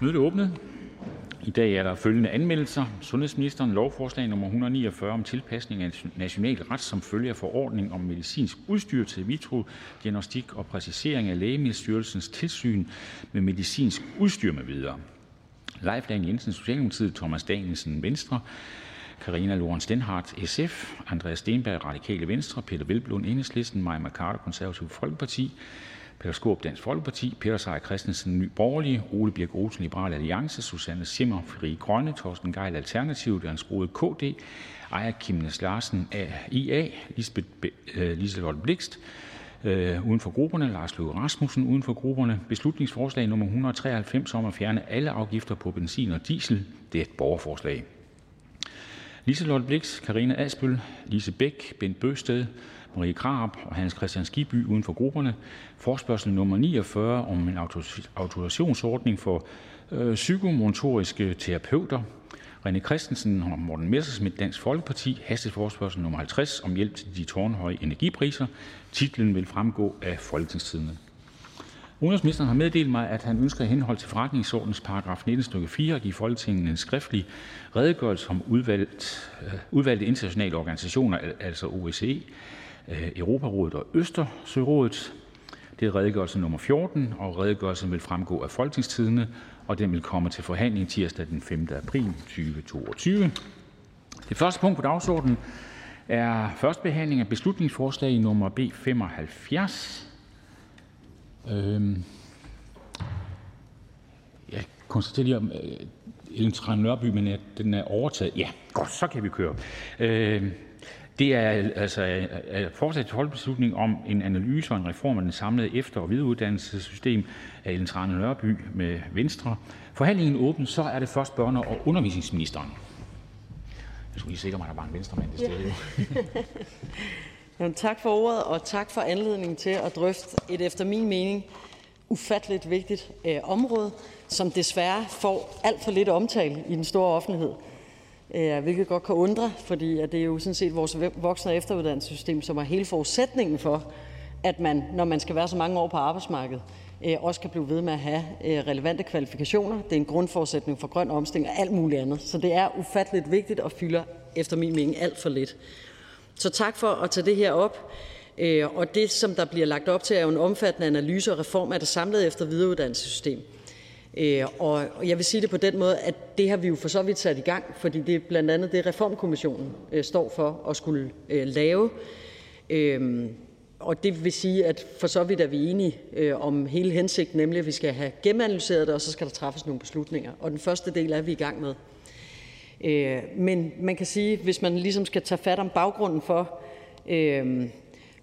Mødet er åbnet. I dag er der følgende anmeldelser: Sundhedsministeren lovforslag nummer 149 om tilpasning af national ret som følge af forordning om medicinsk udstyr til vitro-diagnostik og præcisering af Lægemiddelstyrelsens tilsyn med medicinsk udstyr med videre. Leif Lahn Jensen, Socialdemokratiet, Thomas Danielsen, Venstre, Karina Lorenz Denhardt, SF, Andreas Stenberg, Radikale Venstre, Peter Velblom, Enhedslisten, Maja Mercado, Konservative Folkeparti, Peter Skaarup, Dansk Folkeparti, Peter Seier Christensen, Ny Borgerlige, Ole Birk Olesen, Liberal Alliance, Susanne Zimmer, Frie Grønne, Torsten Gejl, Alternativet, Jens Rohde, KD, Aaja Chemnitz Larsen, IA, Lisbeth øh, Liselott Blixt, øh, uden for grupperne, Lars Løkke Rasmussen, uden for grupperne. Beslutningsforslag nummer 193 om at fjerne alle afgifter på benzin og diesel. Det er et borgerforslag. Liselott Blix, Karina Asbøl, Lise Bæk, Bent Bøsted, Marie Krarup og Hans Christian Skibby uden for grupperne. Forspørgsel nummer 49 om en autorisationsordning for øh, psykomotoriske terapeuter. René Christensen og Morten Messersmith, Dansk Folkeparti. Hasteforspørgsel nummer 50 om hjælp til de tårnhøje energipriser. Titlen vil fremgå af Folketingstidende. Udenrigsministeren har meddelt mig, at han ønsker i henhold til forretningsordens paragraf 19 stykke 4 at give Folketinget en skriftlig redegørelse om udvalgt, øh, udvalgte internationale organisationer, altså OSCE, Europarådet og Østersørådet. Det er redegørelse nummer 14, og redegørelsen vil fremgå af Folketingstidende, og den vil komme til forhandling tirsdag den 5. april 2022. Det første punkt på dagsordenen er første behandling af beslutningsforslag nummer B 75. Øhm, jeg konstaterer lige om øh, Ellen Trane Nørby, men at den er overtaget. Ja, godt, så kan vi køre. Øh, det er altså fortsat til holdbeslutning om en analyse og en reform af den samlede efter- og videreuddannelsessystem af Ellen Trane Nørby med Venstre. Forhandlingen åben, så er det først børne- og undervisningsministeren. Jeg skulle lige sikre mig, at der var en venstremand til stede. Jamen, tak for ordet, og tak for anledningen til at drøfte et efter min mening ufatteligt vigtigt øh, område, som desværre får alt for lidt omtale i den store offentlighed. Øh, hvilket godt kan undre, fordi at det er jo sådan set vores voksne- og efteruddannelsessystem, som er hele forudsætningen for, at man, når man skal være så mange år på arbejdsmarkedet, øh, også kan blive ved med at have øh, relevante kvalifikationer. Det er en grundforudsætning for grøn omstilling og alt muligt andet. Så det er ufatteligt vigtigt og fylder efter min mening alt for lidt. Så tak for at tage det her op. Og det, som der bliver lagt op til, er jo en omfattende analyse og reform af det samlede efter- og videreuddannelsessystem. Øh, og jeg vil sige det på den måde, at det har vi jo for så vidt sat i gang, fordi det er blandt andet det, Reformkommissionen øh, står for at skulle øh, lave. Og det vil sige, at for så vidt er vi enige om hele hensigten, nemlig at vi skal have gennemanalyseret det, og så skal der træffes nogle beslutninger. Og den første del er vi i gang med. Øh, men man kan sige, hvis man ligesom skal tage fat om baggrunden for, øh,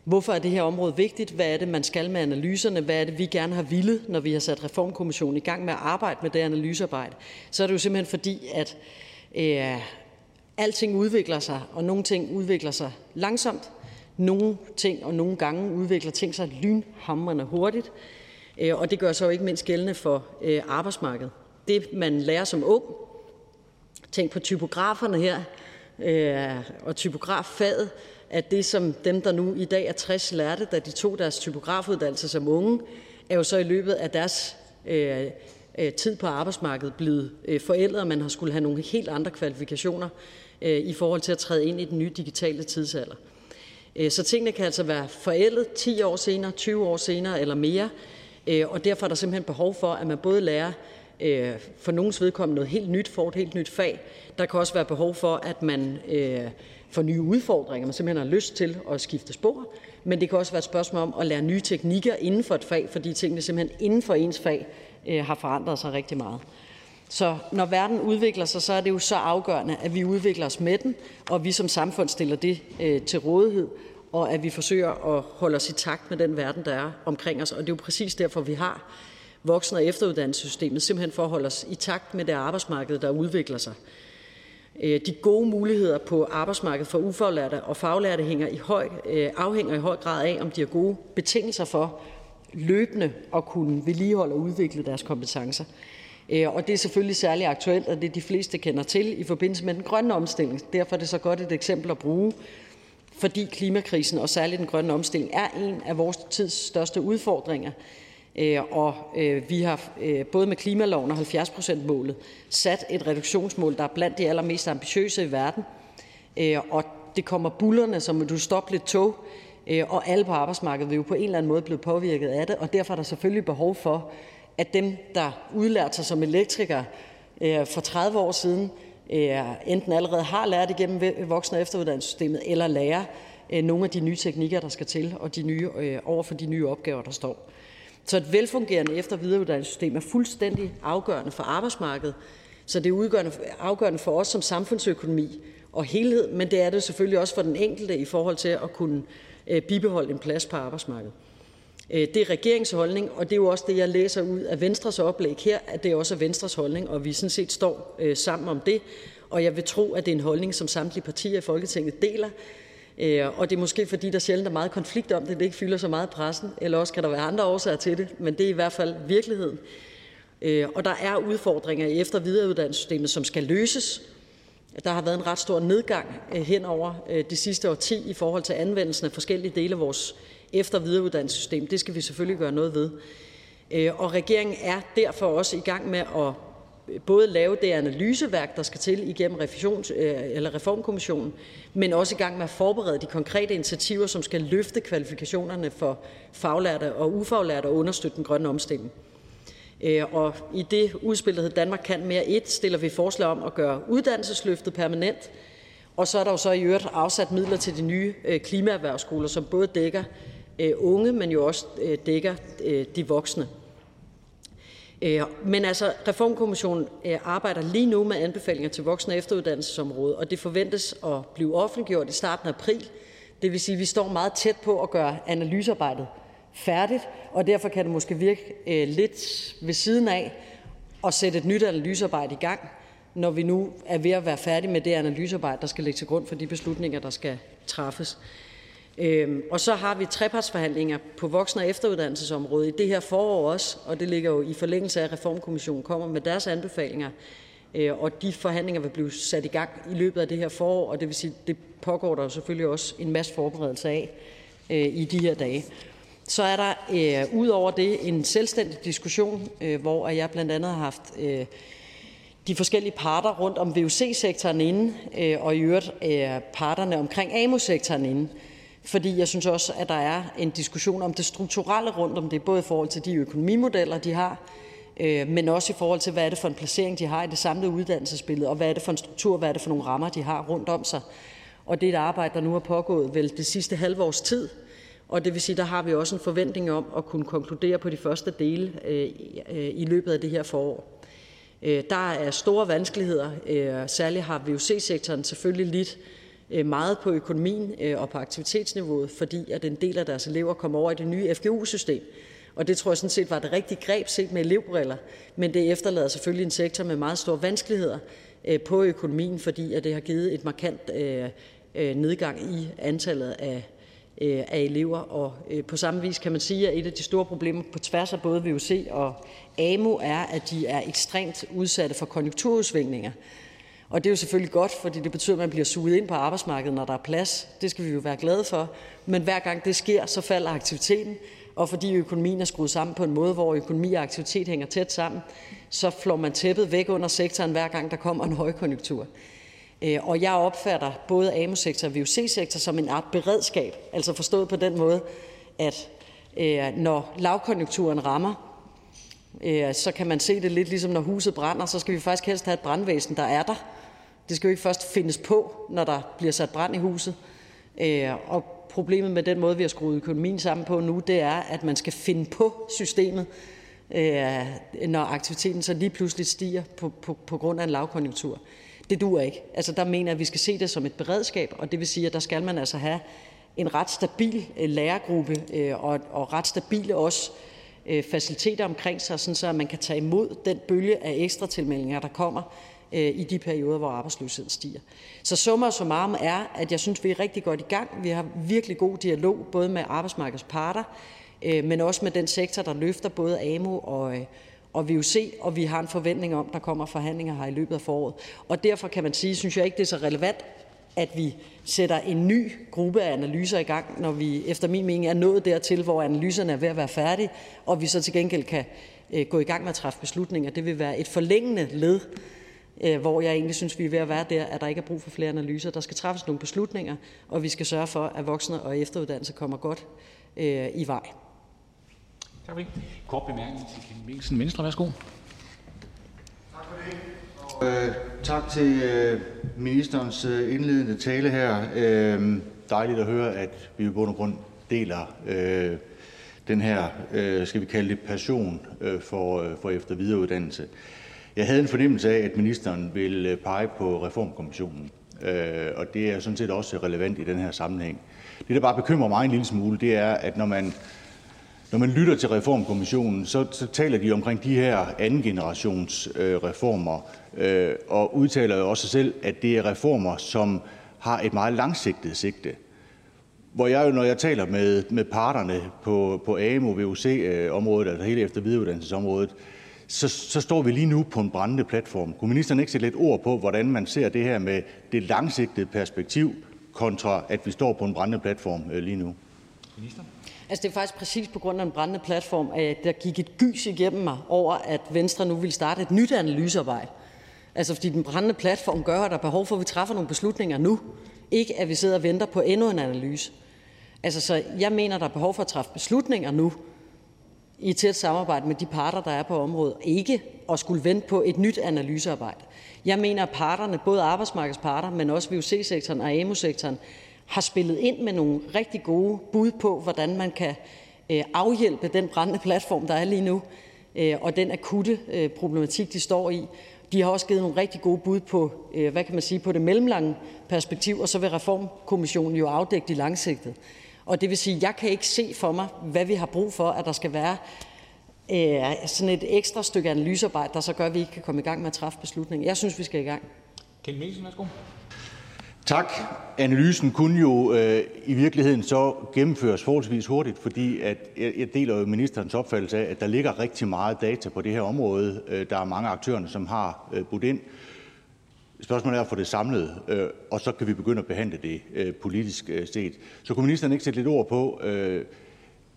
hvorfor er det her område vigtigt, hvad er det, man skal med analyserne, hvad er det, vi gerne har ville, når vi har sat Reformkommissionen i gang med at arbejde med det analysearbejde, så er det jo simpelthen fordi, at øh, alting udvikler sig, og nogle ting udvikler sig langsomt, nogle ting og nogle gange udvikler ting sig lynhamrende hurtigt, øh, og det gør sig jo ikke mindst gældende for øh, arbejdsmarkedet. Det, man lærer som ung, Tænk på typograferne her øh, og typograffaget, at det, som dem, der nu i dag er 60, lærte, da de tog deres typografuddannelse som unge, er jo så i løbet af deres øh, øh tid på arbejdsmarkedet blevet øh, forældet, og man har skulle have nogle helt andre kvalifikationer øh, i forhold til at træde ind i den nye digitale tidsalder. Så tingene kan altså være forældet 10 år senere, 20 år senere eller mere, og derfor er der simpelthen behov for, at man både lærer Øh, for nogens vedkommende noget helt nyt, får et helt nyt fag. Der kan også være behov for, at man for nye udfordringer, man simpelthen har lyst til at skifte spor. Men det kan også være et spørgsmål om at lære nye teknikker inden for et fag, fordi tingene simpelthen inden for ens fag øh, har forandret sig rigtig meget. Så når verden udvikler sig, så er det jo så afgørende, at vi udvikler os med den, og vi som samfund stiller det øh, til rådighed, og at vi forsøger at holde os i takt med den verden, der er omkring os. Og det er jo præcis derfor, vi har voksen- og efteruddannelsessystemet, simpelthen for at holde os i takt med det arbejdsmarked, der udvikler sig. Øh, de gode muligheder på arbejdsmarkedet for ufaglærte og faglærte hænger i høj, øh, afhænger i høj grad af, om de har gode betingelser for løbende at kunne vedligeholde og udvikle deres kompetencer. Øh, og det er selvfølgelig særlig aktuelt, og det de fleste kender til i forbindelse med den grønne omstilling. Derfor er det så godt et eksempel at bruge, fordi klimakrisen og særligt den grønne omstilling er en af vores tids største udfordringer, Øh, øh, vi har øh, både med klimaloven og 70-procentsmålet sat et reduktionsmål, der er blandt de allermest ambitiøse i verden, og det kommer bullerne som et ustoppeligt tog, og alle på arbejdsmarkedet vil jo på en eller anden måde blive påvirket af det, og derfor er der selvfølgelig behov for, at dem, der udlærte sig som elektrikere for 30 år siden, enten allerede har lært igennem voksen- og efteruddannelsessystemet eller lærer nogle af de nye teknikker, der skal til, og de nye, over for de nye opgaver, der står. Så et velfungerende efter- og videreuddannelsessystem er fuldstændig afgørende for arbejdsmarkedet, så det er afgørende for os som samfundsøkonomi og helhed, men det er det selvfølgelig også for den enkelte i forhold til at kunne øh, bibeholde en plads på arbejdsmarkedet. Øh, det er regeringens holdning, og det er jo også det, jeg læser ud af Venstres oplæg her, at det også er Venstres holdning, og vi sådan set står øh, sammen om det. Og jeg vil tro, at det er en holdning, som samtlige partier i Folketinget deler. Øh, og det er måske, fordi der sjældent er meget konflikt om det, det ikke fylder så meget i pressen, eller også kan der være andre årsager til det, men det er i hvert fald virkeligheden. Øh, og der er udfordringer i efter- og videreuddannelsessystemet, som skal løses. Der har været en ret stor nedgang øh, hen over det sidste årti i forhold til anvendelsen af forskellige dele af vores efter- og videreuddannelsessystem. Det skal vi selvfølgelig gøre noget ved. Og regeringen er derfor også i gang med at både lave det analyseværk, der skal til igennem øh, eller reformkommissionen, men også i gang med at forberede de konkrete initiativer, som skal løfte kvalifikationerne for faglærte og ufaglærte og understøtte den grønne omstilling. Øh, og i det udspil, der hedder Danmark kan mere 1, stiller vi forslag om at gøre uddannelsesløftet permanent, og så er der jo så i øvrigt afsat midler til de nye øh, klimaerhvervsskoler, som både dækker unge, men jo også dækker de voksne. Øh, men altså, Reformkommissionen øh, arbejder lige nu med anbefalinger til voksen- og efteruddannelsesområdet, og det forventes at blive offentliggjort i starten af april. Det vil sige, at vi står meget tæt på at gøre analysearbejdet færdigt, og derfor kan det måske virke øh, lidt ved siden af at sætte et nyt analysearbejde i gang, når vi nu er ved at være færdige med det analysearbejde, der skal ligge til grund for de beslutninger, der skal træffes. Øhm, og så har vi trepartsforhandlinger på voksen- og efteruddannelsesområdet i det her forår også, og det ligger jo i forlængelse af, at Reformkommissionen kommer med deres anbefalinger, øh, og de forhandlinger vil blive sat i gang i løbet af det her forår, og det vil sige, det pågår der jo selvfølgelig også en masse forberedelse af øh, i de her dage. Så er der øh, ud over det en selvstændig diskussion, hvor jeg blandt andet har haft de forskellige parter rundt om VUC-sektoren inde, og i øvrigt parterne omkring AMU-sektoren inde. Fordi jeg synes også, at der er en diskussion om det strukturelle rundt om det, både i forhold til de økonomimodeller, de har, øh, men også i forhold til, hvad er det for en placering, de har i det samlede uddannelsesbillede, og hvad er det for en struktur, hvad er det for nogle rammer, de har rundt om sig. Og det er et arbejde, der nu har pågået vel det sidste halve års tid, og det vil sige, der har vi også en forventning om at kunne konkludere på de første dele øh, øh, i løbet af det her forår. Der er store vanskeligheder. Særligt har VUC-sektoren selvfølgelig lidt Øh, meget på økonomien øh, og på aktivitetsniveauet, fordi at en del af deres elever kommer over i det nye FGU-system. Og det tror jeg sådan set var det rigtige greb set med elevbriller, men det efterlader selvfølgelig en sektor med meget store vanskeligheder øh, på økonomien, fordi at det har givet et markant nedgang i antallet af af elever. Og på samme vis kan man sige, at et af de store problemer på tværs af både VUC og AMU er, at de er ekstremt udsatte for konjunkturudsvingninger. Og det er jo selvfølgelig godt, fordi det betyder, at man bliver suget ind på arbejdsmarkedet, når der er plads. Det skal vi jo være glade for. Men hver gang det sker, så falder aktiviteten, og fordi økonomien er skruet sammen på en måde, hvor økonomi og aktivitet hænger tæt sammen, så flår man tæppet væk under sektoren, hver gang der kommer en højkonjunktur. Øh, og jeg opfatter både AMU-sektor og VUC-sektor som en art beredskab, altså forstået på den måde, at øh, når lavkonjunkturen rammer, Øh, så kan man se det lidt ligesom når huset brænder, så skal vi faktisk helst have et brandvæsen, der er der. Det skal jo ikke først findes på, når der bliver sat brand i huset. Øh, og problemet med den måde, vi har skruet økonomien sammen på nu, det er, at man skal finde på systemet, øh, når aktiviteten så lige pludselig stiger på, på, på grund af en lavkonjunktur. Det duer ikke. Altså, der mener jeg, at vi skal se det som et beredskab, og det vil sige, at der skal man altså have en ret stabil lærergruppe og, og ret stabile også Øh, faciliteter omkring sig, sådan så man kan tage imod den bølge af ekstra tilmeldinger, der kommer øh, i de perioder, hvor arbejdsløsheden stiger. Så summa summarum er, at jeg synes, vi er rigtig godt i gang. Vi har virkelig god dialog, både med arbejdsmarkedets parter, øh, men også med den sektor, der løfter både AMU og, og VUC, og vi har en forventning om, der kommer forhandlinger her i løbet af foråret. Og derfor kan man sige, synes jeg ikke, det er så relevant at vi sætter en ny gruppe af analyser i gang, når vi efter min mening er nået dertil, hvor analyserne er ved at være færdige, og vi så til gengæld kan øh, gå i gang med at træffe beslutninger. Det vil være et forlængende led, øh, hvor jeg egentlig synes, vi er ved at være der, at der ikke er brug for flere analyser. Der skal træffes nogle beslutninger, og vi skal sørge for, at voksne og efteruddannelse kommer godt øh, i vej. Tak for det. Kort bemærkning til Ken Mikkelsen, Venstre. Værsgo. Øh, tak til øh, ministerens øh, indledende tale her. Øh, dejligt at høre, at vi i bund og grund deler øh, den her, øh, skal vi kalde det, passion øh, for, øh, for efter- videreuddannelse. Jeg havde en fornemmelse af, at ministeren ville øh, pege på reformkommissionen, øh, og det er sådan set også relevant i den her sammenhæng. Det, der bare bekymrer mig en lille smule, det er, at når man når man lytter til Reformkommissionen, så, så taler de omkring de her anden generations øh, reformer, øh, og udtaler jo også selv, at det er reformer, som har et meget langsigtet sigte. Hvor jeg jo, når jeg taler med, med parterne på, på AMO, VUC-området, altså hele efter videreuddannelsesområdet, så, så står vi lige nu på en brændende platform. Kunne ministeren ikke sætte lidt ord på, hvordan man ser det her med det langsigtede perspektiv, kontra at vi står på en brændende platform øh, lige nu? Minister? Altså, det er faktisk præcis på grund af en brændende platform, at der gik et gys igennem mig over, at Venstre nu vil starte et nyt analysearbejde. Altså, fordi den brændende platform gør, at der er behov for, at vi træffer nogle beslutninger nu. Ikke at vi sidder og venter på endnu en analyse. Altså, så jeg mener, der er behov for at træffe beslutninger nu, i tæt samarbejde med de parter, der er på området. Ikke at skulle vente på et nyt analysearbejde. Jeg mener, at parterne, både arbejdsmarkedsparter, men også VUC-sektoren og AMU-sektoren, har spillet ind med nogle rigtig gode bud på, hvordan man kan øh, afhjælpe den brændende platform, der er lige nu, øh, og den akutte øh, problematik, de står i. De har også givet nogle rigtig gode bud på, øh, hvad kan man sige, på det mellemlange perspektiv, og så vil Reformkommissionen jo afdække det langsigtede. Og det vil sige, jeg kan ikke se for mig, hvad vi har brug for, at der skal være øh, sådan et ekstra stykke analysearbejde, der så gør, at vi ikke kan komme i gang med at træffe beslutningen. Jeg synes, vi skal i gang. Tak. Analysen kunne jo øh, i virkeligheden så gennemføres forholdsvis hurtigt, fordi at jeg, jeg deler jo ministerens opfattelse af, at der ligger rigtig meget data på det her område. Øh, der er mange aktørerne, som har øh, budt ind. Spørgsmålet er at få det samlet, øh, og så kan vi begynde at behandle det øh, politisk øh, set. Så kunne ministeren ikke sætte lidt ord på øh,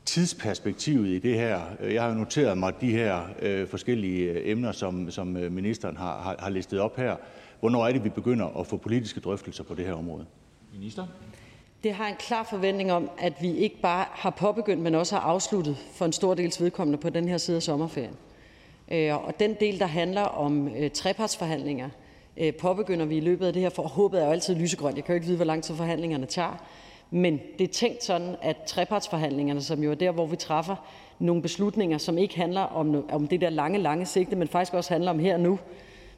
tidsperspektivet i det her? Øh, jeg har jo noteret mig de her øh, forskellige øh, emner, som, som øh, ministeren har, har, har listet op her. Hvornår er det, vi begynder at få politiske drøftelser på det her område? Minister? Det har en klar forventning om, at vi ikke bare har påbegyndt, men også har afsluttet for en stor dels vedkommende på den her side af sommerferien. Øh, og den del, der handler om øh, trepartsforhandlinger, øh, påbegynder vi i løbet af det her, for håbet er jo altid lysegrønt. Jeg kan jo ikke vide, hvor lang tid forhandlingerne tager. Men det er tænkt sådan, at trepartsforhandlingerne, som jo er der, hvor vi træffer nogle beslutninger, som ikke handler om, om det der lange, lange sigte, men faktisk også handler om her og nu,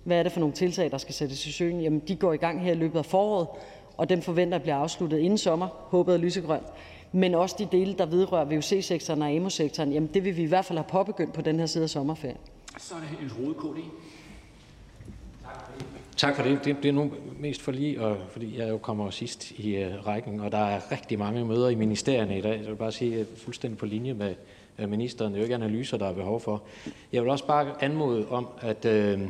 hvad er det for nogle tiltag, der skal sættes i søen? Jamen, de går i gang her i løbet af foråret, og den forventer at blive afsluttet inden sommer, håbet er lysegrønt. Men også de dele, der vedrører VUC-sektoren og AMO-sektoren, jamen det vil vi i hvert fald have påbegyndt på den her side af sommerferien. Så er det en Rode KD. Tak for det. det. Det er nu mest for lige, og fordi jeg jo kommer sidst i uh, rækken, og der er rigtig mange møder i ministerierne i dag. Så jeg vil bare sige fuldstændig på linje med uh, ministeren. Det er jo ikke analyser, der er behov for. Jeg vil også bare anmode om, at uh,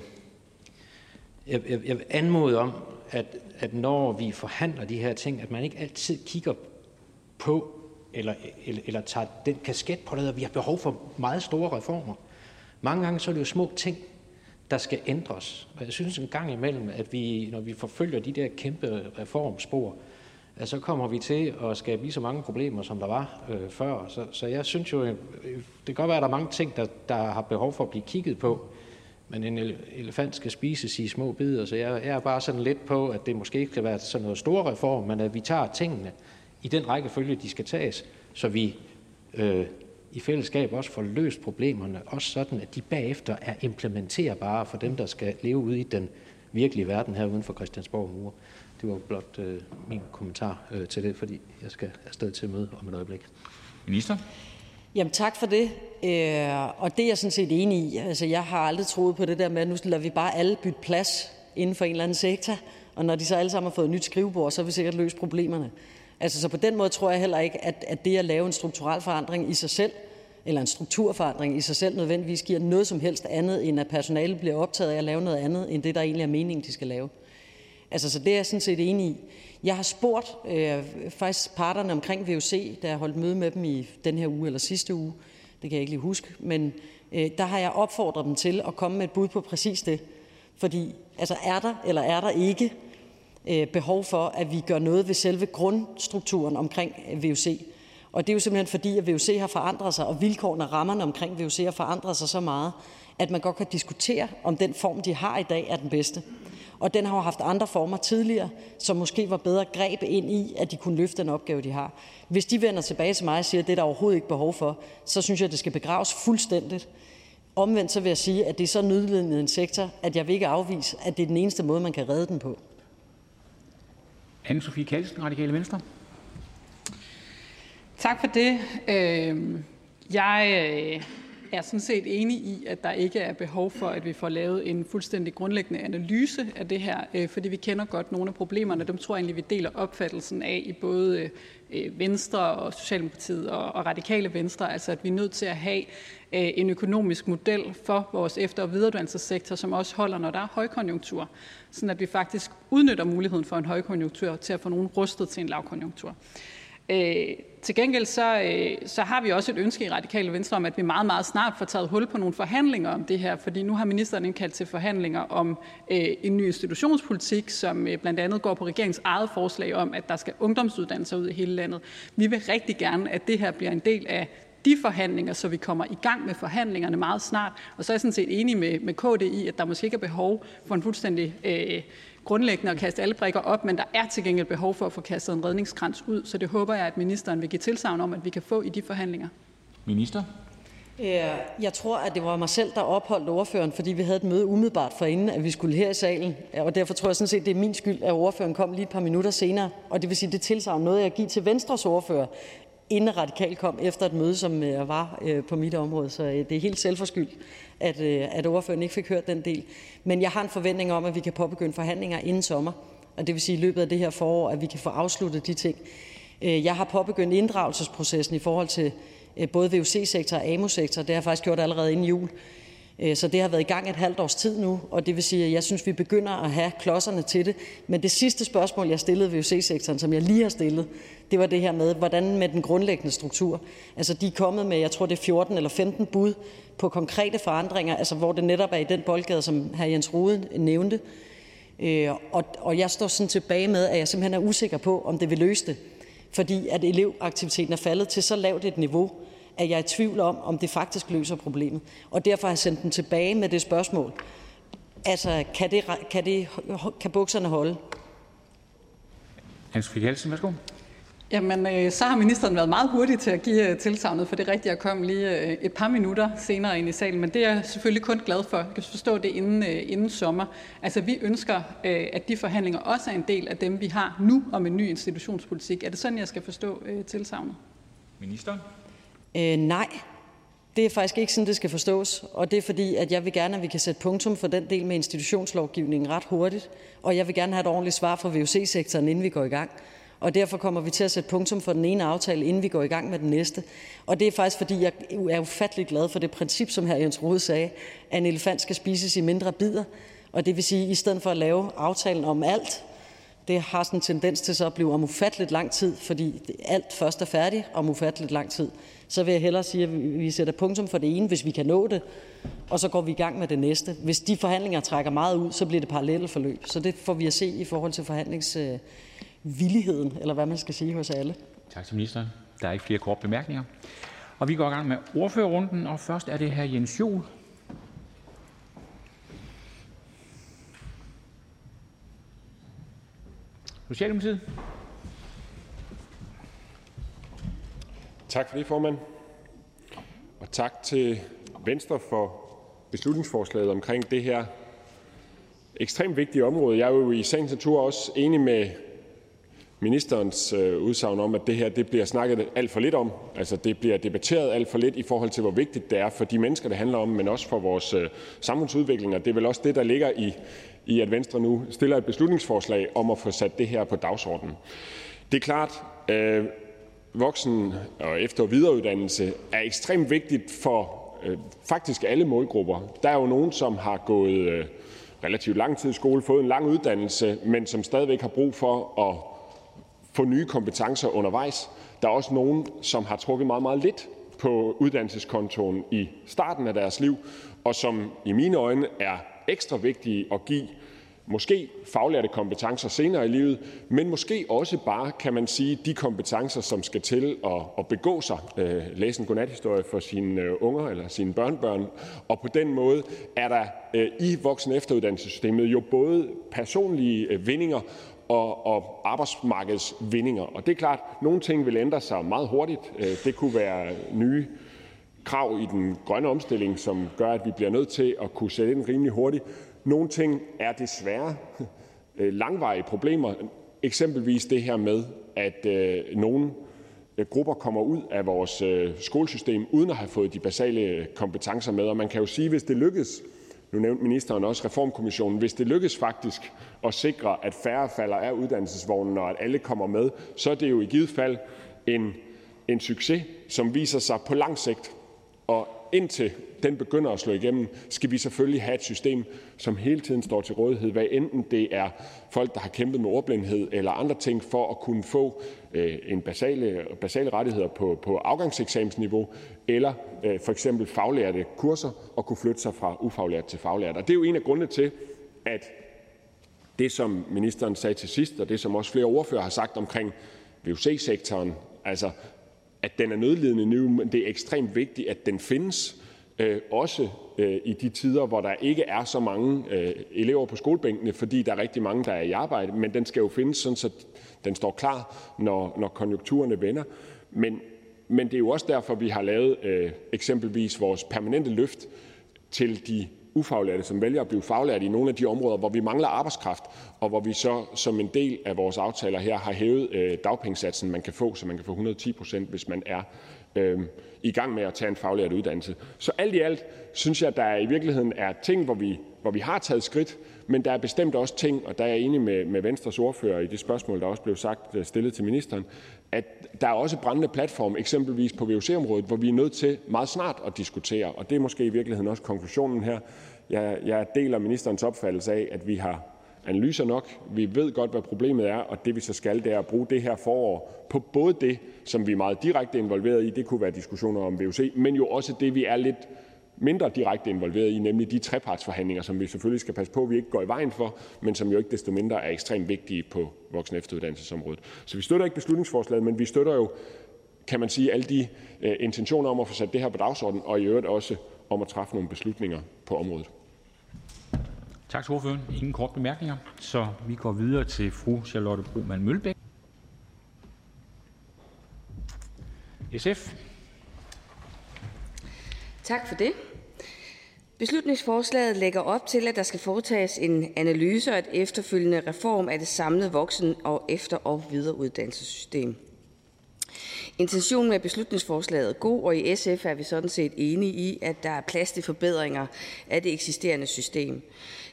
jeg, jeg, jeg vil anmode om, at, at når vi forhandler de her ting, at man ikke altid kigger på, eller, eller, eller tager den kasket på at vi har behov for meget store reformer. Mange gange så er det jo små ting, der skal ændres. Og jeg synes en gang imellem, at vi, når vi forfølger de der kæmpe reformspor, at så kommer vi til at skabe lige så mange problemer, som der var øh, før. Så, så jeg synes jo, øh, det kan godt være, at der er mange ting, der, der har behov for at blive kigget på men en elefant skal spises i små bidder, så jeg er bare sådan lidt på, at det måske ikke skal være sådan noget store reform, men at vi tager tingene i den rækkefølge, de skal tages, så vi øh, i fællesskab også får løst problemerne, også sådan, at de bagefter er implementerbare for dem, der skal leve ude i den virkelige verden her uden for Christiansborg mure. Det var blot øh, min kommentar øh, til det, fordi jeg skal afsted til møde om et øjeblik. Minister? Jamen tak for det. Øh, og det er jeg sådan set enig i. Altså, jeg har aldrig troet på det der med, at nu lader vi bare alle bytte plads inden for en eller anden sektor, og når de så alle sammen har fået et nyt skrivebord, så har vi sikkert løst problemerne. Altså, så på den måde tror jeg heller ikke, at, at det at lave en strukturel forandring i sig selv, eller en strukturforandring i sig selv nødvendigvis giver noget som helst andet, end at personalet bliver optaget af at lave noget andet, end det, der egentlig er meningen, de skal lave. Altså, så det er jeg sådan set enig i. Jeg har spurgt øh, faktisk parterne omkring VUC, da jeg holdt møde med dem i den her uge eller sidste uge. Det kan jeg ikke lige huske. Men øh, der har jeg opfordret dem til at komme med et bud på præcis det. Fordi altså, er der eller er der ikke øh, behov for, at vi gør noget ved selve grundstrukturen omkring øh, VUC? Og det er jo simpelthen fordi, at VUC har forandret sig, og vilkårene og rammerne omkring VUC har forandret sig så meget, at man godt kan diskutere, om den form, de har i dag, er den bedste. Og den har jo haft andre former tidligere, som måske var bedre greb ind i, at de kunne løfte den opgave, de har. Hvis de vender tilbage til mig og siger, at det er der overhovedet ikke behov for, så synes jeg, at det skal begraves fuldstændigt. Omvendt så vil jeg sige, at det er så nødlidende en sektor, at jeg vil ikke afvise, at det er den eneste måde, man kan redde den på. Anne-Sophie Kaldsen, Radikale Venstre. Tak for det. Øh, jeg øh, er sådan set enig i, at der ikke er behov for, at vi får lavet en fuldstændig grundlæggende analyse af det her, øh, fordi vi kender godt nogle af problemerne. Dem tror jeg egentlig, vi deler opfattelsen af i både øh, Venstre og Socialdemokratiet og Radikale Venstre, altså at vi er nødt til at have øh, en økonomisk model for vores efter- og videreuddannelsessektor, som også holder, når der er højkonjunktur, sådan at vi faktisk udnytter muligheden for en højkonjunktur til at få nogen rustet til en lavkonjunktur. Øh, til gengæld så, øh, så har vi også et ønske i Radikale Venstre om, at vi meget, meget snart får taget hul på nogle forhandlinger om det her, fordi nu har ministeren indkaldt til forhandlinger om øh, en ny institutionspolitik, som øh, blandt andet går på regeringens eget forslag om, at der skal ungdomsuddannelser ud i hele landet. Vi vil rigtig gerne, at det her bliver en del af de forhandlinger, så vi kommer i gang med forhandlingerne meget snart. Og så er jeg sådan set enig med, med KD i, at der måske ikke er behov for en fuldstændig øh, grundlæggende at kaste alle brikker op, men der er til gengæld behov for at få kastet en redningskrans ud, så det håber jeg, at ministeren vil give tilsavn om, at vi kan få i de forhandlinger. Minister? Jeg tror, at det var mig selv, der opholdt ordføreren, fordi vi havde et møde umiddelbart forinden, at vi skulle her i salen. Og derfor tror jeg sådan set, det er min skyld, at ordføreren kom lige et par minutter senere. Og det vil sige, det tilsavn noget, jeg giver til Venstres ordfører, inden Radikal kom efter et møde, som øh, var øh, på mit område. Så øh, det er helt selvforskyldt, at, at ordføreren ikke fik hørt den del. Men jeg har en forventning om, at vi kan påbegynde forhandlinger inden sommer. Og det vil sige i løbet af det her forår, at vi kan få afsluttet de ting. Jeg har påbegyndt inddragelsesprocessen i forhold til både VUC-sektor og AMO-sektor. Det har jeg faktisk gjort allerede inden jul. Øh, så det har været i gang et halvt års tid nu, og det vil sige, at jeg synes, vi begynder at have klodserne til det. Men det sidste spørgsmål, jeg stillede VUC-sektoren, som jeg lige har stillet, det var det her med, hvordan med den grundlæggende struktur. Altså, de er kommet med, jeg tror, det er 14 eller 15 bud på konkrete forandringer, altså hvor det netop er i den boldgade, som hr. Jens Rode nævnte. Øh, og, og jeg står sådan tilbage med, at jeg simpelthen er usikker på, om det vil løse det. Fordi at elevaktiviteten er faldet til så lavt et niveau, at jeg er i tvivl om, om det faktisk løser problemet. Og derfor har jeg sendt den tilbage med det spørgsmål. Altså, kan, det, kan, det, kan bukserne holde? Hans Fik Hansen, værsgo. Jamen, øh, så har ministeren været meget hurtig til at give øh, tilsavnet, for det er rigtigt, jeg kom lige øh, et par minutter senere ind i salen, men det er jeg selvfølgelig kun glad for. Jeg kan forstå det inden, inden sommer. Altså, vi ønsker, at de forhandlinger også er en del af dem, vi har nu om en ny institutionspolitik. Er det sådan, jeg skal forstå tilsavnet? Minister? Øh, nej, det er faktisk ikke sådan, det skal forstås. Og det er fordi, at jeg vil gerne, at vi kan sætte punktum for den del med institutionslovgivningen ret hurtigt. Og jeg vil gerne have et ordentligt svar fra VUC-sektoren, inden vi går i gang og derfor kommer vi til at sætte punktum for den ene aftale, inden vi går i gang med den næste. Og det er faktisk, fordi jeg er ufattelig glad for det princip, som hr. Jens Rode sagde, at en elefant skal spises i mindre bidder. Og det vil sige, at i stedet for at lave aftalen om alt, det har sådan en tendens til så at blive om ufatteligt lang tid, fordi alt først er færdigt om ufatteligt lang tid. Så vil jeg hellere sige, at vi sætter punktum for det ene, hvis vi kan nå det, og så går vi i gang med det næste. Hvis de forhandlinger trækker meget ud, så bliver det parallelle forløb. Så det får vi at se i forhold til forhandlingsvilligheden, eller hvad man skal sige, hos alle. Tak til ministeren. Der er ikke flere korte bemærkninger. Og vi går i gang med ordførerrunden, og først er det her Jens Joel. Socialdemokratiet. Tak for det, formand. Og tak til Venstre for beslutningsforslaget omkring det her ekstremt vigtige område. Jeg er jo i sagens natur også enig med ministerens øh, udsagn om, at det her det bliver snakket alt for lidt om. Altså, det bliver debatteret alt for lidt i forhold til, hvor vigtigt det er for de mennesker, det handler om, men også for vores øh, samfundsudvikling. Og det er vel også det, der ligger i, i, at Venstre nu stiller et beslutningsforslag om at få sat det her på dagsordenen. Det er klart, øh, voksen- og efter- og videreuddannelse er ekstremt vigtigt for øh, faktisk alle målgrupper. Der er jo nogen, som har gået øh, relativt lang tid i skole, fået en lang uddannelse, men som stadigvæk har brug for at få nye kompetencer undervejs. Der er også nogen, som har trukket meget, meget lidt på uddannelseskontoen i starten af deres liv, og som i mine øjne er ekstra vigtige at give måske faglærte kompetencer senere i livet, men måske også bare, kan man sige, de kompetencer, som skal til at, at begå sig, øh, læse en godnathistorie for sine øh, unger eller sine børnebørn. Og på den måde er der øh, i voksen- efteruddannelsessystemet jo både personlige øh, vindinger og, og arbejdsmarkedsvindinger. Og det er klart, at nogle ting vil ændre sig meget hurtigt. Øh, det kunne være nye krav i den grønne omstilling, som gør, at vi bliver nødt til at kunne sætte ind rimelig hurtigt. Nogle ting er desværre øh, langvarige problemer, eksempelvis det her med, at øh, nogle øh, grupper kommer ud af vores skolesystem uden at have fået de basale kompetencer med. Og man kan jo sige, hvis det lykkes, nu nævnte ministeren også reformkommissionen, hvis det lykkes faktisk at sikre, at færre falder af uddannelsesvognen, og at alle kommer med, så er det jo i givet fald en, en succes, som viser sig på lang sigt. Og indtil begynder at slå igennem, skal vi selvfølgelig have et system, som hele tiden står til rådighed, hvad enten det er folk, der har kæmpet med ordblindhed eller andre ting, for at kunne få øh, en basale, basale rettigheder på, på afgangseksamensniveau, eller øh, for eksempel faglærte kurser, og kunne flytte sig fra ufaglært til faglært. Og det er jo en af grundene til, at det, som ministeren sagde til sidst, og det, som også flere ordfører har sagt omkring VUC-sektoren, altså at den er nødlidende nu, men det er ekstremt vigtigt, at den findes, Øh, også øh, i de tider, hvor der ikke er så mange øh, elever på skolebænkene, fordi der er rigtig mange, der er i arbejde. Men den skal jo findes, sådan så den står klar, når, når konjunkturerne vender. Men, men det er jo også derfor, vi har lavet øh, eksempelvis vores permanente løft til de ufaglærte, som vælger at blive faglærte i nogle af de områder, hvor vi mangler arbejdskraft, og hvor vi så som en del af vores aftaler her har hævet øh, dagpengesatsen, man kan få, så man kan få 110 procent, hvis man er øh, i gang med at tage en faglært uddannelse. Så alt i alt synes jeg, at der i virkeligheden er ting, hvor vi, hvor vi har taget skridt, men der er bestemt også ting, og der er jeg enig med, med Venstres ordfører i det spørgsmål, der også blev sagt øh, stillet til ministeren, at der er også brændende platform, eksempelvis på VUC-området, hvor vi er nødt til meget snart at diskutere, og det er måske i virkeligheden også konklusionen her. Jeg, jeg deler ministerens opfattelse af, at vi har analyser nok. Vi ved godt, hvad problemet er, og det vi så skal, det er at bruge det her forår på både det, som vi er meget direkte involveret i, det kunne være diskussioner om VUC, men jo også det, vi er lidt mindre direkte involveret i, nemlig de trepartsforhandlinger, som vi selvfølgelig skal passe på, vi ikke går i vejen for, men som jo ikke desto mindre er ekstremt vigtige på voksen- efteruddannelsesområdet. Så vi støtter ikke beslutningsforslaget, men vi støtter jo, kan man sige, alle de øh, intentioner om at få sat det her på dagsordenen, og i øvrigt også om at træffe nogle beslutninger på området. Tak til ordføreren. Ingen kort bemærkninger, så vi går videre til fru Charlotte Broman Mølbæk. SF. Tak for det. Beslutningsforslaget lægger op til, at der skal foretages en analyse og et efterfølgende reform af det samlede voksen- og efter- og videreuddannelsessystem. Intentionen med beslutningsforslaget er god, og i SF er vi sådan set enige i, at der er plads til forbedringer af det eksisterende system.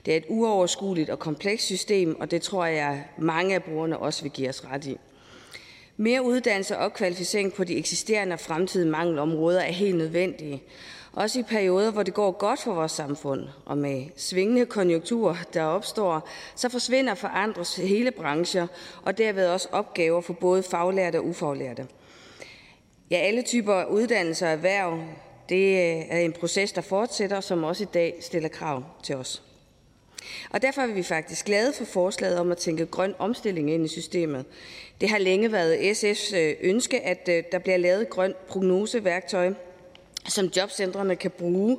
Det er et uoverskueligt og komplekst system, og det tror jeg mange af brugerne også vil give os ret i. Mere uddannelse og opkvalificering på de eksisterende og fremtidige mangelområder er helt nødvendige, også i perioder, hvor det går godt for vores samfund, og med svingende konjunkturer, der opstår, så forsvinder forandres hele brancher, og derved også opgaver for både faglærte og ufaglærte. Ja, alle typer uddannelser og erhverv, det øh, er en proces, der fortsætter, som også i dag stiller krav til os. Og derfor er vi faktisk glade for forslaget om at tænke grøn omstilling ind i systemet. Det har længe været SF's øh, ønske, at øh, der bliver lavet grøn prognoseværktøj, som jobcentrene kan bruge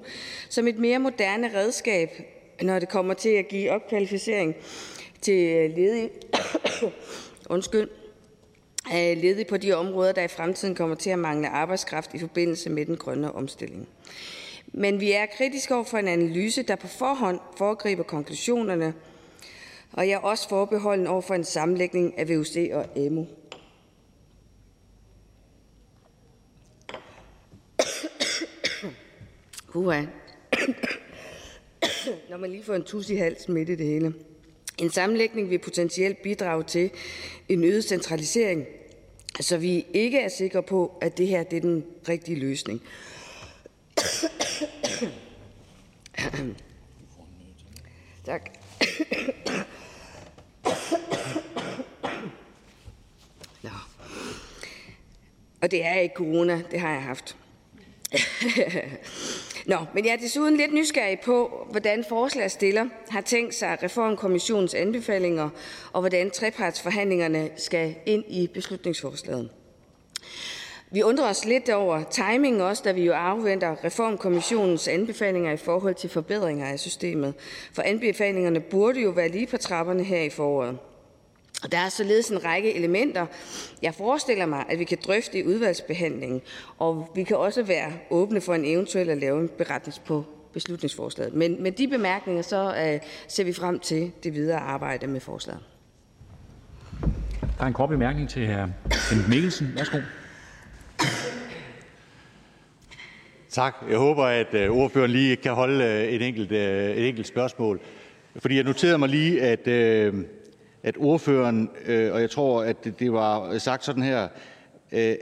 som et mere moderne redskab, når det kommer til at give opkvalificering til ledige, undskyld, ledige på de områder, der i fremtiden kommer til at mangle arbejdskraft i forbindelse med den grønne omstilling. Men vi er kritiske over for en analyse, der på forhånd foregriber konklusionerne, og jeg er også forbeholden over for en sammenlægning af VUC og EMU. Uha. Når man lige får en tus i halsen midt i det hele. En sammenlægning vil potentielt bidrage til en øget centralisering, så vi ikke er sikre på, at det her det er den rigtige løsning. Tak. Nå. Og det er ikke corona, det har jeg haft. Nå, men jeg er desuden lidt nysgerrig på, hvordan forslagstiller har tænkt sig reformkommissionens anbefalinger, og hvordan trepartsforhandlingerne skal ind i beslutningsforslaget. Vi undrer os lidt over timingen også, da vi jo afventer reformkommissionens anbefalinger i forhold til forbedringer af systemet. For anbefalingerne burde jo være lige på trapperne her i foråret. Der er således en række elementer, jeg forestiller mig, at vi kan drøfte i udvalgsbehandlingen, og vi kan også være åbne for en eventuel at lave en beretning på beslutningsforslaget. Men med de bemærkninger, så uh, ser vi frem til det videre arbejde med forslaget. Der er en kort bemærkning til hr. Kenneth Mikkelsen. Værsgo. Tak. Jeg håber, at øh, ordføreren lige kan holde øh, et enkelt, øh, et enkelt spørgsmål. Fordi jeg noterede mig lige, at, at ordføreren, øh, og jeg tror, at det var sagt sådan her, øh,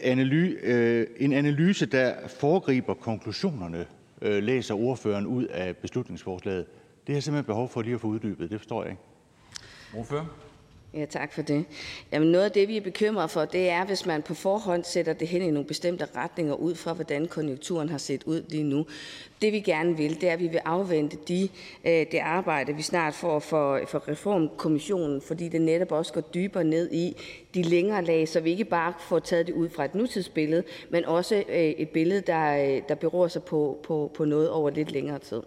øh, en analyse, der foregriber konklusionerne, læser ordføreren ud af beslutningsforslaget. Det har jeg simpelthen behov for lige at få uddybet. Det forstår jeg ikke. Ordfører? Ja, tak for det. Jamen, noget af det, vi er bekymret for, det er, hvis man på forhånd sætter det hen i nogle bestemte retninger ud fra, hvordan konjunkturen har set ud lige nu. Det vi gerne vil, det er, at vi vil afvente de, øh, det arbejde, vi snart får for, for reformkommissionen, fordi det netop også går dybere ned i de længere lag, så vi ikke bare får taget det ud fra et nutidsbillede, men også øh, et billede, der, øh, der beror sig på, på, på noget over lidt længere tid.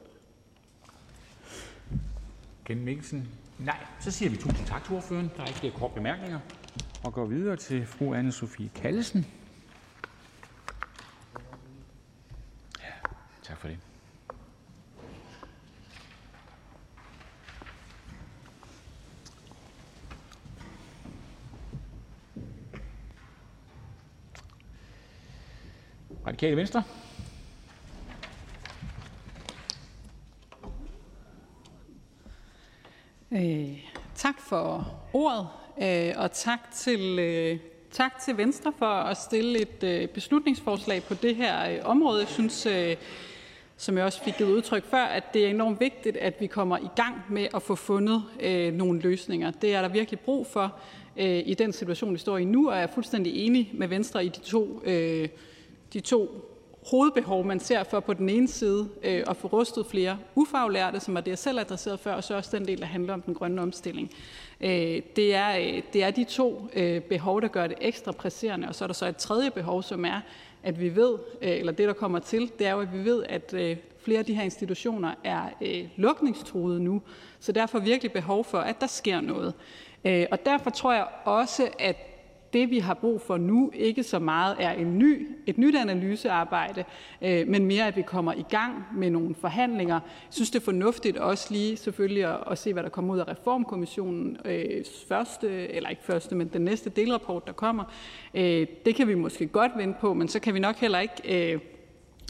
Ken Mikkelsen, Nej, så siger vi tusind tak til ordføreren. Der er ikke flere korte bemærkninger. Og går videre til fru anne Sofie Kallesen. Ja, tak for det. Radikale Venstre. Øh, tak for ordet, øh, og tak til, øh, tak til Venstre for at stille et øh, beslutningsforslag på det her øh, område. Jeg synes, øh, som jeg også fik givet udtryk før, at det er enormt vigtigt, at vi kommer i gang med at få fundet øh, nogle løsninger. Det er der virkelig brug for øh, i den situation, vi står i nu, og jeg er fuldstændig enig med Venstre i de to, øh, de to hovedbehov, man ser for på den ene side øh, at få rustet flere ufaglærte, som er det, jeg selv adresserede før, og så også den del, der handler om den grønne omstilling. Øh, det, er, øh, det er de to øh, behov, der gør det ekstra presserende, og så er der så et tredje behov, som er, at vi ved, øh, eller det, der kommer til, det er jo, at vi ved, at øh, flere af de her institutioner er øh, lukningstruede nu, så derfor virkelig behov for, at der sker noget. Øh, og derfor tror jeg også, at det, vi har brug for nu, ikke så meget er en ny, et nyt analysearbejde, øh, men mere, at vi kommer i gang med nogle forhandlinger. Jeg synes, det er fornuftigt også lige selvfølgelig at, at se, hvad der kommer ud af Reformkommissionen øh, første, eller ikke første, men den næste delrapport, der kommer. Øh, det kan vi måske godt vente på, men så kan vi nok heller ikke øh,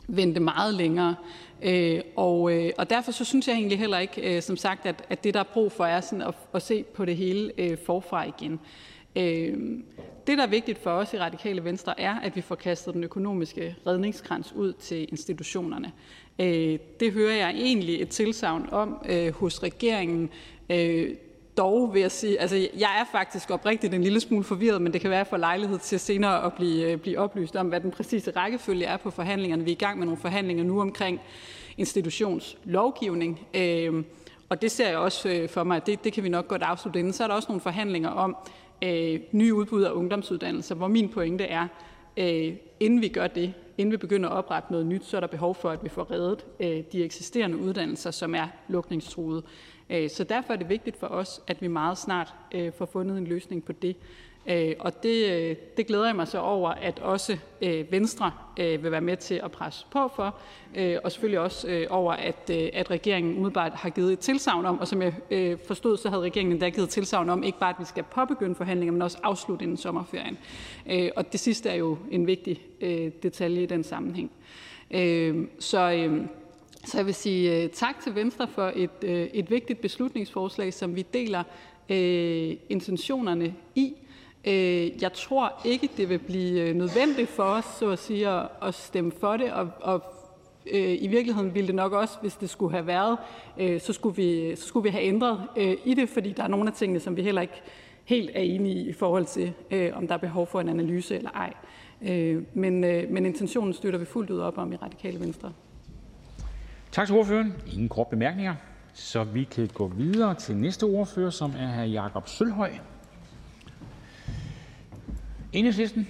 vente meget længere. Øh, og, øh, og derfor så synes jeg egentlig heller ikke, øh, som sagt, at, at det, der er brug for, er sådan at, at se på det hele øh, forfra igen. Øh, det, der er vigtigt for os i Radikale Venstre, er, at vi får kastet den økonomiske redningskrans ud til institutionerne. Øh, det hører jeg egentlig et tilsavn om øh, hos regeringen. Øh, dog vil jeg sige, altså jeg er faktisk oprigtigt en lille smule forvirret, men det kan være for lejlighed til senere at blive, blive oplyst om, hvad den præcise rækkefølge er på forhandlingerne. Vi er i gang med nogle forhandlinger nu omkring institutionslovgivning, og det ser jeg også for mig, at det, det kan vi nok godt afslutte inden. Så er der også nogle forhandlinger om, øh, nye udbud af ungdomsuddannelser, hvor min pointe er, øh, inden vi gør det, inden vi begynder at oprette noget nyt, så er der behov for, at vi får reddet øh, de eksisterende uddannelser, som er lukningstruede. Øh, så derfor er det vigtigt for os, at vi meget snart øh, får fundet en løsning på det. Øh, og det, øh, det glæder jeg mig så over, at også øh, Venstre øh, vil være med til at presse på for, øh, og selvfølgelig også over, at, at regeringen umiddelbart har givet et tilsavn om, og som jeg forstod, så havde regeringen endda givet tilsavn om, ikke bare at vi skal påbegynde forhandlinger, men også afslutte inden sommerferien. Og det sidste er jo en vigtig detalje i den sammenhæng. Så, så jeg vil sige tak til Venstre for et, et vigtigt beslutningsforslag, som vi deler intentionerne i. Øh, jeg tror ikke, det vil blive øh, nødvendigt for os så at sige, at stemme for det, og Øh, I virkeligheden ville det nok også, hvis det skulle have været, øh, så, skulle vi, så skulle vi have ændret øh, i det, fordi der er nogle af tingene, som vi heller ikke helt er enige i, i forhold til, øh, om der er behov for en analyse eller ej. Øh, men, øh, men intentionen støtter vi fuldt ud op om i Radikale Venstre. Tak til ordføreren. Ingen kort bemærkninger. Så vi kan gå videre til næste ordfører, som er hr. Jakob Sølhøj. Enhedslisten.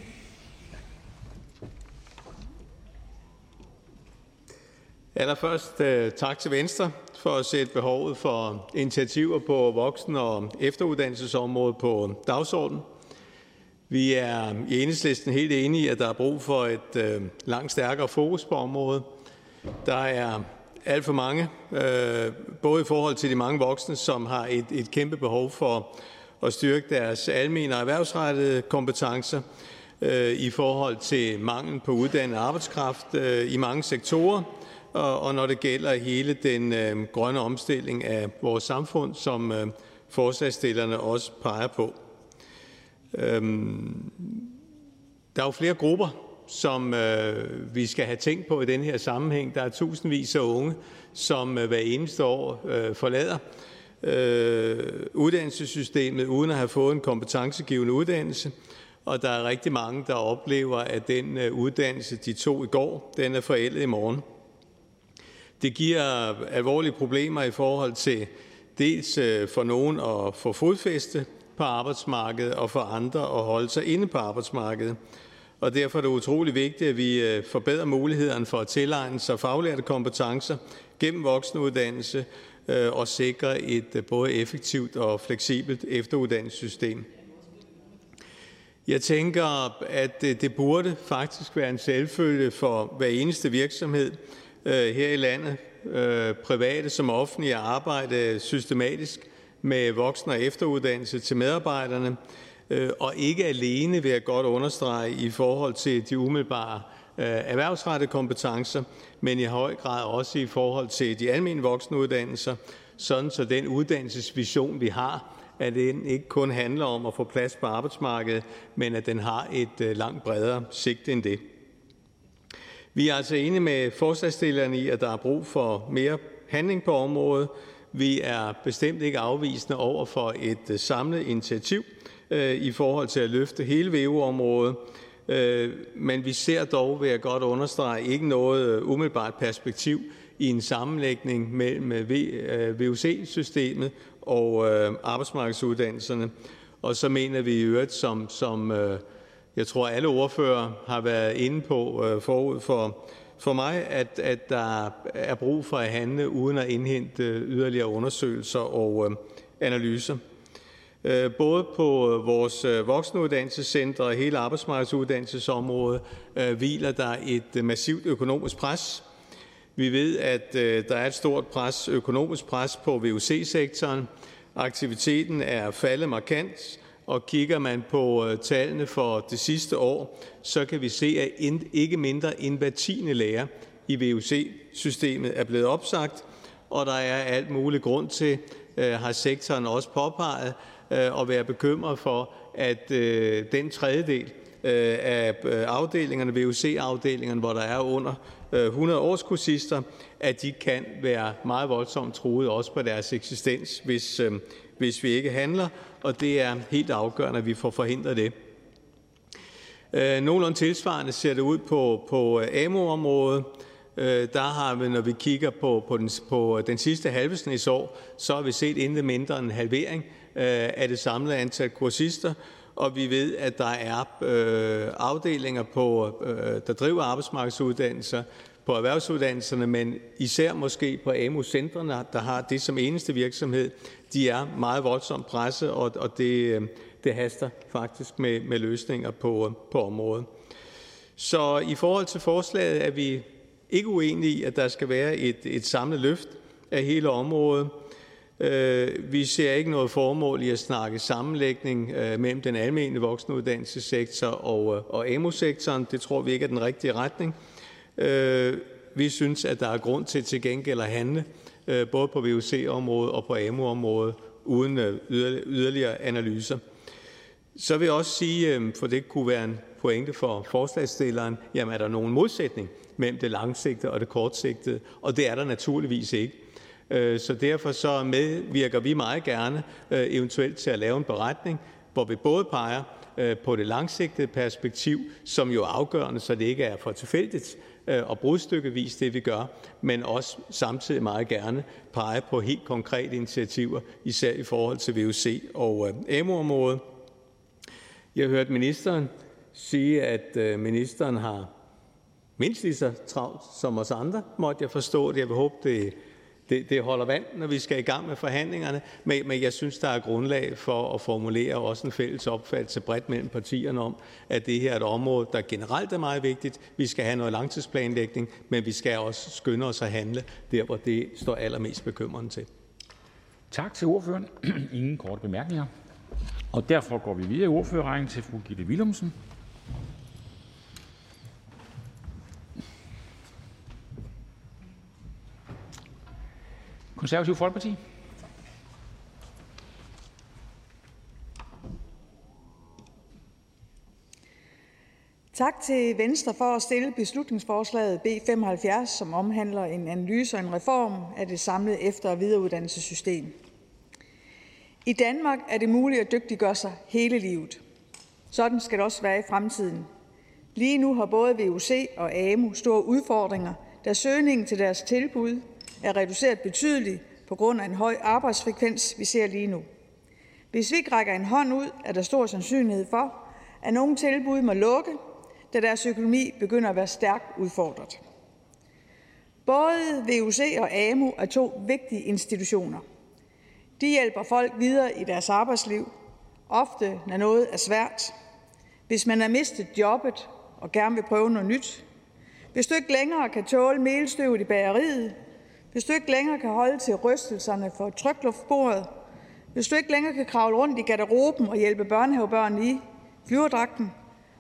Allerførst øh, tak til Venstre for at sætte behovet for initiativer på voksen- og efteruddannelsesområdet på dagsordenen. Vi er i Enhedslisten helt enige i, at der er brug for et øh, langt stærkere fokus på området. Der er alt for mange, øh, både i forhold til de mange voksne, som har et, et kæmpe behov for at styrke deres almene og erhvervsrettede kompetencer, øh, i forhold til mangel på uddannet arbejdskraft øh, i mange sektorer, og, og når det gælder hele den øh, grønne omstilling af vores samfund, som forslagstillerne også peger på. Der er jo flere grupper, som øh, vi skal have tænkt på i den her sammenhæng. Der er tusindvis af unge, som øh, hver eneste år øh, forlader Øh, uddannelsessystemet uden at have fået en kompetencegivende uddannelse. Og der er rigtig mange, der oplever, at den øh, uddannelse, de tog i går, den er forældet i morgen. Det giver alvorlige problemer i forhold til dels øh, for nogen at få fodfæste på arbejdsmarkedet og for andre at holde sig inde på arbejdsmarkedet. Og derfor er det utrolig vigtigt, at vi forbedrer mulighederne for at tilegne sig faglærte kompetencer gennem voksenuddannelse Øh, og sikre et øh, både effektivt og fleksibelt efteruddannelsessystem. Jeg tænker, at øh, det burde faktisk være en selvfølge for hver eneste virksomhed her i landet, private som offentlige, at arbejde systematisk med voksen- og efteruddannelse til medarbejderne, og ikke alene, vil jeg godt understrege, i forhold til de umiddelbare Øh, erhvervsrettede kompetencer, men i høj grad også i forhold til de almene voksenuddannelser, sådan så den uddannelsesvision, vi har, at den ikke kun handler om at få plads på arbejdsmarkedet, men at den har et øh, langt bredere sigte end det. Vi er altså enige med forslagstillerne i, at der er brug for mere handling på området, vi er bestemt ikke afvisende over for et øh, samlet initiativ i forhold til at løfte hele VU-området, Øh, men vi ser dog, vil jeg godt understrege, ikke noget øh, umiddelbart perspektiv i en sammenlægning mellem VUC-systemet øh, og arbejdsmarkedsuddannelserne. Og så mener vi i øvrigt, som, som jeg tror alle ordfører har været inde på forud for for mig, at, at der er brug for at handle uden at indhente yderligere undersøgelser og analyser. Øh, både på øh, vores øh, voksenuddannelsescentre og hele arbejdsmarkedsuddannelsesområdet hviler der et massivt økonomisk pres. Vi ved, at der er et stort pres, økonomisk pres på VUC-sektoren. Aktiviteten er faldet markant, og kigger man på tallene for det sidste år, så kan vi se, at ikke mindre end hver tiende lærer i VUC-systemet er blevet opsagt, og der er alt mulig grund til, har sektoren også påpeget, Øh, at være bekymret for, at øh, den tredjedel øh, af afdelingerne, VUC-afdelingerne, hvor der er under 100 årskursister, at de kan være meget voldsomt truet også på deres eksistens, hvis, hvis vi ikke handler, og det er helt afgørende, at vi får forhindret det. Nogenlunde tilsvarende ser det ud på, på AMO-området. Der har vi, når vi kigger på, på, den, på den sidste halvesnitsår, så har vi set intet mindre end en halvering Øh, af det samlede antal kursister, og vi ved, at der er øh, afdelinger, på, øh, der driver arbejdsmarkedsuddannelser, på erhvervsuddannelserne, men især måske på AMU-centrene, der har det som eneste virksomhed, de er meget voldsomt presset, og, og det, det haster faktisk med, med løsninger på, på området. Så i forhold til forslaget er vi ikke uenige i, at der skal være et, et samlet løft af hele området. Øh, vi ser ikke noget formål i at snakke sammenlægning øh, mellem den almene voksenuddannelsessektor og, øh, og AMU-sektoren. Det tror vi ikke er den rigtige retning. Øh, vi synes, at der er grund til til gengæld at handle både på VUC-området og på AMU-området uden yderligere analyser. Så vil jeg også sige, for det kunne være en pointe for forslagsstilleren, jamen er der nogen modsætning mellem det langsigtede og det kortsigtede? Og det er der naturligvis ikke. Øh, så derfor så medvirker vi meget gerne øh, eventuelt til at lave en beretning, hvor vi både peger øh, på det langsigtede perspektiv, som jo er afgørende, så det ikke er for tilfældigt øh, og brudstykkevis, det vi gør, men også samtidig meget gerne pege på helt konkrete initiativer, især i forhold til VUC og AMU-området. Jeg hørte ministeren sige, at ministeren har mindst lige så travlt som os andre, måtte jeg forstå det. Jeg vil håbe, det det, det holder vand, når vi skal i gang med forhandlingerne, men, men jeg synes, der er grundlag for at formulere også en fælles opfattelse bredt mellem partierne om, at det her er et område, der generelt er meget vigtigt. Vi skal have noget langtidsplanlægning, men vi skal også skynde os at handle der, hvor det står allermest bekymrende til. Tak til ordføreren. Ingen korte bemærkninger. Og derfor går vi videre i ordførerrækken til fru Gitte Willumsen, Konservative Folkeparti. Tak til Venstre for at stille beslutningsforslaget B 75, som omhandler en analyse og en reform af det samlede efter- og videreuddannelsessystem. I Danmark er det muligt at dygtiggøre sig hele livet. Sådan skal det også være i fremtiden. Lige nu har både VUC og AMU store udfordringer, da søgningen til deres tilbud er reduceret betydeligt på grund af en høj arbejdsfrekvens, vi ser lige nu. Hvis vi ikke rækker en hånd ud, er der stor sandsynlighed for, at nogle tilbud må lukke, da deres økonomi begynder at være stærkt udfordret. Både VUC og AMU er to vigtige institutioner. De hjælper folk videre i deres arbejdsliv, ofte når noget er svært. Hvis man har mistet jobbet og gerne vil prøve noget nyt. Hvis du ikke længere kan tåle melstøvet i bageriet, hvis du ikke længere kan holde til rystelserne for trykluftbordet, hvis du ikke længere kan kravle rundt i garderoben og hjælpe børnehavebørn i flyverdragten,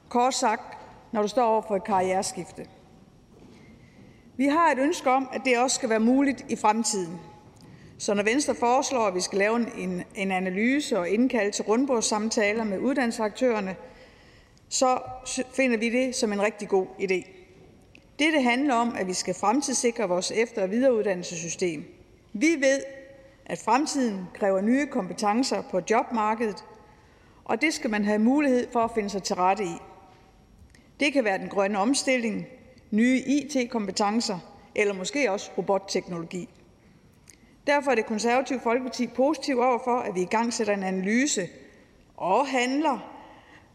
kort sagt, når du står over for et karriereskifte. Vi har et ønske om, at det også skal være muligt i fremtiden. Så når Venstre foreslår, at vi skal lave en, en analyse og indkalde til rundbordssamtaler med uddannelsesaktørerne, så finder vi det som en rigtig god idé. Dette handler om, at vi skal fremtidssikre vores efter- og videreuddannelsessystem. Vi ved, at fremtiden kræver nye kompetencer på jobmarkedet, og det skal man have mulighed for at finde sig til rette i. Det kan være den grønne omstilling, nye IT-kompetencer eller måske også robotteknologi. Derfor er det konservative Folkeparti positiv overfor, at vi i gang sætter en analyse og handler,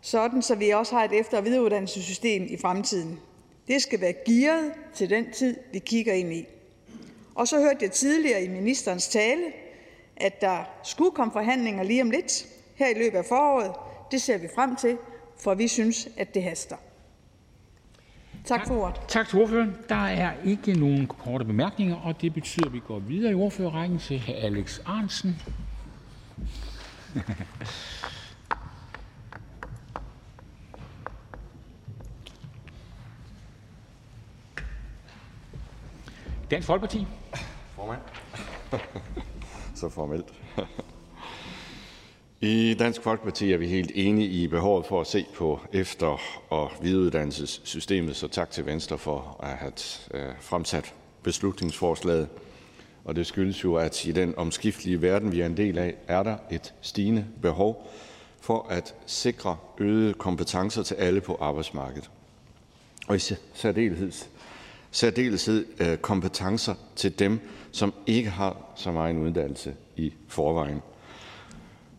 sådan så vi også har et efter- og videreuddannelsessystem i fremtiden. Det skal være gearet til den tid, vi kigger ind i. Og så hørte jeg tidligere i ministerens tale, at der skulle komme forhandlinger lige om lidt her i løbet af foråret. Det ser vi frem til, for vi synes, at det haster. Tak for ordet. Tak til ordføreren. Der er ikke nogen korte bemærkninger, og det betyder, at vi går videre i ordførerrækken til hr. Alex Arnsen. Dansk Folkeparti. Formand. Så formelt. I Dansk Folkeparti er vi helt enige i behovet for at se på efter- og videreuddannelsessystemet, så tak til Venstre for at have øh, fremsat beslutningsforslaget. Og det skyldes jo, at i den omskiftelige verden, vi er en del af, er der et stigende behov for at sikre øgede kompetencer til alle på arbejdsmarkedet. Og i særdeleshed særdeleshed øh, kompetencer til dem, som ikke har så meget uddannelse i forvejen.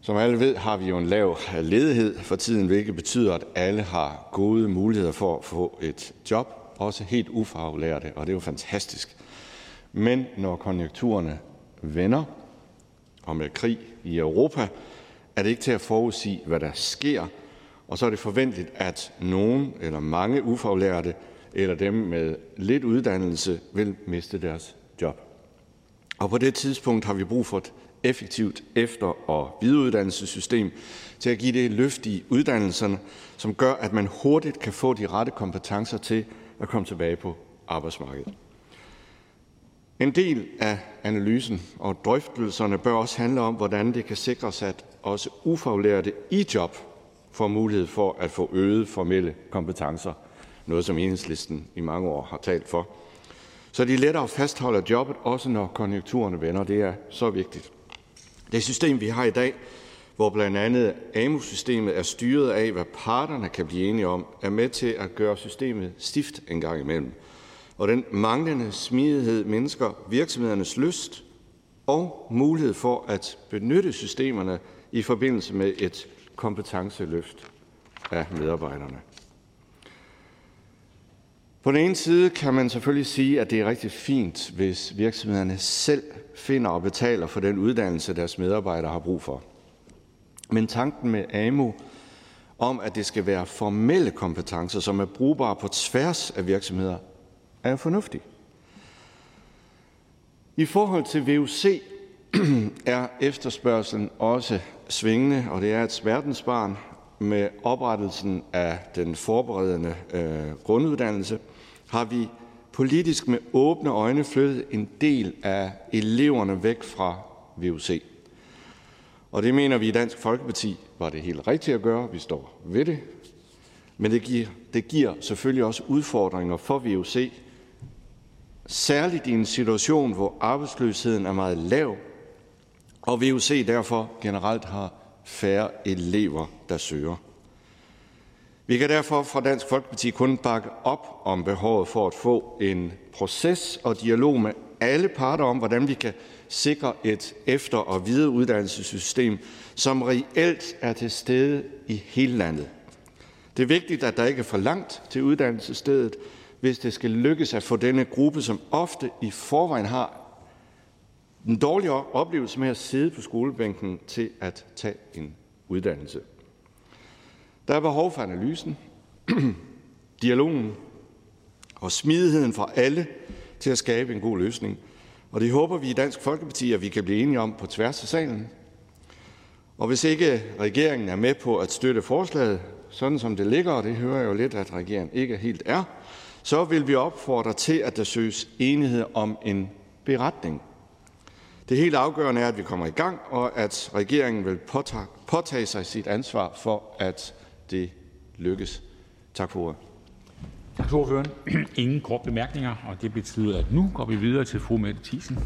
Som alle ved, har vi jo en lav øh, ledighed for tiden, hvilket betyder, at alle har gode muligheder for at få et job, også helt ufaglærte, og det er jo fantastisk. Men når konjunkturerne vender, og med krig i Europa, er det ikke til at forudsige, hvad der sker, og så er det forventeligt, at nogen eller mange ufaglærte eller dem med lidt uddannelse vil miste deres job. Og på det tidspunkt har vi brug for et effektivt efter- og videreuddannelsessystem til at give det løft i uddannelserne, som gør, at man hurtigt kan få de rette kompetencer til at komme tilbage på arbejdsmarkedet. En del af analysen og drøftelserne bør også handle om, hvordan det kan sikres, at også ufaglærte i job får mulighed for at få øget formelle kompetencer, noget som enhedslisten i mange år har talt for, så de lettere fastholder jobbet, også når konjunkturerne vender. Det er så vigtigt. Det system, vi har i dag, hvor blandt andet AMU-systemet er styret af, hvad parterne kan blive enige om, er med til at gøre systemet stift en gang imellem. Og den manglende smidighed mindsker virksomhedernes lyst og mulighed for at benytte systemerne i forbindelse med et kompetenceløft af medarbejderne. På den ene side kan man selvfølgelig sige, at det er rigtig fint, hvis virksomhederne selv finder og betaler for den uddannelse, deres medarbejdere har brug for. Men tanken med AMU om, at det skal være formelle kompetencer, som er brugbare på tværs af virksomheder, er jo fornuftig. I forhold til VUC er efterspørgselen også svingende, og det er et verdensbarn med oprettelsen af den forberedende øh, grunduddannelse – har vi politisk med åbne øjne flyttet en del af eleverne væk fra VUC. Og det mener vi i Dansk Folkeparti var det helt rigtigt at gøre. Vi står ved det. Men det giver, det giver selvfølgelig også udfordringer for VUC, særligt i en situation, hvor arbejdsløsheden er meget lav, og VUC derfor generelt har færre elever, der søger. Vi kan derfor fra Dansk Folkeparti kun bakke op om behovet for at få en proces og dialog med alle parter om, hvordan vi kan sikre et efter- og videreuddannelsessystem, som reelt er til stede i hele landet. Det er vigtigt, at der ikke er for langt til uddannelsesstedet, hvis det skal lykkes at få denne gruppe, som ofte i forvejen har en dårlig oplevelse med at sidde på skolebænken, til at tage en uddannelse. Der er behov for analysen, dialogen og smidigheden fra alle til at skabe en god løsning. Og det håber vi i Dansk Folkeparti, at vi kan blive enige om på tværs af salen. Og hvis ikke regeringen er med på at støtte forslaget, sådan som det ligger, og det hører jeg jo lidt, at regeringen ikke helt er, så vil vi opfordre til, at der søges enighed om en beretning. Det helt afgørende er, at vi kommer i gang, og at regeringen vil påtage, påtage sig sit ansvar for, at det lykkes. Tak for ordet. Tak til ordføreren. Ingen kort bemærkninger, og det betyder, at nu går vi videre til fru Mette Thiesen.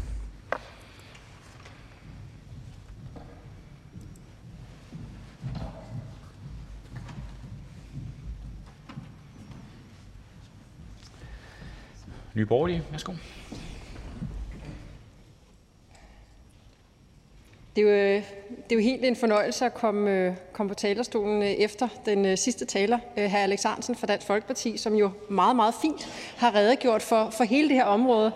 Nye Borgerlige, værsgo. Det er, jo, øh, det er jo helt en fornøjelse at komme, øh, komme på talerstolen øh, efter den sidste taler, hr. Alex Arnsen fra Dansk Folkeparti, som jo meget, meget fint har redegjort for, for hele det her område,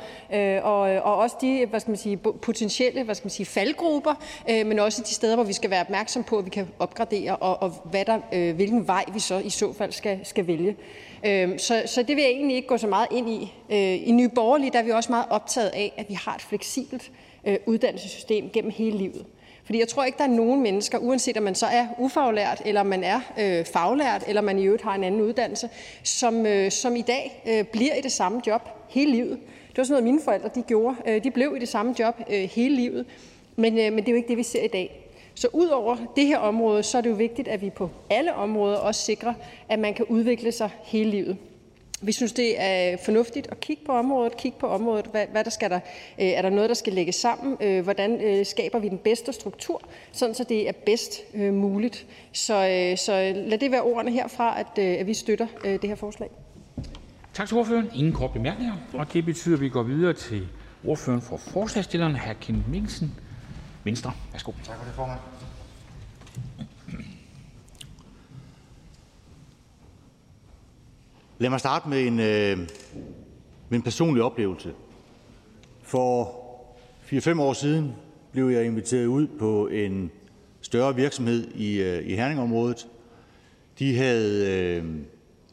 og, og også de hvad skal man sige, potentielle hvad skal man sige, faldgrupper, men også de steder, hvor vi skal være opmærksom på, at vi kan opgradere, og, og hvad der, hvilken vej vi så i så fald skal, skal vælge. Så, så det vil jeg egentlig ikke gå så meget ind i. I Nye Borgerlige der er vi også meget optaget af, at vi har et fleksibelt uddannelsessystem gennem hele livet. Fordi jeg tror ikke, der er nogen mennesker, uanset om man så er ufaglært, eller man er øh, faglært, eller man i øvrigt har en anden uddannelse, som, øh, som i dag øh, bliver i det samme job hele livet. Det var sådan noget, mine forældre de gjorde. Øh, de blev i det samme job øh, hele livet. Men, øh, men det er jo ikke det, vi ser i dag. Så ud over det her område, så er det jo vigtigt, at vi på alle områder også sikrer, at man kan udvikle sig hele livet. Vi synes, det er fornuftigt at kigge på området, kigge på området, hvad, hvad der skal der, øh, er der noget, der skal lægges sammen, øh, hvordan øh, skaber vi den bedste struktur, sådan så det er bedst øh, muligt. Så, øh, så lad det være ordene herfra, at, øh, at vi støtter øh, det her forslag. Tak til ordføreren. Ingen kort bemærkninger, og det betyder, at vi går videre til ordføreren for forslagsstillerne, hr. Kim Mikkelsen, Venstre. Værsgo. Tak for det, formand. Lad mig starte med en, øh, med en personlig oplevelse. For 4-5 år siden blev jeg inviteret ud på en større virksomhed i, øh, i Herningområdet. De havde øh,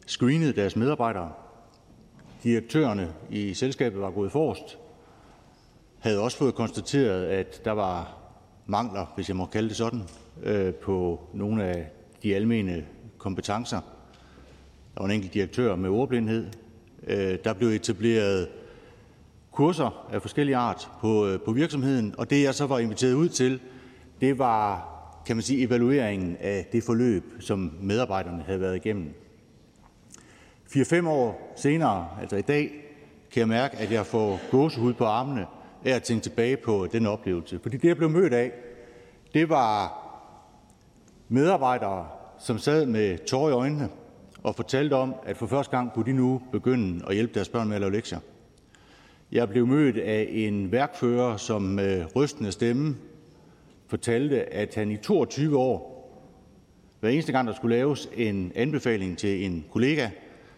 screenet deres medarbejdere. Direktørerne i selskabet var gået forrest. Havde også fået konstateret, at der var mangler, hvis jeg må kalde det sådan, øh, på nogle af de almene kompetencer. Der var en enkelt direktør med ordblindhed. Øh, der blev etableret kurser af forskellige art på, øh, på virksomheden, og det jeg så var inviteret ud til, det var kan man sige, evalueringen af det forløb, som medarbejderne havde været igennem. 4-5 år senere, altså i dag, kan jeg mærke, at jeg får gåsehud på armene af at tænke tilbage på den oplevelse. Fordi det, jeg blev mødt af, det var medarbejdere, som sad med tårer i øjnene og fortalte om, at for første gang kunne de nu begynde at hjælpe deres børn med at lave lektier. Jeg blev mødt af en værkfører, som med rystende stemme fortalte, at han i 22 år, hver eneste gang der skulle laves en anbefaling til en kollega,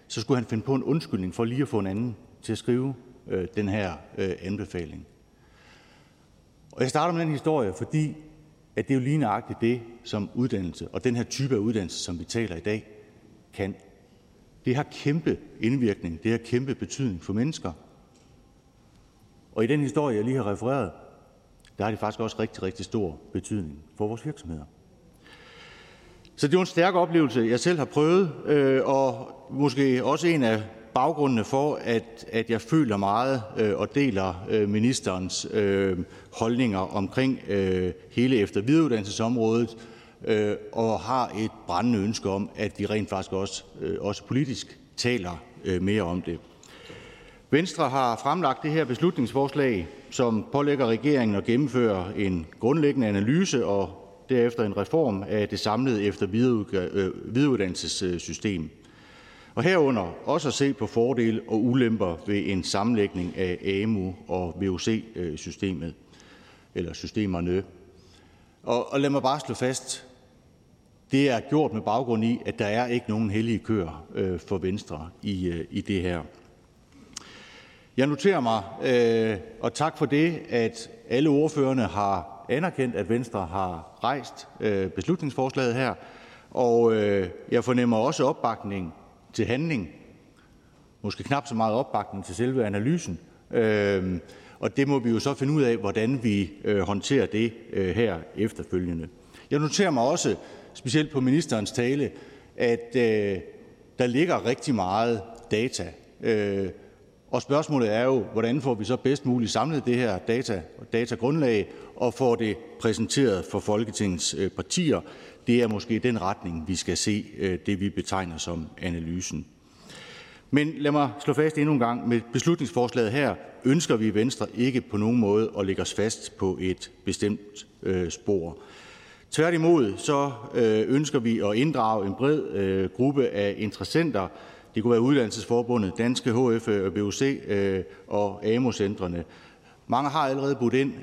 så skulle han finde på en undskyldning for lige at få en anden til at skrive øh, den her øh, anbefaling. Og jeg starter med den historie, fordi at det er jo lige nøjagtigt det, som uddannelse og den her type af uddannelse, som vi taler i dag, kan. Det har kæmpe indvirkning, det har kæmpe betydning for mennesker. Og i den historie, jeg lige har refereret, der har det faktisk også rigtig, rigtig stor betydning for vores virksomheder. Så det var en stærk oplevelse, jeg selv har prøvet, øh, og måske også en af baggrundene for, at, at jeg føler meget øh, og deler øh, ministerens øh, holdninger omkring øh, hele efter videreuddannelsesområdet, øh, og har et brændende ønske om, at vi rent faktisk også, øh, også politisk taler øh, mere om det. Venstre har fremlagt det her beslutningsforslag, som pålægger regeringen at gennemføre en grundlæggende analyse og derefter en reform af det samlede efter øh, videreuddannelsessystem. Og herunder også at se på fordele og ulemper ved en sammenlægning af AMU og VUC-systemet, øh, eller systemerne. Og, og lad mig bare slå fast, det er gjort med baggrund i, at der er ikke nogen hellige køer øh, for Venstre i, øh, i det her. Jeg noterer mig, øh, og tak for det, at alle ordførerne har anerkendt, at Venstre har rejst øh, beslutningsforslaget her, og øh, jeg fornemmer også opbakning til handling. Måske knap så meget opbakning til selve analysen. Øh, og det må vi jo så finde ud af, hvordan vi øh, håndterer det øh, her efterfølgende. Jeg noterer mig også, specielt på ministerens tale, at øh, der ligger rigtig meget data. Øh, og spørgsmålet er jo, hvordan får vi så bedst muligt samlet det her data, datagrundlag og får det præsenteret for Folketingets øh, partier. Det er måske den retning, vi skal se øh, det, vi betegner som analysen. Men lad mig slå fast endnu en gang, med beslutningsforslaget her ønsker vi i Venstre ikke på nogen måde at lægge os fast på et bestemt øh, spor. Tværtimod så øh, ønsker vi at inddrage en bred øh, gruppe af interessenter, det kunne være Uddannelsesforbundet, Danske HF øh, og BUC og AMO-centrene. Mange har allerede budt ind,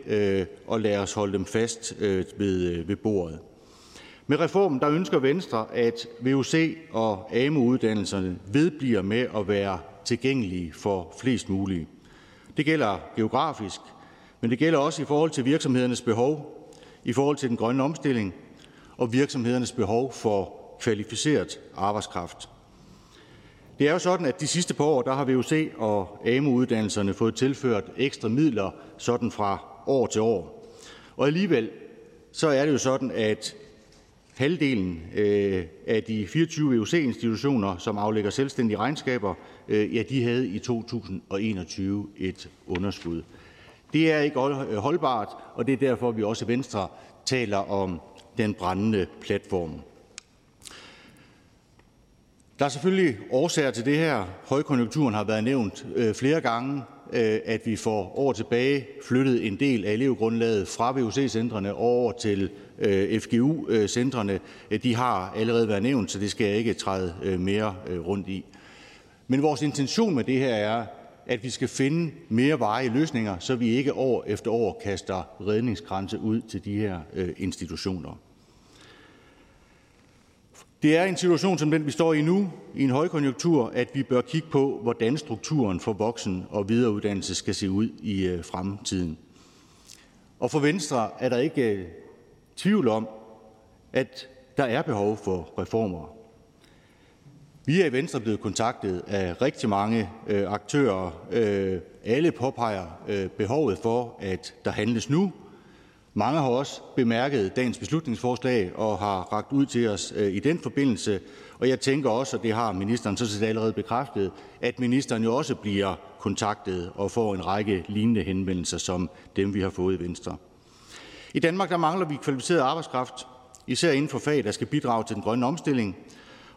og lad os holde dem fast ved, ved bordet. Med reformen der ønsker Venstre, at VUC og AMO-uddannelserne vedbliver med at være tilgængelige for flest mulige. Det gælder geografisk, men det gælder også i forhold til virksomhedernes behov, i forhold til den grønne omstilling og virksomhedernes behov for kvalificeret arbejdskraft. Det er jo sådan, at de sidste par år der har VUC og AMU-uddannelserne fået tilført ekstra midler sådan fra år til år. Og alligevel så er det jo sådan, at halvdelen øh, af de 24 VUC-institutioner, som aflægger selvstændige regnskaber, øh, ja, de havde i 2021 et underskud. Det er ikke øh, holdbart, og det er derfor, vi også i Venstre taler om den brændende platform. Der er selvfølgelig årsager til det her. Højkonjunkturen har været nævnt øh, flere gange, øh, at vi for år tilbage flyttede en del af elevgrundlaget fra VUC-centrene over til FGU-centrene. De har allerede været nævnt, så det skal jeg ikke træde mere rundt i. Men vores intention med det her er, at vi skal finde mere varige løsninger, så vi ikke år efter år kaster redningskranse ud til de her øh, institutioner. Det er en situation som den, vi står i nu, i en højkonjunktur, at vi bør kigge på, hvordan strukturen for voksen- og videreuddannelse skal se ud i øh, fremtiden. Og for Venstre er der ikke øh, tvivl om, at der er behov for reformer. Vi er i Venstre blevet kontaktet af rigtig mange øh, aktører. Øh, alle påpeger øh, behovet for, at der handles nu, mange har også bemærket dagens beslutningsforslag og har ragt ud til os øh, i den forbindelse. Og jeg tænker også, og det har ministeren så set allerede bekræftet, at ministeren jo også bliver kontaktet og får en række lignende henvendelser som dem, vi har fået i Venstre. I Danmark der mangler vi kvalificeret arbejdskraft, især inden for fag, der skal bidrage til den grønne omstilling,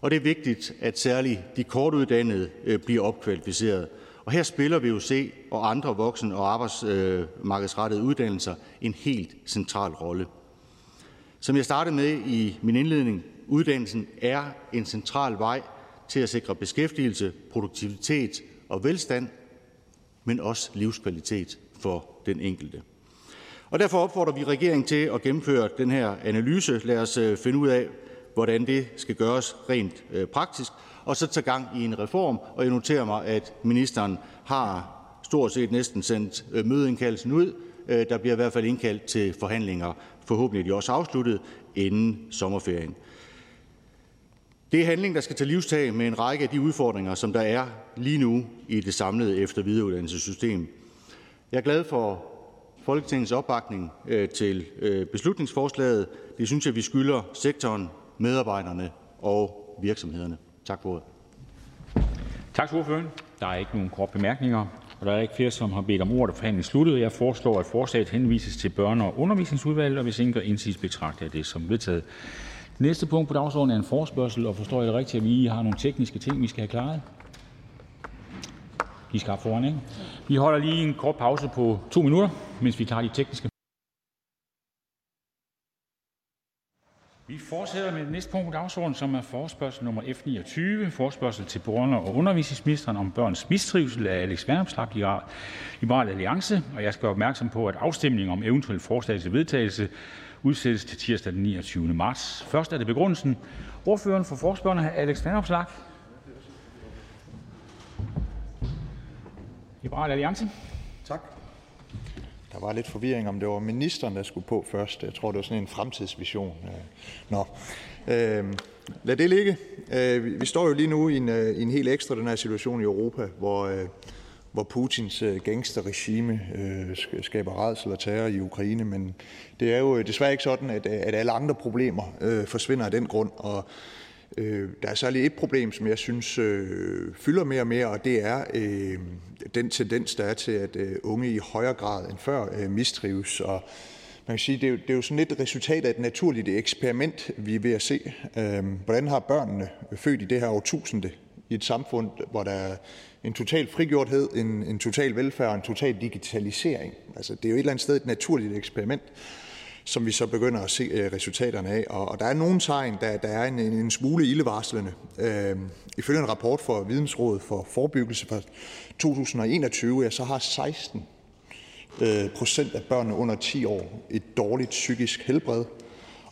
og det er vigtigt, at særligt de kortuddannede øh, bliver opkvalificeret. Og her spiller VUC og andre voksen- og arbejdsmarkedsrettede uddannelser en helt central rolle. Som jeg startede med i min indledning, uddannelsen er en central vej til at sikre beskæftigelse, produktivitet og velstand, men også livskvalitet for den enkelte. Og derfor opfordrer vi regeringen til at gennemføre den her analyse. Lad os øh, finde ud af, hvordan det skal gøres rent øh, praktisk, og så tage gang i en reform. Og jeg noterer mig, at ministeren har stort set næsten sendt øh, mødeindkaldelsen ud. Øh, der bliver i hvert fald indkaldt til forhandlinger. Forhåbentlig er de også afsluttet inden sommerferien. Det er handling, der skal tage livstag med en række af de udfordringer, som der er lige nu i det samlede efter videreuddannelsessystem. Jeg er glad for Folketingets opbakning til beslutningsforslaget. Det synes jeg, vi skylder sektoren, medarbejderne og virksomhederne. Tak for ordet. Tak til ordføreren. Der er ikke nogen korte bemærkninger. Og der er ikke flere, som har bedt om ordet, forhandlingen sluttet. Jeg foreslår, at forslaget henvises til børne- og undervisningsudvalget, og hvis ingen gør indsigelse, betragter jeg det som vedtaget. Det næste punkt på dagsordenen er en forspørgsel, og forstår jeg det rigtigt, at vi har nogle tekniske ting, vi skal have klaret? De skal foran, ikke? Vi holder lige en kort pause på to minutter, mens vi klarer de tekniske. Vi fortsætter med det næste punkt på dagsordenen, som er forspørgsel nummer F29, forspørgsel til borgerne og undervisningsministeren om børns mistrivsel af Alex Vanopslagh, Liberal Alliance, og jeg skal opmærksom på, at afstemning om eventuelle forslag til vedtagelse udsættes til tirsdag den 29. marts. Først er det begrundelsen. Ordføreren for forspørgerne, Alex Vanopslagh. Liberal Alliance. Der var lidt forvirring om, det var ministeren, der skulle på først. Jeg tror, det var sådan en fremtidsvision. Øh. Nå, øh, lad det ligge. Øh, vi står jo lige nu i en, øh, i en helt ekstraordinær situation i Europa, hvor, øh, hvor Putins øh, gangsterregime øh, skaber redsel og terror i Ukraine. Men det er jo desværre ikke sådan, at, at alle andre problemer øh, forsvinder af den grund. Og Øh, der er særlig et problem, som jeg synes øh, fylder mere og mere, og det er øh, den tendens, der er til, at unge i højere grad end før mistrives. Og man kan sige, det er, jo, det er jo sådan lidt et resultat af et naturligt eksperiment, vi er ved at se. Øhm, hvordan har børnene født i det her årtusinde i et samfund, hvor der er en total frigjorthed, en, en total velfærd og en total digitalisering? Altså, det er jo et eller andet sted et naturligt eksperiment som vi så begynder at se øh, resultaterne af. Og der er nogle tegn, der der er en en smule ildevarslende. Øh, ifølge en rapport fra Vidensrådet for Forebyggelse fra 2021 ja, så har 16 øh, procent af børnene under 10 år et dårligt psykisk helbred.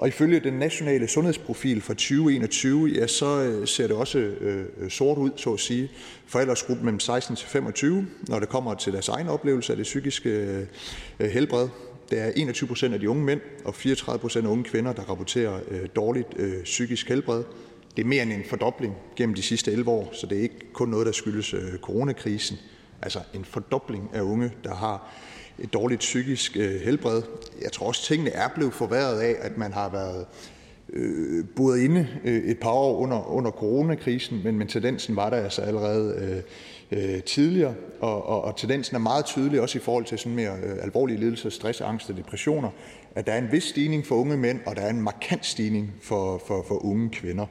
Og ifølge den nationale sundhedsprofil for 2021 ja, så øh, ser det også øh, sort ud, så at sige, for aldersgruppen mellem 16 til 25, når det kommer til deres egen oplevelse af det psykiske øh, helbred. Det er 21 procent af de unge mænd og 34 procent af unge kvinder, der rapporterer øh, dårligt øh, psykisk helbred. Det er mere end en fordobling gennem de sidste 11 år, så det er ikke kun noget, der skyldes øh, coronakrisen. Altså en fordobling af unge, der har et dårligt psykisk øh, helbred. Jeg tror også, tingene er blevet forværret af, at man har været øh, boet inde øh, et par år under, under coronakrisen, men, men tendensen var der altså allerede øh, Øh, tidligere, og, og, og tendensen er meget tydelig også i forhold til sådan mere øh, alvorlige lidelser, stress, angst og depressioner, at der er en vis stigning for unge mænd, og der er en markant stigning for, for, for unge kvinder.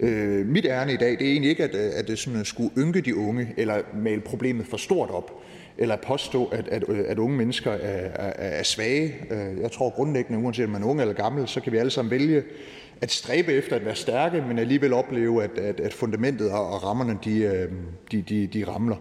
Øh, mit ærne i dag det er egentlig ikke, at, øh, at det sådan øh, skulle ynke de unge, eller male problemet for stort op, eller påstå, at, at, at unge mennesker er, er, er svage. Jeg tror grundlæggende, uanset om man er ung eller gammel, så kan vi alle sammen vælge at stræbe efter at være stærke, men alligevel opleve, at, at, at fundamentet og rammerne de, øh, de, de, de ramler.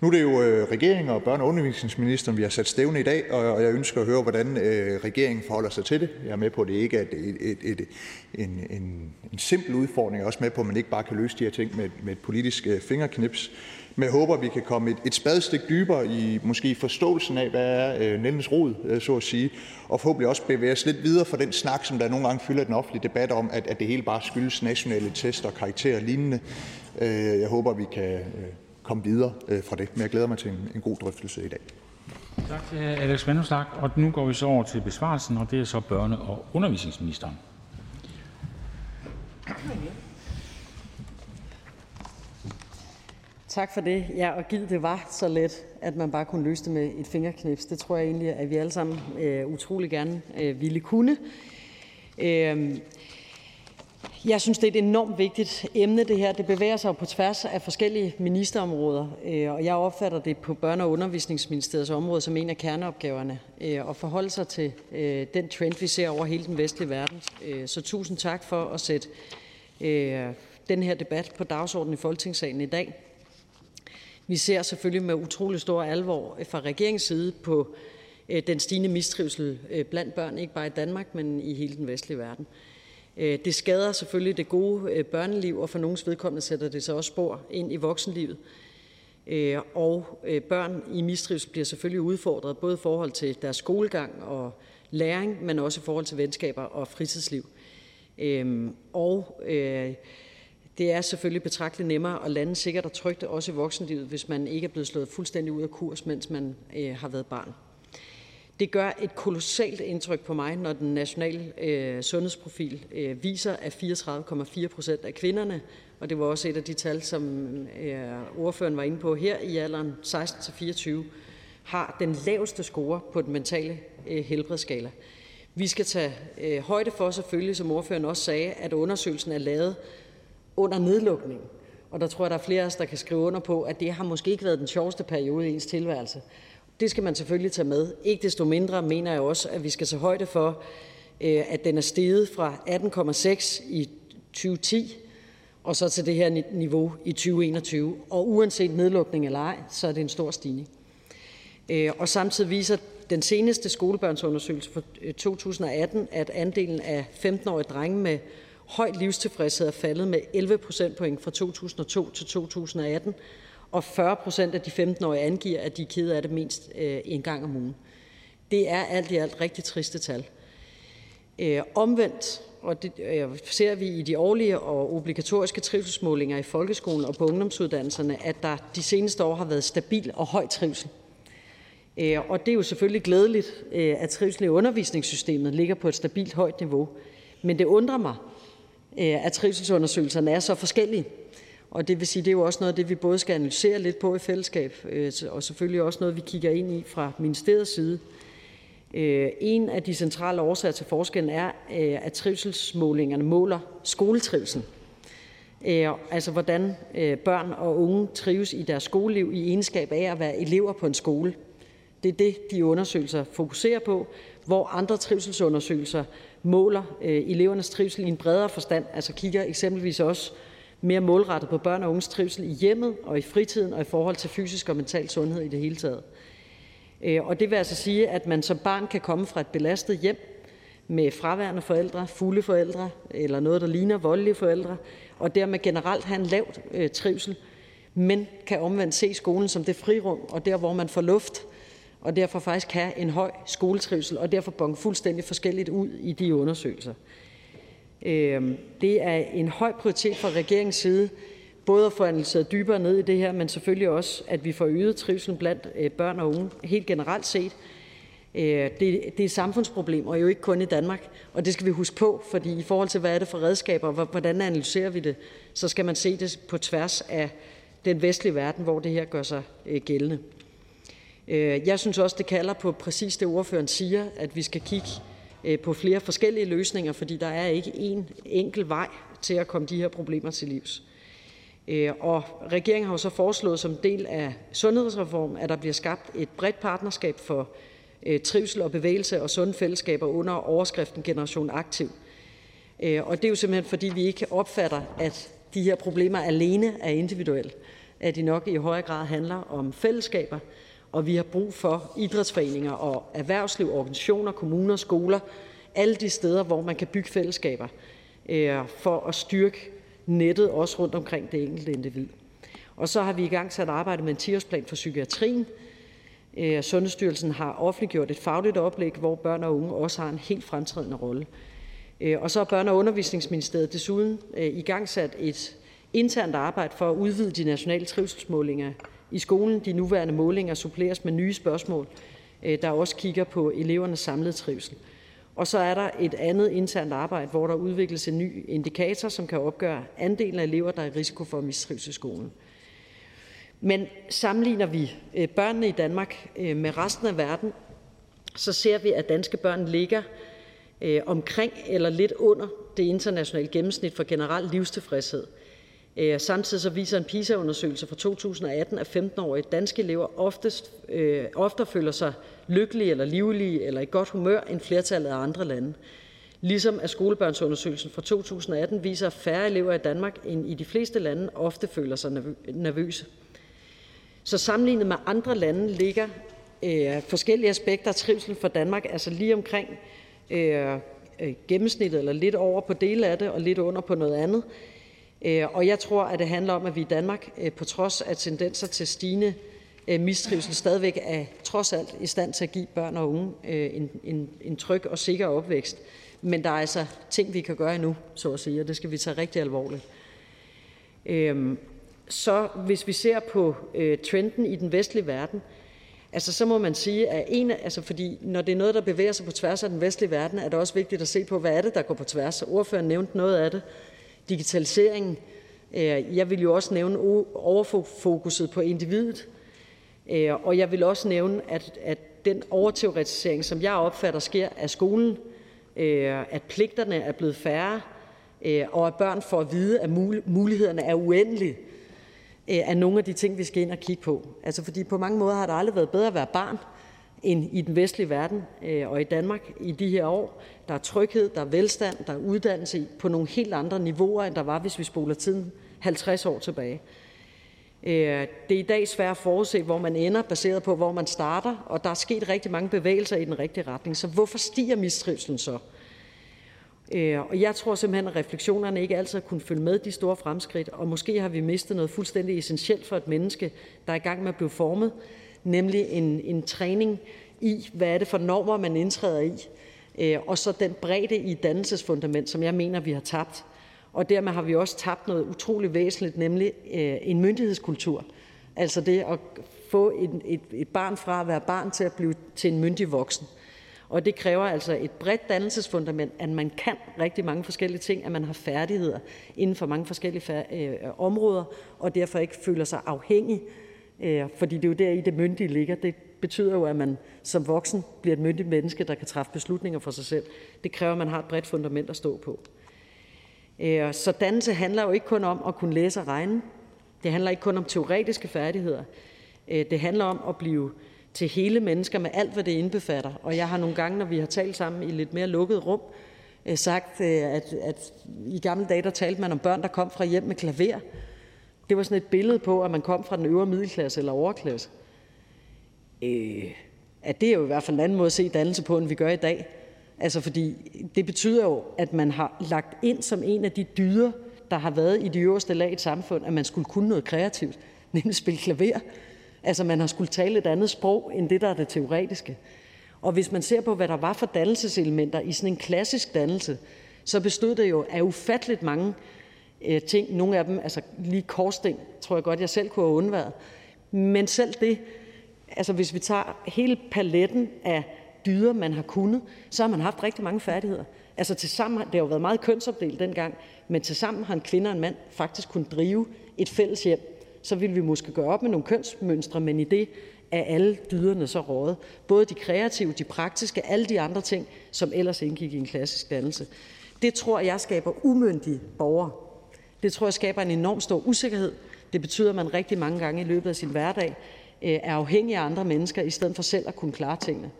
Nu er det jo øh, regeringen og børne- og undervisningsministeren, vi har sat stævne i dag, og jeg ønsker at høre, hvordan øh, regeringen forholder sig til det. Jeg er med på, at det ikke er et, et, et, en, en, en simpel udfordring. Jeg er også med på, at man ikke bare kan løse de her ting med, med et politisk øh, fingerknips. Men jeg håber, at vi kan komme et, et spadestik dybere i måske forståelsen af, hvad er øh, nældens rod, øh, så at sige, og forhåbentlig også bevæge os lidt videre fra den snak, som der nogle gange fylder den offentlige debat om, at, at det hele bare skyldes nationale tester og karakterer og lignende. Øh, jeg håber, at vi kan øh, komme videre øh, fra det, men jeg glæder mig til en, en god drøftelse i dag. Tak til Alex Vanopslagh. Og nu går vi så over til besvarelsen, og det er så børne- og undervisningsministeren. Tak for det. Ja, og givet det var så let, at man bare kunne løse det med et fingerknips. Det tror jeg egentlig, at vi alle sammen øh, utrolig gerne øh, ville kunne. Øh, jeg synes, det er et enormt vigtigt emne, det her. Det bevæger sig på tværs af forskellige ministerområder, øh, og jeg opfatter det på Børne- og Undervisningsministeriets område som en af kerneopgaverne øh, at forholde sig til øh, den trend, vi ser over hele den vestlige verden. Øh, så tusind tak for at sætte øh, den her debat på dagsordenen i Folketingssalen i dag. Vi ser selvfølgelig med utrolig stor alvor øh, fra regeringens side på øh, den stigende mistrivsel øh, blandt børn, ikke bare i Danmark, men i hele den vestlige verden. Det skader selvfølgelig det gode børneliv, og for nogens vedkommende sætter det sig også spor ind i voksenlivet. Og børn i mistrivsel bliver selvfølgelig udfordret, både i forhold til deres skolegang og læring, men også i forhold til venskaber og fritidsliv. Og det er selvfølgelig betragteligt nemmere at lande sikkert og trygt, også i voksenlivet, hvis man ikke er blevet slået fuldstændig ud af kurs, mens man øh, har været barn. Det gør et kolossalt indtryk på mig, når den nationale øh, sundhedsprofil øh, viser, at 34,4 procent af kvinderne, og det var også et af de tal, som øh, ordføreren var inde på her, i alderen 16-24, har den laveste score på den mentale øh, helbredsskala. Vi skal tage øh, højde for selvfølgelig, som ordføreren også sagde, at undersøgelsen er lavet under nedlukningen. Og der tror jeg, der er flere af os, der kan skrive under på, at det har måske ikke været den sjoveste periode i ens tilværelse. Det skal man selvfølgelig tage med. Ikke desto mindre mener jeg også, at vi skal tage højde for, øh, at den er steget fra 18,6 i 2010 og så til det her niveau i 2021. Og uanset nedlukning eller ej, så er det en stor stigning. Øh, og samtidig viser den seneste skolebørnsundersøgelse fra øh, 2018, at andelen af 15-årige drenge med høj livstilfredshed er faldet med 11 procentpoint fra 2002 til 2018, og 40 procent af de 15-årige angiver, at de er kede af det mindst øh, en gang om ugen. Det er alt i alt rigtig triste tal. Øh, omvendt, og det øh, ser vi i de årlige og obligatoriske trivselsmålinger i folkeskolen og på ungdomsuddannelserne, at der de seneste år har været stabil og høj trivsel. Øh, og det er jo selvfølgelig glædeligt, øh, at trivsel i undervisningssystemet ligger på et stabilt højt niveau. Men det undrer mig, Øh, at trivselsundersøgelserne er så forskellige. Og det vil sige, det er jo også noget af det, vi både skal analysere lidt på i fællesskab, øh, og selvfølgelig også noget, vi kigger ind i fra ministeriets side. Øh, en af de centrale årsager til forskellen er, at trivselsmålingerne måler skoletrivsel. Altså hvordan børn og unge trives i deres skoleliv i egenskab af at være elever på en skole. Det er det, de undersøgelser fokuserer på, hvor andre trivselsundersøgelser måler øh, elevernes trivsel i en bredere forstand, altså kigger eksempelvis også mere målrettet på børn og unges trivsel i hjemmet og i fritiden og i forhold til fysisk og mental sundhed i det hele taget. Øh, og det vil altså sige, at man som barn kan komme fra et belastet hjem med fraværende forældre, fulde forældre eller noget, der ligner voldelige forældre, og dermed generelt have en lav øh, trivsel, men kan omvendt se skolen som det frirum og der, hvor man får luft, og derfor faktisk have en høj skoletrivsel, og derfor bonge fuldstændig forskelligt ud i de undersøgelser. Øhm, det er en høj prioritet fra regeringens side både at få analyseret dybere ned i det her, men selvfølgelig også, at vi får øget trivsel blandt øh, børn og unge helt generelt set. Øh, det, det er et samfundsproblem, og jo ikke kun i Danmark, og det skal vi huske på, fordi i forhold til, hvad er det for redskaber, og hvordan analyserer vi det, så skal man se det på tværs af den vestlige verden, hvor det her gør sig øh, gældende. Øh, jeg synes også, det kalder på præcis det, ordføreren siger, at vi skal kigge øh, på flere forskellige løsninger, fordi der er ikke en enkel vej til at komme de her problemer til livs. Øh, og regeringen har jo så foreslået som del af sundhedsreformen, at der bliver skabt et bredt partnerskab for trivsel og bevægelse og sunde fællesskaber under overskriften Generation Aktiv. Og det er jo simpelthen, fordi vi ikke opfatter, at de her problemer alene er individuelle, at de nok i højere grad handler om fællesskaber, og vi har brug for idrætsforeninger og erhvervsliv, organisationer, kommuner, skoler, alle de steder, hvor man kan bygge fællesskaber øh, for at styrke nettet også rundt omkring det enkelte individ. Og så har vi i gang sat arbejde med en 10-årsplan for psykiatrien. Øh, Sundhedsstyrelsen har offentliggjort et fagligt oplæg, hvor børn og unge også har en helt fremtrædende rolle. Øh, og så har Børne- og Undervisningsministeriet desuden i gang sat et internt arbejde for at udvide de nationale trivselsmålinger i skolen. De nuværende målinger suppleres med nye spørgsmål, øh, der også kigger på elevernes samlede trivsel. Og så er der et andet internt arbejde, hvor der udvikles en ny indikator, som kan opgøre andelen af elever, der er i risiko for at mistrives i skolen. Men sammenligner vi øh, børnene i Danmark øh, med resten af verden, så ser vi, at danske børn ligger omkring eller lidt under det internationale gennemsnit for generel livstilfredshed. Øh, samtidig så viser en PISA-undersøgelse fra 2018, at 15-årige danske elever oftest, øh, oftere føler sig lykkelige eller livlige eller i godt humør end flertallet af andre lande. Ligesom at skolebørnsundersøgelsen fra 2018 viser, at færre elever i Danmark end i de fleste lande ofte føler sig nervøse. Så sammenlignet med andre lande ligger øh, forskellige aspekter af trivsel for Danmark altså lige omkring øh, øh gennemsnittet eller lidt over på dele af det og lidt under på noget andet. Øh, og jeg tror, at det handler om, at vi i Danmark øh, på trods af tendenser til stigende øh, mistrivsel stadigvæk er trods alt i stand til at give børn og unge øh, en, en, en tryg og sikker opvækst. Men der er altså ting, vi kan gøre endnu, så at sige, og det skal vi tage rigtig alvorligt. Øhm, så hvis vi ser på trenden i den vestlige verden, altså så må man sige, at en, altså fordi når det er noget, der bevæger sig på tværs af den vestlige verden, er det også vigtigt at se på, hvad er det, der går på tværs. Ordføreren nævnte noget af det. Digitaliseringen. Øh, jeg vil jo også nævne overfokuset på individet. Øh, og jeg vil også nævne, at, at den overteoretisering, som jeg opfatter sker af skolen, øh, at pligterne er blevet færre, og at børn får at vide, at mulighederne er uendelige, er nogle af de ting, vi skal ind og kigge på. Altså fordi på mange måder har det aldrig været bedre at være barn end i den vestlige verden og i Danmark i de her år. Der er tryghed, der er velstand, der er uddannelse på nogle helt andre niveauer, end der var, hvis vi spoler tiden 50 år tilbage. Øh, det er i dag svært at forudse, hvor man ender, baseret på, hvor man starter, og der er sket rigtig mange bevægelser i den rigtige retning. Så hvorfor stiger mistrivselen så? Øh, og jeg tror simpelthen, at refleksionerne ikke altid har kunnet følge med de store fremskridt, og måske har vi mistet noget fuldstændig essentielt for et menneske, der er i gang med at blive formet, nemlig en, en træning i, hvad er det for normer, man indtræder i, Øh, og så den bredde i dannelsesfundament, som jeg mener, vi har tabt og dermed har vi også tabt noget utrolig væsentligt, nemlig øh, en myndighedskultur. Altså det at få et, et, et barn fra at være barn til at blive til en myndig voksen. Og det kræver altså et bredt dannelsesfundament, at man kan rigtig mange forskellige ting, at man har færdigheder inden for mange forskellige øh, områder, og derfor ikke føler sig afhængig, øh, fordi det er jo der i det myndige ligger. Det betyder jo, at man som voksen bliver et myndigt menneske, der kan træffe beslutninger for sig selv. Det kræver, at man har et bredt fundament at stå på. Øh, så dannelse handler jo ikke kun om at kunne læse og regne. Det handler ikke kun om teoretiske færdigheder. Øh, det handler om at blive til hele mennesker med alt, hvad det indbefatter. Og jeg har nogle gange, når vi har talt sammen i lidt mere lukket rum, øh, sagt, at, at i gamle dage, der talte man om børn, der kom fra hjem med klaver. Det var sådan et billede på, at man kom fra den øvre middelklasse eller overklasse. Øh, at det er jo i hvert fald en anden måde at se dannelse på, end vi gør i dag. Altså, fordi det betyder jo, at man har lagt ind som en af de dyder, der har været i de øverste lag i et samfund, at man skulle kunne noget kreativt, nemlig spille klaver. Altså, man har skulle tale et andet sprog end det, der er det teoretiske. Og hvis man ser på, hvad der var for dannelseselementer i sådan en klassisk dannelse, så bestod det jo af ufatteligt mange øh, ting. Nogle af dem, altså lige korsting, tror jeg godt, jeg selv kunne have undværet. Men selv det, Altså, hvis vi tager hele paletten af dyder, man har kunnet, så har man haft rigtig mange færdigheder. Altså til sammen, det har jo været meget kønsopdelt dengang, men til sammen har en kvinde og en mand faktisk kunnet drive et fælles hjem. Så ville vi måske gøre op med nogle kønsmønstre, men i det er alle dyderne så rådet. Både de kreative, de praktiske, alle de andre ting, som ellers indgik i en klassisk dannelse. Det tror jeg skaber umyndige borgere. Det tror jeg skaber en enorm stor usikkerhed. Det betyder, at man rigtig mange gange i løbet af sin hverdag Øh, er afhængig af andre mennesker, i stedet for selv at kunne klare tingene.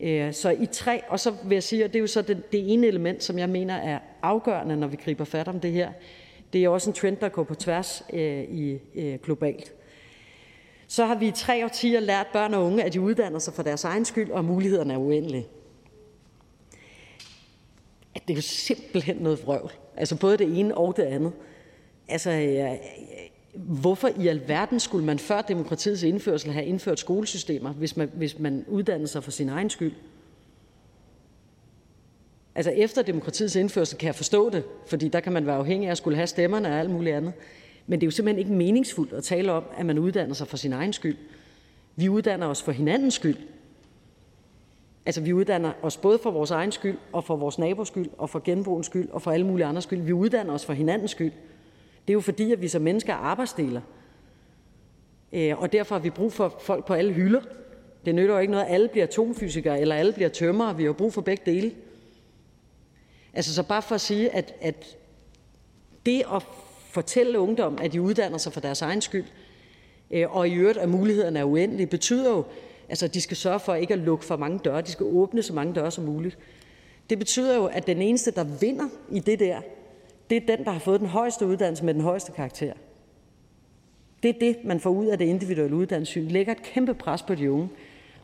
Øh, så i tre, og så vil jeg sige, og det er jo så det, det ene element, som jeg mener er afgørende, når vi griber fat om det her, det er også en trend, der går på tværs øh, i, øh, globalt. Så har vi i tre årtier lært børn og unge, at de uddanner sig for deres egen skyld, og mulighederne er uendelige. At det er jo simpelthen noget vrøvl. Altså både det ene og det andet. Altså, øh, Hvorfor i alverden skulle man før demokratiets indførsel have indført skolesystemer, hvis man, hvis man uddannede sig for sin egen skyld? Altså efter demokratiets indførsel kan jeg forstå det, fordi der kan man være afhængig af at skulle have stemmerne og alt muligt andet. Men det er jo simpelthen ikke meningsfuldt at tale om, at man uddanner sig for sin egen skyld. Vi uddanner os for hinandens skyld. Altså vi uddanner os både for vores egen skyld, og for vores nabos skyld, og for genboens skyld, og for alle mulige andres skyld. Vi uddanner os for hinandens skyld. Det er jo, fordi at vi som mennesker er arbejdsdeler, øh, og derfor har vi brug for folk på alle hylder. Det nytter jo ikke noget, at alle bliver atomfysikere eller alle bliver tømrere. Vi har brug for begge dele. Altså, så bare for at sige, at, at det at fortælle ungdom, at de uddanner sig for deres egen skyld, øh, og i øvrigt, at mulighederne er uendelige, betyder jo, altså, at de skal sørge for ikke at lukke for mange døre. De skal åbne så mange døre som muligt. Det betyder jo, at den eneste, der vinder i det der, det er den, der har fået den højeste uddannelse med den højeste karakter. Det er det, man får ud af det individuelle uddannelsessyn. Lægger et kæmpe pres på de unge.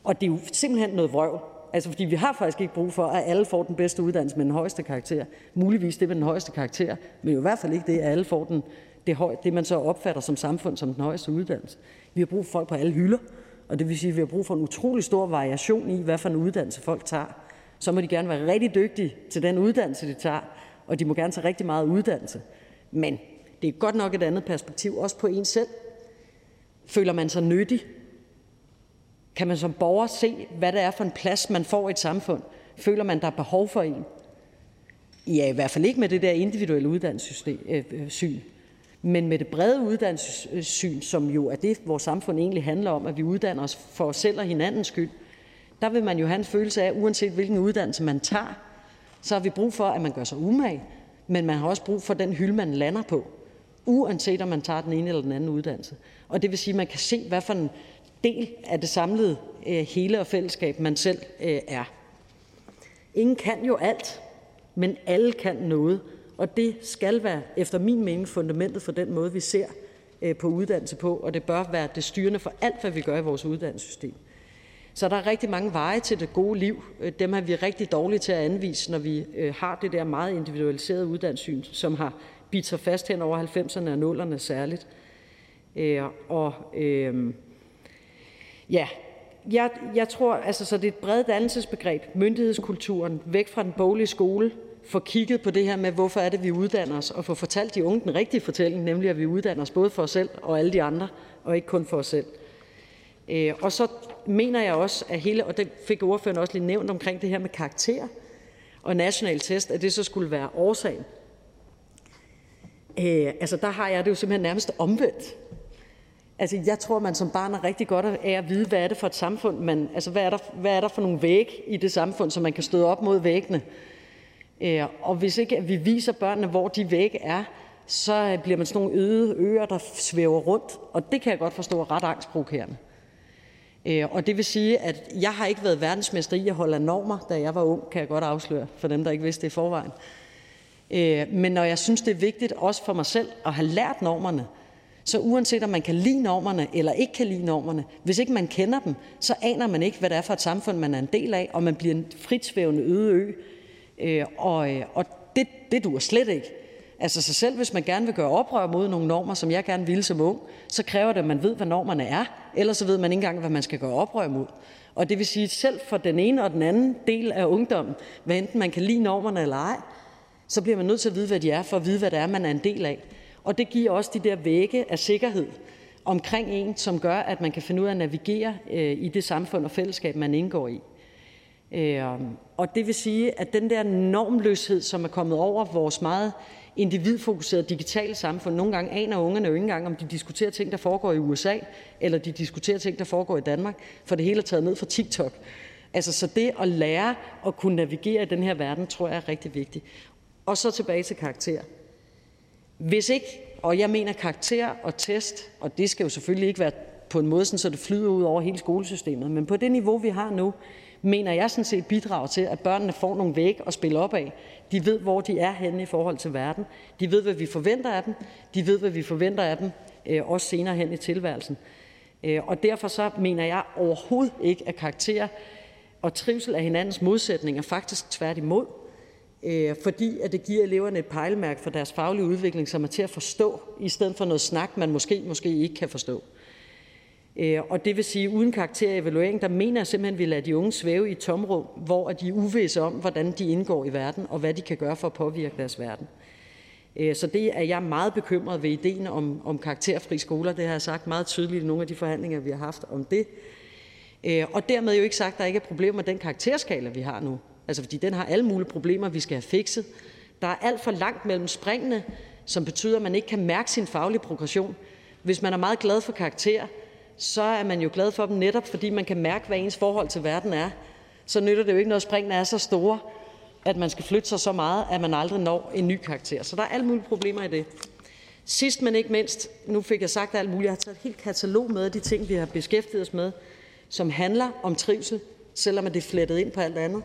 Og det er jo simpelthen noget vrøv. Altså, fordi vi har faktisk ikke brug for, at alle får den bedste uddannelse med den højeste karakter. Muligvis det med den højeste karakter, men jo i hvert fald ikke det, at alle får den, det, høj, det, man så opfatter som samfund som den højeste uddannelse. Vi har brug for folk på alle hylder, og det vil sige, at vi har brug for en utrolig stor variation i, hvad for en uddannelse folk tager. Så må de gerne være rigtig dygtige til den uddannelse, de tager, og de må gerne tage rigtig meget uddannelse. Men det er godt nok et andet perspektiv, også på en selv. Føler man sig nyttig? Kan man som borger se, hvad det er for en plads, man får i et samfund? Føler man, der er behov for en? Ja, i hvert fald ikke med det der individuelle uddannelsessyn, øh, men med det brede uddannelsessyn, som jo er det, vores samfund egentlig handler om, at vi uddanner os for os selv og hinandens skyld. Der vil man jo have en følelse af, uanset hvilken uddannelse man tager, så har vi brug for, at man gør sig umage, men man har også brug for den hylde, man lander på, uanset om man tager den ene eller den anden uddannelse. Og det vil sige, at man kan se, hvad for en del af det samlede øh, hele og fællesskab, man selv øh, er. Ingen kan jo alt, men alle kan noget, og det skal være efter min mening fundamentet for den måde, vi ser øh, på uddannelse på, og det bør være det styrende for alt, hvad vi gør i vores uddannelsessystem. Så der er rigtig mange veje til det gode liv. Øh, dem er vi rigtig dårlige til at anvise, når vi øh, har det der meget individualiserede uddannelsessyn, som har bidt sig fast hen over 90'erne og 0'erne særligt. Øh, og øh, Ja, jeg, jeg tror, altså, så det er et bredt dannelsesbegreb, myndighedskulturen, væk fra den boglige skole, få kigget på det her med, hvorfor er det, vi uddanner os, og få fortalt de unge den rigtige fortælling, nemlig at vi uddanner os både for os selv og alle de andre, og ikke kun for os selv. Øh, og så mener jeg også, at hele, og det fik ordføreren også lige nævnt omkring det her med karakter og national test, at det så skulle være årsagen. Øh, altså der har jeg det jo simpelthen nærmest omvendt. Altså, jeg tror, man som barn er rigtig godt af at vide, hvad er det for et samfund, man, altså, hvad er, der, hvad er der for nogle væg i det samfund, som man kan støde op mod væggene. Øh, og hvis ikke vi viser børnene, hvor de væg er, så bliver man sådan nogle øde øer, der svæver rundt, og det kan jeg godt forstå er ret angstprovokerende. Øh, og det vil sige, at jeg har ikke været verdensmester i at holde af normer, da jeg var ung, kan jeg godt afsløre, for dem, der ikke vidste det i forvejen. Øh, men når jeg synes, det er vigtigt, også for mig selv, at have lært normerne, så uanset om man kan lide normerne eller ikke kan lide normerne, hvis ikke man kender dem, så aner man ikke, hvad det er for et samfund, man er en del af, og man bliver en fritsvævende øde ø. Øh, og øh, og det, det duer slet ikke. Altså så selv hvis man gerne vil gøre oprør mod nogle normer, som jeg gerne ville som ung, så kræver det, at man ved, hvad normerne er. Ellers så ved man ikke engang, hvad man skal gøre oprør mod. Og det vil sige, at selv for den ene og den anden del af ungdommen, hvad enten man kan lide normerne eller ej, så bliver man nødt til at vide, hvad de er, for at vide, hvad det er, man er en del af. Og det giver også de der vægge af sikkerhed omkring en, som gør, at man kan finde ud af at navigere øh, i det samfund og fællesskab, man indgår i. Øh, og det vil sige, at den der normløshed, som er kommet over vores meget individfokuserede digitale samfund, nogle gange aner ungerne jo ikke engang, om de diskuterer ting, der foregår i USA, eller de diskuterer ting, der foregår i Danmark, for det hele er taget ned fra TikTok. Altså, så det at lære at kunne navigere i den her verden, tror jeg er rigtig vigtigt. Og så tilbage til karakter. Hvis ikke, og jeg mener karakter og test, og det skal jo selvfølgelig ikke være på en måde, så det flyder ud over hele skolesystemet, men på det niveau, vi har nu, mener jeg sådan set bidrager til, at børnene får nogle væg at spille op af. De ved, hvor de er henne i forhold til verden. De ved, hvad vi forventer af dem. De ved, hvad vi forventer af dem, øh, også senere hen i tilværelsen. Øh, og derfor så mener jeg overhovedet ikke, at karakter og trivsel er hinandens modsætninger, faktisk tværtimod. Øh, fordi at det giver eleverne et pejlemærke for deres faglige udvikling, som er til at forstå, i stedet for noget snak, man måske, måske ikke kan forstå. Øh, og det vil sige, uden karakterevaluering, der mener jeg simpelthen, at vi lader de unge svæve i et tomrum, hvor de er uvisse om, hvordan de indgår i verden, og hvad de kan gøre for at påvirke deres verden. Øh, så det er jeg meget bekymret ved ideen om, om karakterfri skoler. Det har jeg sagt meget tydeligt i nogle af de forhandlinger, vi har haft om det. Øh, og dermed jo ikke sagt, at der ikke er problemer med den karakterskala, vi har nu. Altså, fordi den har alle mulige problemer, vi skal have fikset. Der er alt for langt mellem springene, som betyder, at man ikke kan mærke sin faglige progression. Hvis man er meget glad for karakterer, er man jo glad for dem netop, fordi man kan mærke, hvad ens forhold til verden er. Så nytter det jo ikke noget, at springene er så store, at man skal flytte sig så meget, at man aldrig når en ny karakter. Så der er alle mulige problemer i det. Sidst, men ikke mindst, nu fik jeg sagt alt muligt, jeg har taget et helt katalog med af de ting, vi har beskæftiget os med, som handler om trivsel, selvom det er flettet ind på alt andet.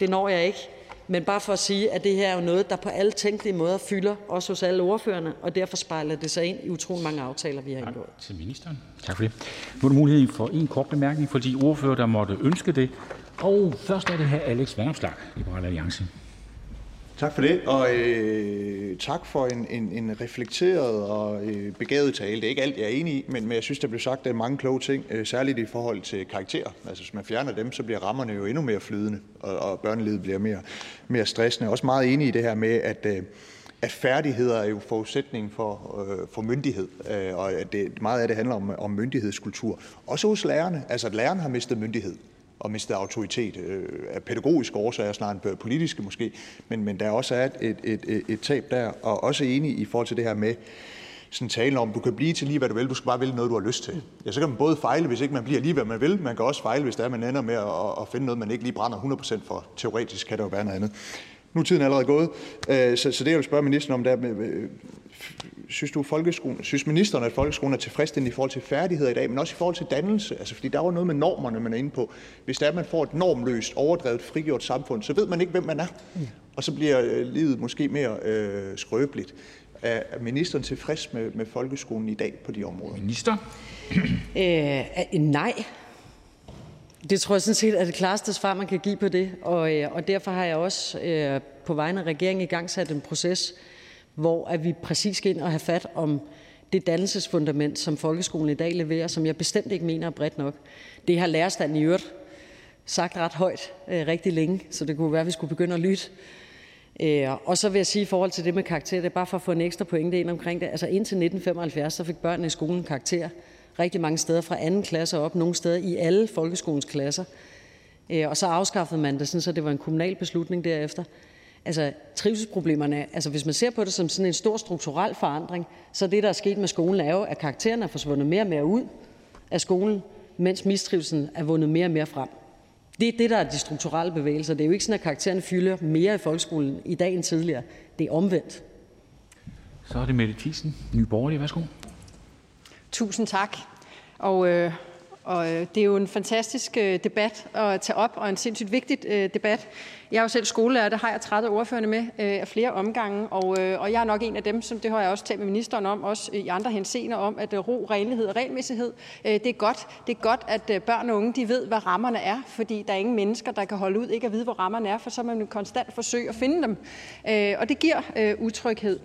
Det når jeg ikke. Men bare for at sige, at det her er jo noget, der på alle tænkelige måder fylder, også hos alle ordførerne, og derfor spejler det sig ind i utrolig mange aftaler, vi har indgået. Tak til ministeren. Tak for det. Nu er der mulighed for en kort bemærkning for de ordfører, der måtte ønske det. Og først er det her Alex Vanopslag, Liberal Alliance. Tak for det, og øh, tak for en, en, en reflekteret og øh, begavet tale. Det er ikke alt, jeg er enig i, men, men jeg synes, der blev sagt der mange kloge ting, øh, særligt i forhold til karakterer. Altså, hvis man fjerner dem, så bliver rammerne jo endnu mere flydende, og, og børnelivet bliver mere, mere stressende. Jeg er også meget enig i det her med, at, øh, at færdigheder er jo forudsætning for, øh, for myndighed, øh, og at det, meget af det handler om, om myndighedskultur. Også hos lærerne. Altså, at lærerne har mistet myndighed og mistet autoritet øh, af pædagogiske årsager, snarere end politiske måske, men, men der også er et, et, et, et tab der, og også enig i forhold til det her med, sådan tale om, du kan blive til lige, hvad du vil, du skal bare vælge noget, du har lyst til. Ja, så kan man både fejle, hvis ikke man bliver lige, hvad man vil, man kan også fejle, hvis det er, man ender med at, at finde noget, man ikke lige brænder 100% for. Teoretisk kan det jo være noget andet. Nu er tiden allerede gået, øh, så, så det jeg vil spørge ministeren om, der synes, du, folkeskolen, synes ministeren, at folkeskolen er tilfredsstillende i forhold til færdigheder i dag, men også i forhold til dannelse? Altså, fordi der er jo noget med normerne, man er inde på. Hvis det er, at man får et normløst, overdrevet, frigjort samfund, så ved man ikke, hvem man er. Og så bliver øh, livet måske mere øh, skrøbeligt. Er ministeren tilfreds med, med folkeskolen i dag på de områder? Minister? øh, nej. Det tror jeg sådan set er det klareste svar, man kan give på det. Og, øh, og derfor har jeg også øh, på vegne af regeringen i gang sat en proces, hvor at vi præcis skal ind og have fat om det dannelsesfundament, som folkeskolen i dag leverer, som jeg bestemt ikke mener er bredt nok. Det har lærerstanden i øvrigt sagt ret højt øh, rigtig længe, så det kunne være, at vi skulle begynde at lytte. Øh, og så vil jeg sige i forhold til det med karakter, det er bare for at få en ekstra pointe ind omkring det. Altså indtil 1975, så fik børnene i skolen karakter rigtig mange steder fra anden klasse op, nogle steder i alle folkeskolens klasser. Øh, og så afskaffede man det, sådan, så det var en kommunal beslutning derefter. Altså trivselsproblemerne, altså hvis man ser på det som sådan en stor strukturel forandring, så det, der er sket med skolen, er jo, at karaktererne er forsvundet mere og mere ud af skolen, mens mistrivselen er vundet mere og mere frem. Det er det, der er de strukturelle bevægelser. Det er jo ikke sådan, at karaktererne fylder mere i folkeskolen i dag end tidligere. Det er omvendt. Så er det Mette Thiesen, Nye Borgerlige. Værsgo. Tusind tak. Og øh, og øh, det er jo en fantastisk øh, debat at tage op, og en sindssygt vigtig øh, debat. Jeg er jo selv skolelærer, det har jeg træt ordførende med af flere omgange, og, og jeg er nok en af dem, som det har jeg også talt med ministeren om, også i andre henseender om, at ro, renlighed og regelmæssighed, det er godt. Det er godt, at børn og unge de ved, hvad rammerne er, fordi der er ingen mennesker, der kan holde ud ikke at vide, hvor rammerne er, for så man konstant forsøge at finde dem. Og det giver utryghed.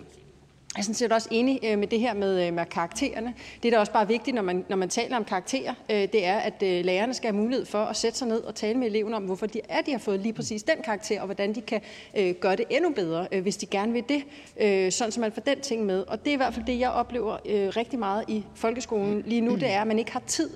Jeg er sådan set også enig øh, med det her med, øh, med karaktererne. Det, der også bare er vigtigt, når man, når man taler om karakterer, øh, det er, at lærerne skal have mulighed for at sætte sig ned og tale med eleven om, hvorfor de er, de har fået lige præcis den karakter, og hvordan de kan gøre det endnu bedre, hvis de gerne vil det, sådan så man får den ting med. Og det er i hvert fald det, jeg oplever rigtig meget i folkeskolen lige nu, det er, at man ikke har tid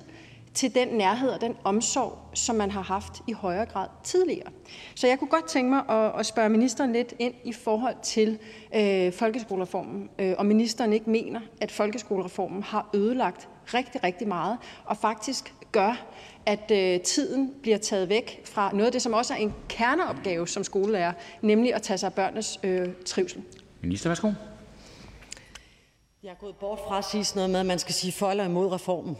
til den nærhed og den omsorg, som man har haft i højere grad tidligere. Så jeg kunne godt tænke mig at, at spørge ministeren lidt ind i forhold til øh, folkeskolereformen, øh, og ministeren ikke mener, at folkeskolereformen har ødelagt rigtig, rigtig meget, og faktisk gør, at øh, tiden bliver taget væk fra noget af det, som også er en kerneopgave som skolelærer, nemlig at tage sig af børnenes øh, trivsel. Minister, værsgo. Jeg er gået bort fra at sige sådan noget med, at man skal sige for eller imod reformen.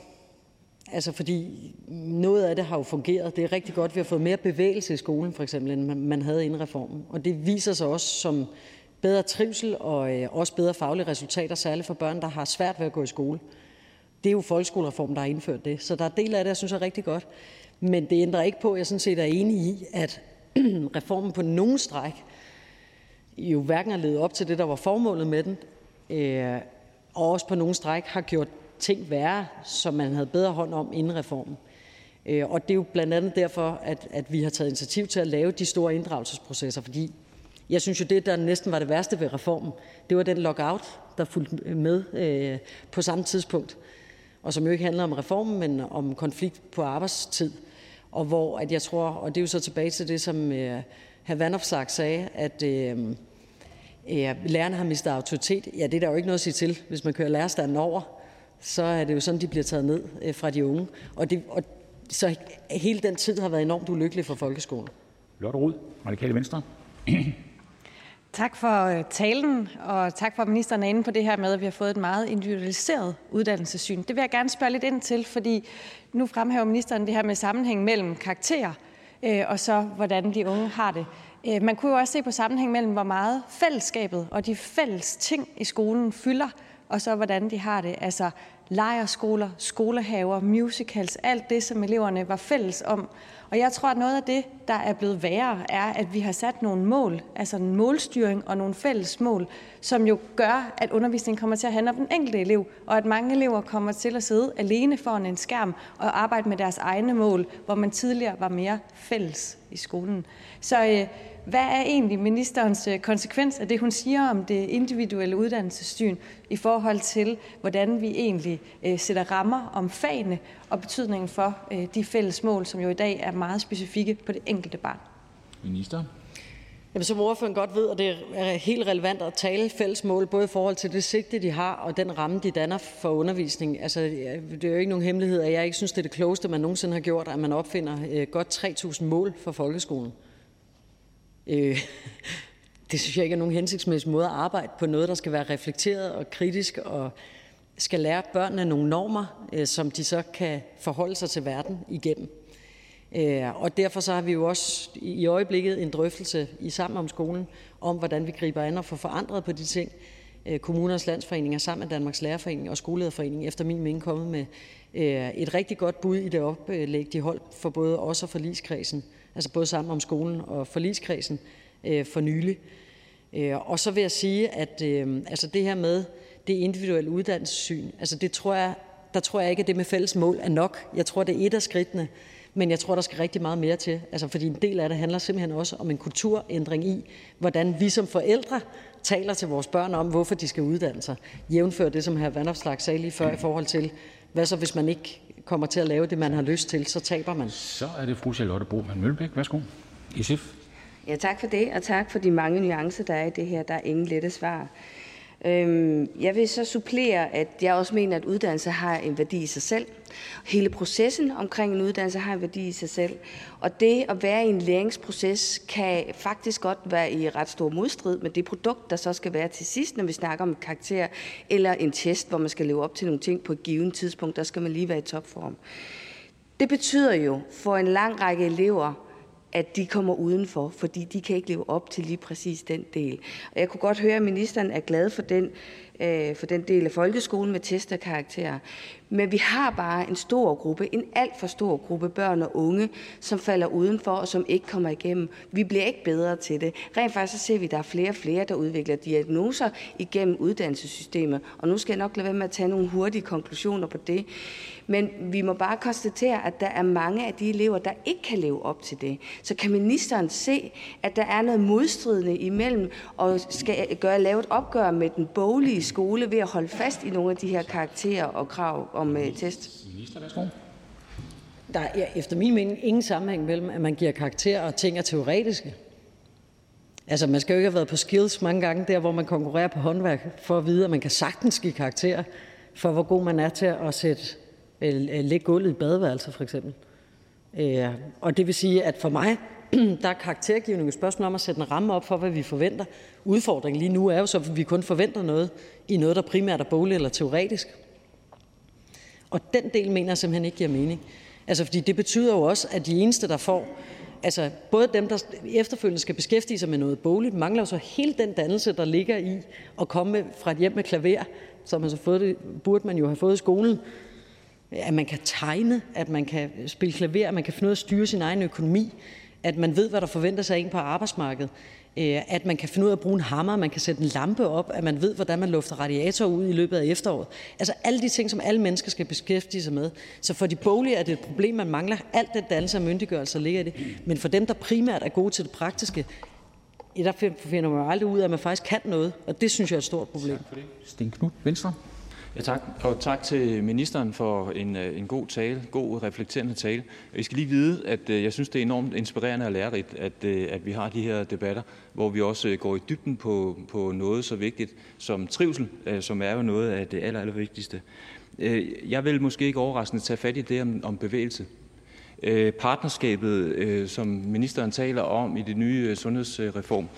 Altså, fordi noget af det har jo fungeret. Det er rigtig godt, at vi har fået mere bevægelse i skolen, for eksempel, end man havde inden reformen. Og det viser sig også som bedre trivsel og øh, også bedre faglige resultater, særligt for børn, der har svært ved at gå i skole. Det er jo folkeskolereformen, der har indført det. Så der er del af det, jeg synes er rigtig godt. Men det ændrer ikke på, at jeg sådan set er enig i, at reformen på nogen stræk jo hverken har levet op til det, der var formålet med den, øh, og også på nogen stræk har gjort ting være, som man havde bedre hånd om inden reformen. Øh, og det er jo blandt andet derfor, at, at vi har taget initiativ til at lave de store inddragelsesprocesser, fordi jeg synes jo, det, der næsten var det værste ved reformen, det var den lockout, der fulgte med øh, på samme tidspunkt, og som jo ikke handler om reformen, men om konflikt på arbejdstid, og hvor at jeg tror, og det er jo så tilbage til det, som øh, hr. Vandopslag sagde, at øh, øh, lærerne har mistet autoritet. Ja, det er der jo ikke noget at sige til, hvis man kører lærerstanden over så er det jo sådan, de bliver taget ned øh, fra de unge. Og, det, og så hele den tid har været enormt ulykkelig for folkeskolen. Lotte Rod, Radikale Venstre. Tak for øh, talen, og tak for, at ministeren er inde på det her med, at vi har fået et meget individualiseret uddannelsessyn. Det vil jeg gerne spørge lidt ind til, fordi nu fremhæver ministeren det her med sammenhæng mellem karakterer øh, og så, hvordan de unge har det. Øh, man kunne jo også se på sammenhæng mellem, hvor meget fællesskabet og de fælles ting i skolen fylder, og så hvordan de har det. Altså lejerskoler, skolehaver, musicals, alt det, som eleverne var fælles om. Og jeg tror, at noget af det, der er blevet værre, er, at vi har sat nogle mål, altså en målstyring og nogle fælles mål, som jo gør, at undervisningen kommer til at handle om den enkelte elev, og at mange elever kommer til at sidde alene foran en skærm og arbejde med deres egne mål, hvor man tidligere var mere fælles i skolen. Så øh, hvad er egentlig ministerens øh, konsekvens af det, hun siger om det individuelle uddannelsessyn i forhold til, hvordan vi egentlig øh, sætter rammer om fagene og betydningen for øh, de fælles mål, som jo i dag er meget specifikke på det enkelte barn? Minister. Jamen, som ordføreren godt ved, og det er helt relevant at tale fælles mål, både i forhold til det sigte, de har, og den ramme, de danner for undervisning. Altså, det er jo ikke nogen hemmelighed, at jeg ikke synes, det er det klogeste, man nogensinde har gjort, at man opfinder godt 3.000 mål for folkeskolen. Øh, det synes jeg ikke er nogen hensigtsmæssig måde at arbejde på noget, der skal være reflekteret og kritisk og skal lære børnene nogle normer, øh, som de så kan forholde sig til verden igennem. Øh, og derfor så har vi jo også i øjeblikket en drøftelse i Sammen om skolen om, hvordan vi griber an og får forandret på de ting. Øh, kommunernes Landsforening er sammen med Danmarks Lærerforening og Skolelederforening efter min mening kommet med øh, et rigtig godt bud i det oplæg, de holdt for både os og forligskredsen altså både Sammen om skolen og forligskredsen øh, for nylig. Øh, og så vil jeg sige, at øh, altså det her med det individuelle uddannelsessyn, altså det tror jeg, der tror jeg ikke, at det med fælles mål er nok. Jeg tror, det er et af skridtene, men jeg tror, der skal rigtig meget mere til. Altså, fordi en del af det handler simpelthen også om en kulturændring i, hvordan vi som forældre taler til vores børn om, hvorfor de skal uddanne sig. Jævnfør det, som hr. Vandopslag sagde lige før, i forhold til, hvad så hvis man ikke kommer til at lave det, man har lyst til, så taber man. Så er det fru Charlotte Broman Mølbæk. Værsgo. SF. Ja, tak for det, og tak for de mange nuancer, der er i det her. Der er ingen lette svar. Øhm, jeg vil så supplere, at jeg også mener, at uddannelse har en værdi i sig selv. Hele processen omkring en uddannelse har en værdi i sig selv. Og det at være i en læringsproces kan faktisk godt være i ret stor modstrid med det produkt, der så skal være til sidst, når vi snakker om karakter eller en test, hvor man skal leve op til nogle ting på et givet tidspunkt. Der skal man lige være i topform. Det betyder jo for en lang række elever, at de kommer udenfor, fordi de kan ikke leve op til lige præcis den del. Og jeg kunne godt høre, at ministeren er glad for den, øh, for den del af folkeskolen med test og karakterer. Men vi har bare en stor gruppe, en alt for stor gruppe børn og unge, som falder udenfor og som ikke kommer igennem. Vi bliver ikke bedre til det. Rent faktisk så ser vi, at der er flere og flere, der udvikler diagnoser igennem uddannelsessystemet. Og nu skal jeg nok lade være med at tage nogle hurtige konklusioner på det. Men vi må bare konstatere, at der er mange af de elever, der ikke kan leve op til det. Så kan ministeren se, at der er noget modstridende imellem og skal gøre, lave et opgør med den boglige skole ved at holde fast i nogle af de her karakterer og krav om uh, test? Minister, værsgo. Der er efter min mening ingen sammenhæng mellem, at man giver karakterer og ting er teoretiske. Altså, man skal jo ikke have været på skills mange gange, der hvor man konkurrerer på håndværk, for at vide, at man kan sagtens give karakterer, for hvor god man er til at sætte Øh, lægge gulvet i badeværelset for eksempel. Øh, og det vil sige, at for mig der er karaktergivning et spørgsmål om at sætte en ramme op for, hvad vi forventer. Udfordringen lige nu er jo så, at vi kun forventer noget i noget, der primært er bogligt eller teoretisk. Og den del mener jeg simpelthen ikke giver mening. Altså, fordi det betyder jo også, at de eneste, der får, altså både dem, der efterfølgende skal beskæftige sig med noget bogligt, mangler jo så hele den dannelse, der ligger i at komme fra et hjem med klaver, som man så fået det, burde man jo have fået i skolen, at man kan tegne, at man kan spille klaver, at man kan finde ud af at styre sin egen økonomi, at man ved, hvad der forventer sig af en på arbejdsmarkedet, Øh, at man kan finde ud af at bruge en hammer, at man kan sætte en lampe op, at man ved, hvordan man lufter radiator ud i løbet af efteråret. Altså alle de ting, som alle mennesker skal beskæftige sig med. Så for de boglige er det et problem, man mangler alt den dannelse og myndiggørelse, der ligger i det. Men for dem, der primært er gode til det praktiske, der finder man jo aldrig ud af, at man faktisk kan noget, og det synes jeg er et stort problem. Tak for det. Sten Knud, Venstre. Ja, tak. Og tak til ministeren for en, øh, en god tale, god reflekterende tale. Jeg skal lige vide, at øh, jeg synes, det er enormt inspirerende og lærerigt, at, øh, at vi har de her debatter, hvor vi også går i dybden på, på noget så vigtigt som trivsel, som er jo noget af det aller, aller vigtigste. Jeg vil måske ikke overraskende tage fat i det om, om bevægelse. Partnerskabet, som ministeren taler om i det nye sundhedsreform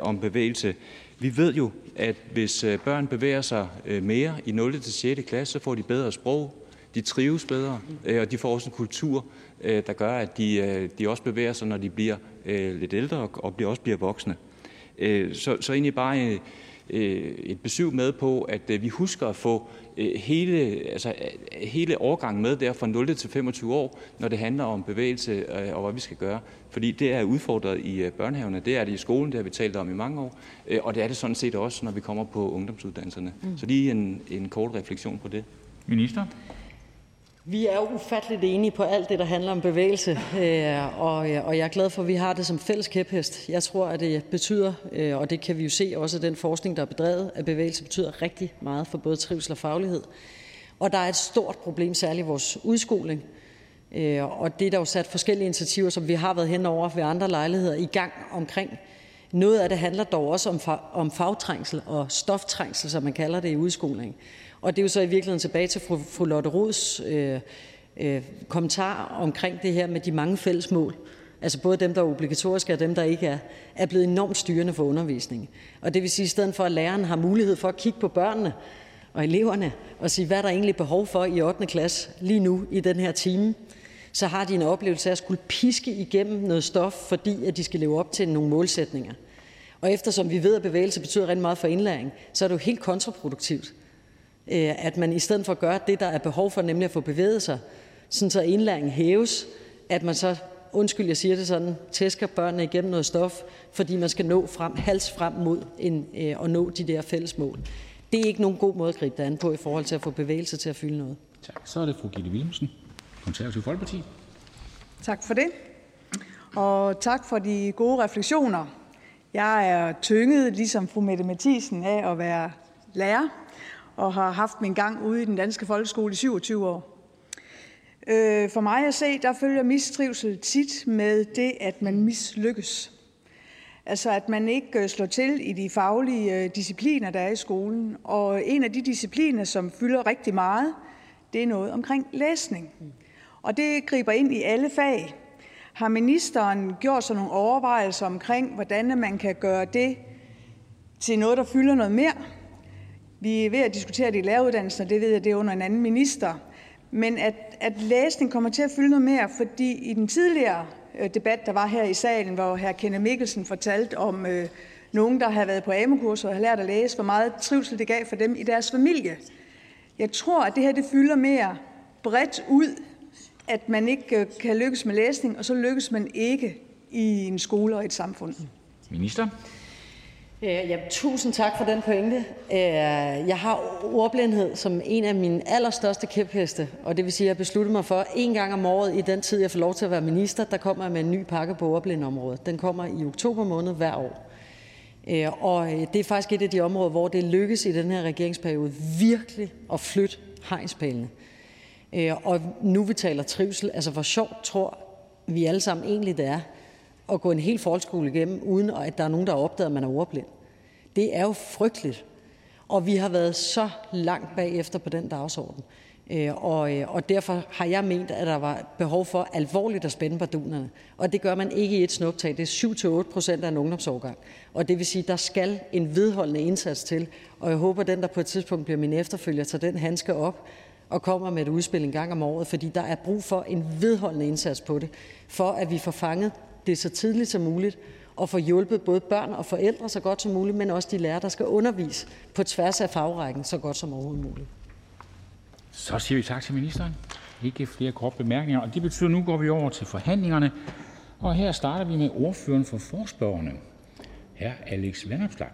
om bevægelse. Vi ved jo, at hvis øh, børn bevæger sig øh, mere i 0. til 6. klasse, så får de bedre sprog, de trives bedre, øh, og de får også en kultur, der gør, at de, de også bevæger sig, når de bliver lidt ældre og bliver, også bliver voksne. Så, så egentlig bare et besøg med på, at vi husker at få hele, altså, hele overgangen med der fra 0 til 25 år, når det handler om bevægelse øh, og hvad vi skal gøre. Fordi det er udfordret i øh, børnehaverne, det er det i skolen, det har vi talt om i mange år, og det er det sådan set også, når vi kommer på ungdomsuddannelserne. Mm. Så lige en, en kort refleksion på det. Minister? Vi er jo ufatteligt enige på alt det, der handler om bevægelse, øh, og, øh, og jeg er glad for, at vi har det som fælles kæphest. Jeg tror, at det betyder, øh, og det kan vi jo se også af den forskning, der er bedrevet, at bevægelse betyder rigtig meget for både trivsel og faglighed. Og der er et stort problem, særligt i vores udskoling, og det er der jo sat forskellige initiativer, som vi har været hen over ved andre lejligheder, i gang omkring. Noget af det handler dog også om, om fagtrængsel og stoftrængsel, som man kalder det i udskolingen. Og det er jo så i virkeligheden tilbage til fru, fru Lotte Rods øh, øh, kommentar omkring det her med de mange fælles mål. Altså både dem, der er obligatoriske og dem, der ikke er, er blevet enormt styrende for undervisningen. Og det vil sige, at i stedet for at læreren har mulighed for at kigge på børnene og eleverne og sige, hvad der egentlig behov for i 8. klasse lige nu i den her time, så har de en oplevelse af at skulle piske igennem noget stof, fordi at de skal leve op til nogle målsætninger. Og eftersom vi ved, at bevægelse betyder rigtig meget for indlæring, så er det jo helt kontraproduktivt at man i stedet for at gøre det, der er behov for, nemlig at få bevæget sig, sådan så indlæringen hæves, at man så, undskyld jeg siger det sådan, tæsker børnene igennem noget stof, fordi man skal nå frem, hals frem mod en, øh, at nå de der fælles mål. Det er ikke nogen god måde at gribe det an på i forhold til at få bevægelse til at fylde noget. Tak. Så er det fru Gitte Willemsen, Konservativ Folkeparti. Tak for det. Og tak for de gode refleksioner. Jeg er tynget, ligesom fru Mette Mathisen, af at være lærer og har haft min gang ude i den danske folkeskole i 27 år. Øh, for mig at se, der følger mistrivsel tit med det, at man mislykkes. Altså at man ikke øh, slår til i de faglige øh, discipliner, der er i skolen. Og en af de discipliner, som fylder rigtig meget, det er noget omkring læsning. Og det griber ind i alle fag. Har ministeren gjort sig nogle overvejelser omkring, hvordan man kan gøre det til noget, der fylder noget mere? Vi er ved at diskutere det i læreruddannelsen, og det ved jeg, det er under en anden minister. Men at, at læsning kommer til at fylde noget mere, fordi i den tidligere øh, debat, der var her i salen, hvor hr. Kenneth Mikkelsen fortalte om øh, nogen, der havde været på AMU-kurser og havde lært at læse, hvor meget trivsel det gav for dem i deres familie. Jeg tror, at det her det fylder mere bredt ud, at man ikke øh, kan lykkes med læsning, og så lykkes man ikke i en skole og et samfund. Minister? Øh, ja, tusind tak for den pointe. Øh, jeg har ordblindhed som en af mine allerstørste kæpheste, og det vil sige, at jeg besluttede mig for en gang om året i den tid, jeg får lov til at være minister, der kommer jeg med en ny pakke på ordblindområdet. Den kommer i oktober måned hver år. Øh, og øh, det er faktisk et af de områder, hvor det lykkes i den her regeringsperiode virkelig at flytte hegnspælene. Øh, og nu vi taler trivsel, altså hvor sjovt tror vi alle sammen egentlig det er, at gå en hel folkeskole igennem, uden at der er nogen, der har opdaget, at man er ordblind. Det er jo frygteligt. Og vi har været så langt bagefter på den dagsorden. Øh, og, øh, og derfor har jeg ment, at der var behov for alvorligt at spænde bardunerne. Og det gør man ikke i et snuptag. Det er 7-8 procent af en ungdomsårgang. Og det vil sige, at der skal en vedholdende indsats til. Og jeg håber, at den, der på et tidspunkt bliver min efterfølger, tager den handske op og kommer med et udspil en gang om året, fordi der er brug for en vedholdende indsats på det, for at vi får fanget det så tidligt som muligt og få hjulpet både børn og forældre så godt som muligt, men også de lærere, der skal undervise på tværs af fagrækken så godt som overhovedet muligt. Så siger vi tak til ministeren. Ikke flere korte bemærkninger, og det betyder, at nu går vi over til forhandlingerne. Og her starter vi med ordføreren for forspørgerne, hr. Alex Vanopslagh.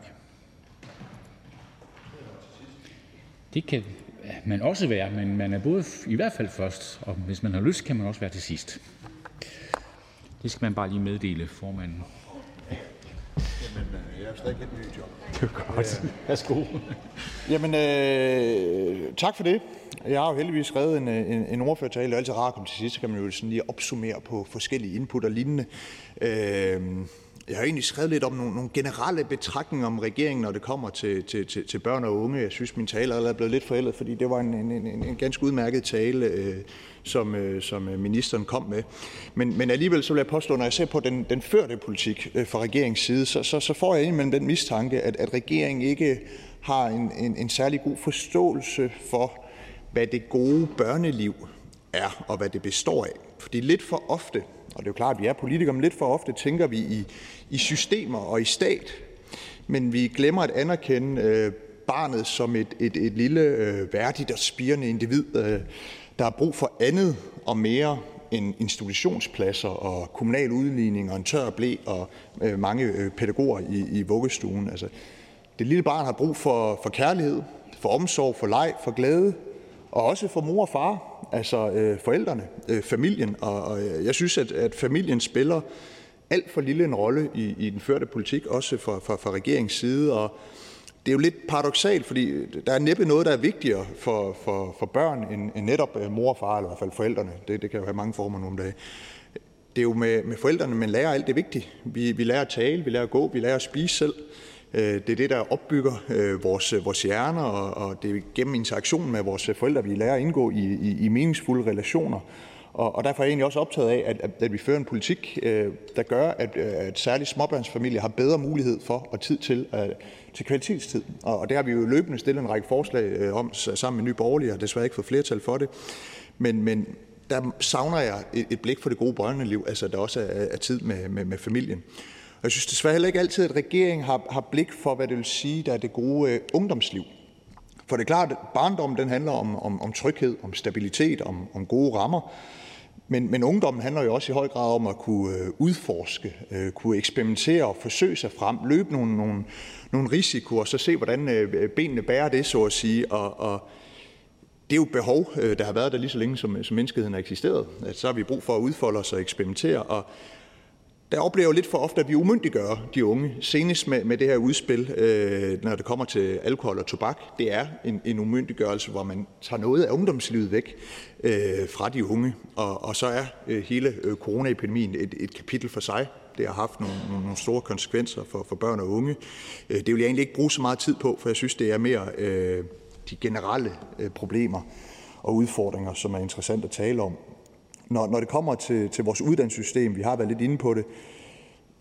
Det kan man også være, men man er både i hvert fald først, og hvis man har lyst, kan man også være til sidst. Det skal man bare lige meddele formanden. Jamen, øh, jeg er stadig lidt ny job. Det er godt. Værsgo. Jamen, øh, tak for det. Jeg har jo heldigvis skrevet en, en, en ordførertale. Det er altid rart at komme til sidst, så kan man jo sådan lige opsummere på forskellige input og lignende. Øh, Jeg har egentlig skrevet lidt om nogle, nogle generelle betragtninger om regeringen, når det kommer til, til, til, til børn og unge. Jeg synes, min tale er blevet lidt forældet, fordi det var en, en, en, en ganske udmærket tale, øh, som, øh, som øh, ministeren kom med. Men, men alligevel så vil jeg påstå, når jeg ser på den, den førte politik øh, fra regeringens side, så, så, så får jeg indimellem den mistanke, at, at regeringen ikke har en, en, en særlig god forståelse for, hvad det gode børneliv er, og hvad det består af. Fordi lidt for ofte, og det er jo klart, at vi er politikere, men lidt for ofte tænker vi i, i systemer og i stat, men vi glemmer at anerkende øh, barnet som et, et, et lille øh, værdigt og spirende individ, øh, der er brug for andet og mere end institutionspladser og kommunal udligning og en tør blæ og øh, mange øh, pædagoger i, i vuggestuen. Altså, det lille barn har brug for, for kærlighed, for omsorg, for leg, for glæde, og også for mor og far, altså øh, forældrene, øh, familien. Og, og jeg synes, at, at familien spiller alt for lille en rolle i, i den førte politik, også fra, fra regeringens side. Det er jo lidt paradoxalt, fordi der er næppe noget, der er vigtigere for, for, for børn end, end netop øh, mor og far, eller i hvert fald forældrene. Det, det kan jo have mange former nogle dage. Det er jo med, med forældrene, man lærer alt det vigtige. Vi, vi lærer at tale, vi lærer at gå, vi lærer at spise selv. Øh, det er det, der opbygger øh, vores, vores hjerner, og, og det er gennem interaktion med vores forældre, vi lærer at indgå i, i, i meningsfulde relationer. Og, og derfor er jeg egentlig også optaget af, at, at vi fører en politik, øh, der gør, at, at særligt småbørnsfamilier har bedre mulighed for og tid til, at til kvalitetstid. Og, og det har vi jo løbende stillet en række forslag øh, om sammen med Nye Borgerlige, og desværre ikke fået flertal for det. Men, men der savner jeg et, et blik for det gode børneliv, altså der også er, er tid med, med, med familien. Og jeg synes desværre heller ikke altid, at regeringen har, har blik for, hvad det vil sige, der er det gode øh, ungdomsliv. For det er klart, at barndommen den handler om, om, om tryghed, om stabilitet, om, om gode rammer. Men, men ungdommen handler jo også i høj grad om at kunne øh, udforske, øh, kunne eksperimentere og forsøge sig frem, løbe nogle, nogle, nogle risiko, og så se, hvordan øh, benene bærer det, så at sige. Og, og det er jo et behov, øh, der har været der lige så længe, som, øh, som menneskeheden har eksisteret. At så har vi brug for at udfolde os og eksperimentere. Og der oplever jeg lidt for ofte, at vi umyndiggør de unge. Senest med, med det her udspil, øh, når det kommer til alkohol og tobak, det er en, en umyndiggørelse, hvor man tager noget af ungdomslivet væk øh, fra de unge. Og, og så er øh, hele coronaepidemien et, et kapitel for sig. Det har haft nogle, nogle, store konsekvenser for, for børn og unge. Øh, det vil jeg egentlig ikke bruge så meget tid på, for jeg synes, det er mere øh, de generelle øh, problemer og udfordringer, som er interessant at tale om når, når det kommer til, til vores uddannelsessystem, vi har været lidt inde på det,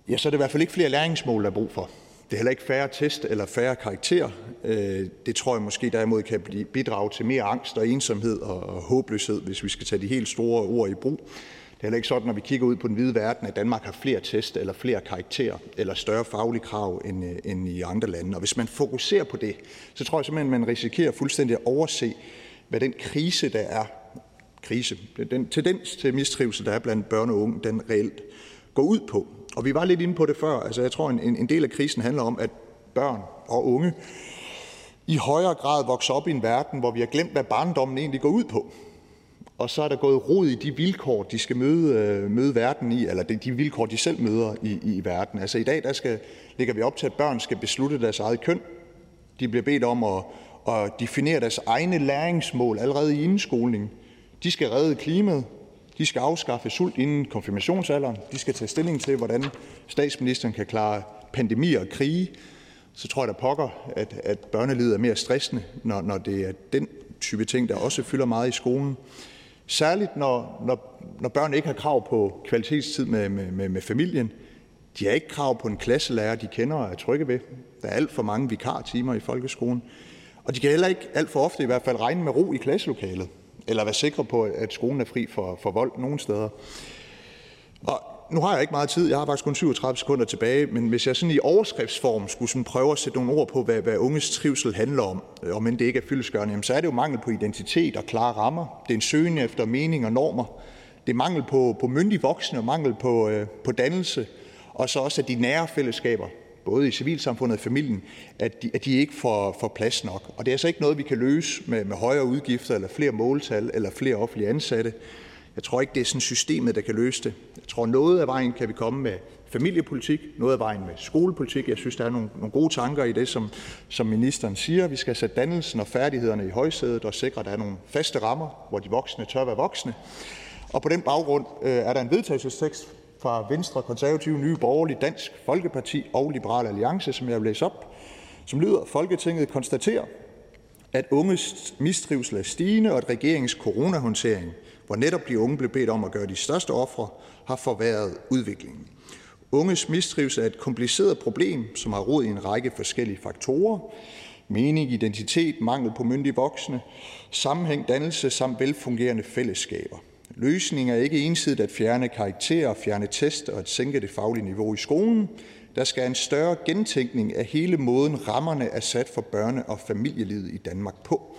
ja, så er det i hvert fald ikke flere læringsmål, der er brug for. Det er heller ikke færre test eller færre karakterer. Øh, det tror jeg måske derimod kan bidrage til mere angst og ensomhed og håbløshed, hvis vi skal tage de helt store ord i brug. Det er heller ikke sådan, når vi kigger ud på den hvide verden, at Danmark har flere test eller flere karakterer eller større faglige krav end, øh, end i andre lande. Og hvis man fokuserer på det, så tror jeg simpelthen, at man risikerer fuldstændig at overse, hvad den krise, der er krise, den tendens til mistrivsel, der er blandt børn og unge, den reelt går ud på. Og vi var lidt inde på det før. Altså, jeg tror, en, en del af krisen handler om, at børn og unge i højere grad vokser op i en verden, hvor vi har glemt, hvad barndommen egentlig går ud på. Og så er der gået rod i de vilkår, de skal møde, øh, møde verden i, eller de vilkår, de selv møder i, i verden. Altså i dag der skal, lægger vi op til, at børn skal beslutte deres eget køn. De bliver bedt om at, at definere deres egne læringsmål allerede i indskolingen. De skal redde klimaet, de skal afskaffe sult inden konfirmationsalderen, de skal tage stilling til, hvordan statsministeren kan klare pandemier og krige, så tror jeg da pokker, at, at børnelivet er mere stressende, når, når det er den type ting, der også fylder meget i skolen. Særligt når, når, når børn ikke har krav på kvalitetstid med, med, med, med familien. De har ikke krav på en klasselærer, de kender og er trygge ved. Der er alt for mange vikartimer i folkeskolen. Og de kan heller ikke alt for ofte i hvert fald regne med ro i klasselokalet eller være sikre på, at skolen er fri for, for vold nogen steder. Nu har jeg ikke meget tid, jeg har faktisk kun 37 sekunder tilbage, men hvis jeg sådan i overskriftsform skulle sådan prøve at sætte nogle ord på, hvad, hvad unges trivsel handler om, øh, om end det ikke er fyldesgørende, så er det jo mangel på identitet og klare rammer. Det er en søgen efter mening og normer. Det er mangel på, på myndige voksne og mangel på, øh, på dannelse, og så også at de nære fællesskaber både i civilsamfundet og familien, at de, at de ikke får, får plads nok. Og det er altså ikke noget, vi kan løse med, med højere udgifter, eller flere måltal, eller flere offentlige ansatte. Jeg tror ikke, det er sådan systemet, der kan løse det. Jeg tror, noget af vejen kan vi komme med familiepolitik, noget af vejen med skolepolitik. Jeg synes, der er nogle, nogle gode tanker i det, som, som ministeren siger. Vi skal sætte dannelsen og færdighederne i højsædet og sikre, at der er nogle faste rammer, hvor de voksne tør være voksne. Og på den baggrund øh, er der en vedtagelsestekst fra Venstre, Konservative, Nye Borgerlige, Dansk Folkeparti og Liberal Alliance, som jeg vil læse op, som lyder: Folketinget konstaterer, at unges mistrivsel er stigende, og at regeringens coronahåndtering, hvor netop de unge blev bedt om at gøre de største ofre, har forværret udviklingen. Unges mistrivsel er et kompliceret problem, som har rod i en række forskellige faktorer: mening, identitet, mangel på myndige voksne, sammenhæng, dannelse samt velfungerende fællesskaber. Løsningen er ikke ensidigt at fjerne karakterer, fjerne test og at sænke det faglige niveau i skolen. Der skal en større gentænkning af hele måden, rammerne er sat for børne- og familielivet i Danmark på.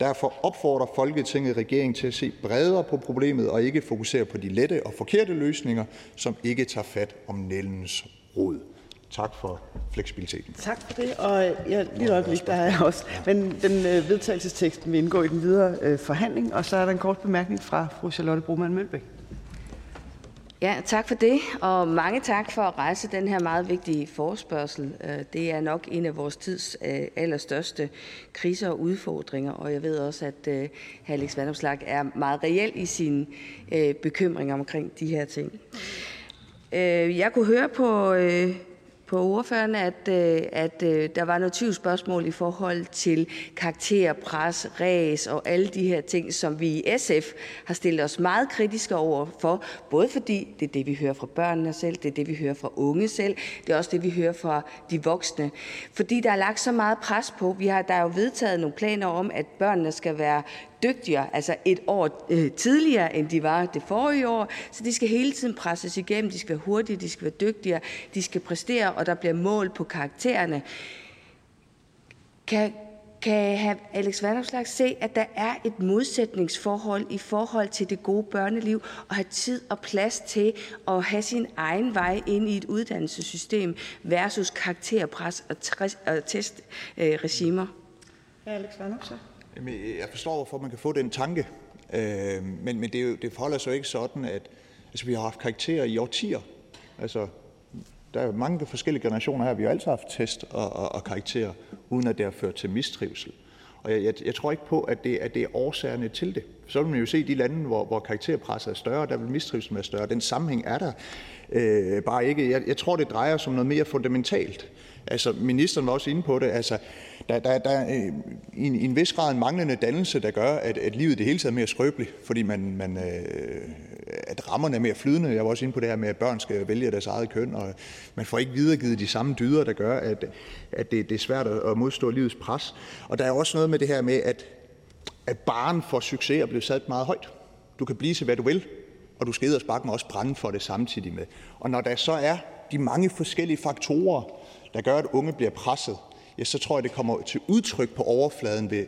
Derfor opfordrer Folketinget regeringen til at se bredere på problemet og ikke fokusere på de lette og forkerte løsninger, som ikke tager fat om nældens rod. Tak for fleksibiliteten. Tak for det. Og ja, lige et øjeblik, der er jeg også. Men den øh, vedtagelsestekst vil indgå i den videre øh, forhandling. Og så er der en kort bemærkning fra fru Charlotte Broman Mølbæk. Ja, tak for det, og mange tak for at rejse den her meget vigtige forespørgsel. Øh, det er nok en af vores tids øh, allerstørste kriser og udfordringer, og jeg ved også, at. Øh, Alex Vandomslag er meget reel i sin bekymring omkring de her ting. Jeg kunne høre på på ordføreren, at, øh, at øh, der var noget spørgsmål i forhold til karakter, pres, ræs og alle de her ting, som vi i SF har stillet os meget kritiske over for, både fordi det er det, vi hører fra børnene selv, det er det, vi hører fra unge selv, det er også det, vi hører fra de voksne. Fordi der er lagt så meget pres på. Vi har, der er jo vedtaget nogle planer om, at børnene skal være dygtigere, altså et år øh, tidligere, end de var det forrige år. Så de skal hele tiden presses igennem. De skal være hurtige, de skal være dygtigere, de skal præstere, og der bliver mål på karaktererne. Kan, kan hr. Alex Vandopslag se, at der er et modsætningsforhold i forhold til det gode børneliv og have tid og plads til at have sin egen vej ind i et uddannelsessystem versus karakterpres og testregimer? Øh, Alex Vandopslag. Øh, jeg forstår, hvorfor man kan få den tanke, øh, men men det, det forholder sig jo ikke sådan, at altså, vi har haft karakterer i årtier. Altså, der er mange forskellige generationer her. Vi har altid haft test og, og, og karakterer, uden at det har ført til mistrivsel. Og jeg, jeg, jeg tror ikke på, at det, at det er årsagerne til det. Så vil man jo se i de lande, hvor, hvor karakterpresset er større, der vil mistrivsel være større. Den sammenhæng er der øh, bare ikke. Jeg, jeg tror, det drejer sig om noget mere fundamentalt. Altså, ministeren var også inde på det. Altså, der, der, der er i, en, en vis grad en manglende dannelse, der gør, at, at livet det hele taget er mere skrøbeligt, fordi man, man, øh, at rammerne er mere flydende. Jeg var også inde på det her med, at børn skal vælge deres eget køn, og man får ikke videregivet de samme dyder, der gør, at, at det, det er svært at modstå livets pres. Og der er også noget med det her med, at, at barn for succes er blevet sat meget højt. Du kan blive til, hvad du vil, og du skal mig også brænde for det samtidig med. Og når der så er de mange forskellige faktorer, der gør, at unge bliver presset, ja, så tror jeg, det kommer til udtryk på overfladen ved,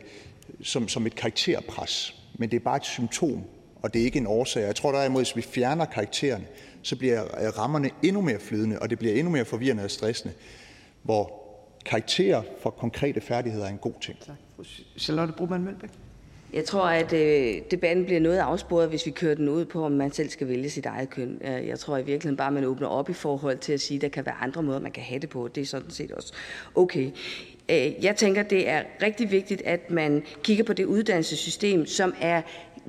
som, som et karakterpres. Men det er bare et symptom, og det er ikke en årsag. Jeg tror derimod, at hvis vi fjerner karaktererne, så bliver øh, rammerne endnu mere flydende, og det bliver endnu mere forvirrende og stressende, hvor karakterer for konkrete færdigheder er en god ting. Tak. Charlotte Broman Mølbæk. Jeg tror, at øh, debatten bliver noget afsporet, hvis vi kører den ud på, om man selv skal vælge sit eget køn. Øh, jeg tror i virkeligheden bare, at man åbner op i forhold til at sige, at der kan være andre måder, man kan have det på. Det er sådan set også okay. Øh, jeg tænker, det er rigtig vigtigt, at man kigger på det uddannelsessystem, som er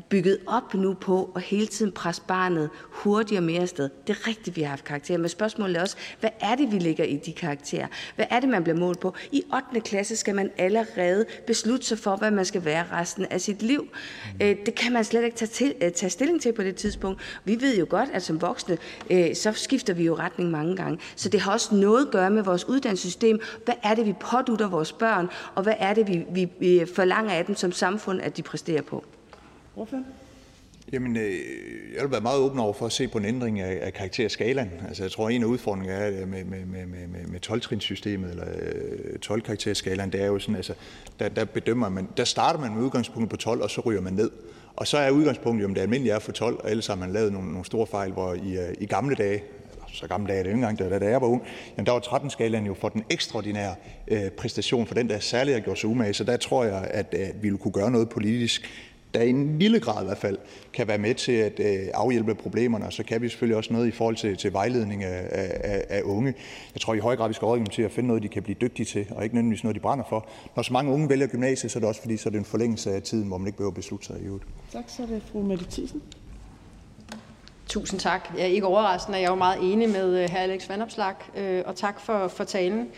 bygget op nu på at hele tiden presse barnet hurtigere mere afsted. Det er rigtigt, vi har haft karakterer, men spørgsmålet er også, hvad er det, vi lægger i de karakterer? Hvad er det, man bliver målt på? I 8. klasse skal man allerede beslutte sig for, hvad man skal være resten af sit liv. Mm. Øh, det kan man slet ikke tage, til, øh, tage stilling til på det tidspunkt. Vi ved jo godt, at som voksne, øh, så skifter vi jo retning mange gange. Så det har også noget at gøre med vores uddannelsessystem. Hvad er det, vi pådutter vores børn, og hvad er det, vi, vi, vi forlanger af dem som samfund, at de præsterer på? Ordføreren? Jamen, øh, jeg vil være meget åben over for at se på en ændring af, af karakterskalaen. Altså, jeg tror, en af udfordringerne er med, med, med, med, med 12-trinssystemet, eller øh, 12-karakterskalaen, det er jo sådan, altså, der, der bedømmer man, der starter man med udgangspunktet på 12, og så ryger man ned. Og så er udgangspunktet, jo, om det almindelige er for 12, og ellers har man lavet nogle, nogle store fejl, hvor i, øh, i gamle dage, så gamle dage er det ikke engang, da, da jeg var ung, jamen der var 13-skalaen jo for den ekstraordinære øh, præstation, for den der særligt har gjort sig umage. Så der tror jeg, at, at vi ville kunne gøre noget politisk der i en lille grad i hvert fald kan være med til at øh, afhjælpe problemerne, og så kan vi selvfølgelig også noget i forhold til, til vejledning af, af, af unge. Jeg tror i høj grad, vi skal rådgive dem til at finde noget, de kan blive dygtige til, og ikke nødvendigvis noget, de brænder for. Når så mange unge vælger gymnasiet, så er det også fordi, så er det en forlængelse af tiden, hvor man ikke behøver at beslutte sig i øvrigt. Tak, så er det fru Mette Thiesen. Tusind tak. Jeg er ikke overraskende, jeg er meget enig med øh, hr. Alex Vanopslag, øh, og tak for, for talen.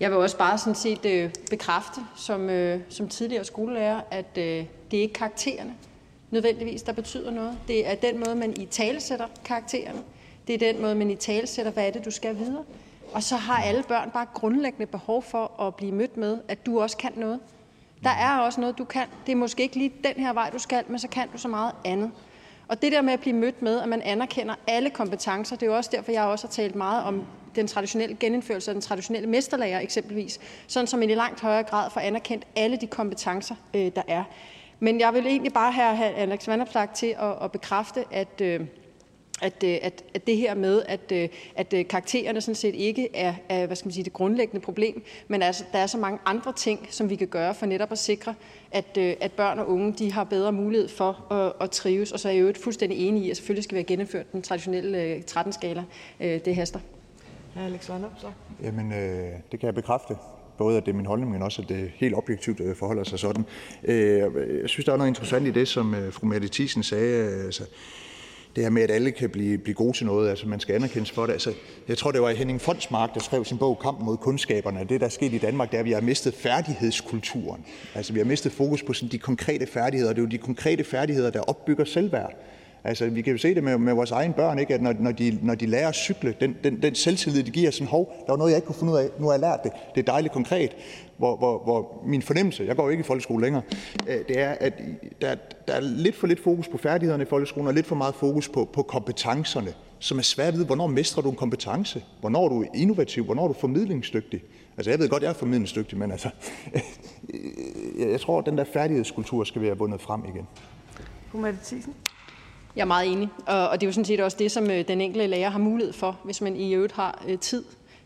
Jeg vil også bare sådan set øh, bekræfte som, øh, som tidligere skolelærer, at øh, det er ikke karaktererne nødvendigvis, der betyder noget. Det er den måde, man i tale sætter karaktererne. Det er den måde, man i tale sætter, hvad er det, du skal videre. Og så har alle børn bare grundlæggende behov for at blive mødt med, at du også kan noget. Der er også noget, du kan. Det er måske ikke lige den her vej, du skal, men så kan du så meget andet. Og det der med at blive mødt med, at man anerkender alle kompetencer, det er jo også derfor, jeg også har talt meget om den traditionelle genindførelse af den traditionelle mesterlærer eksempelvis, sådan som man i langt højere grad får anerkendt alle de kompetencer, øh, der er. Men jeg vil egentlig bare have Alex Vanopslagh til at, at bekræfte, at, øh, at, øh, at, at det her med, at, øh, at øh, karaktererne sådan set ikke er, er hvad skal man sige, det grundlæggende problem, men altså, der er så mange andre ting, som vi kan gøre for netop at sikre, at, at børn og unge de har bedre mulighed for at, at trives. Og så er jeg jo fuldstændig enig i, at selvfølgelig skal vi have gennemført den traditionelle 13-skala. Det haster. Ja, Alex så. Jamen, øh, det kan jeg bekræfte både at det er min holdning, men også at det helt objektivt øh, forholder sig sådan. Øh, jeg synes, der er noget interessant i det, som øh, fru Mette Thiesen sagde. Altså, det her med, at alle kan blive, blive gode til noget, altså man skal anerkendes for det. Altså, jeg tror, det var Henning Fondsmark, der skrev sin bog Kampen mod kundskaberne. Det, der er sket i Danmark, det er, at vi har mistet færdighedskulturen. Altså vi har mistet fokus på sådan de konkrete færdigheder, og det er jo de konkrete færdigheder, der opbygger selvværd. Altså, vi kan jo se det med, med vores egne børn, ikke? at når, når, de, når de lærer at cykle, den, den, den selvtillid, de giver, sådan, hov, der var noget, jeg ikke kunne finde ud af, nu har jeg lært det, det er dejligt konkret. Hvor, hvor, hvor min fornemmelse, jeg går jo ikke i folkeskole længere, øh, det er, at der, der er lidt for lidt fokus på færdighederne i folkeskolen, og lidt for meget fokus på, på kompetencerne, som er svært at vide, hvornår mestrer du en kompetence, hvornår er du innovativ, hvornår er du formidlingsdygtig. Altså, jeg ved godt, jeg er formidlingsdygtig, men altså, jeg tror, at den der færdighedskultur skal være vundet frem igen. Fru Mette Thiesen? Jeg er meget enig, og det er jo sådan set også det, som øh, den enkelte lærer har mulighed for, hvis man i øvrigt har øh, tid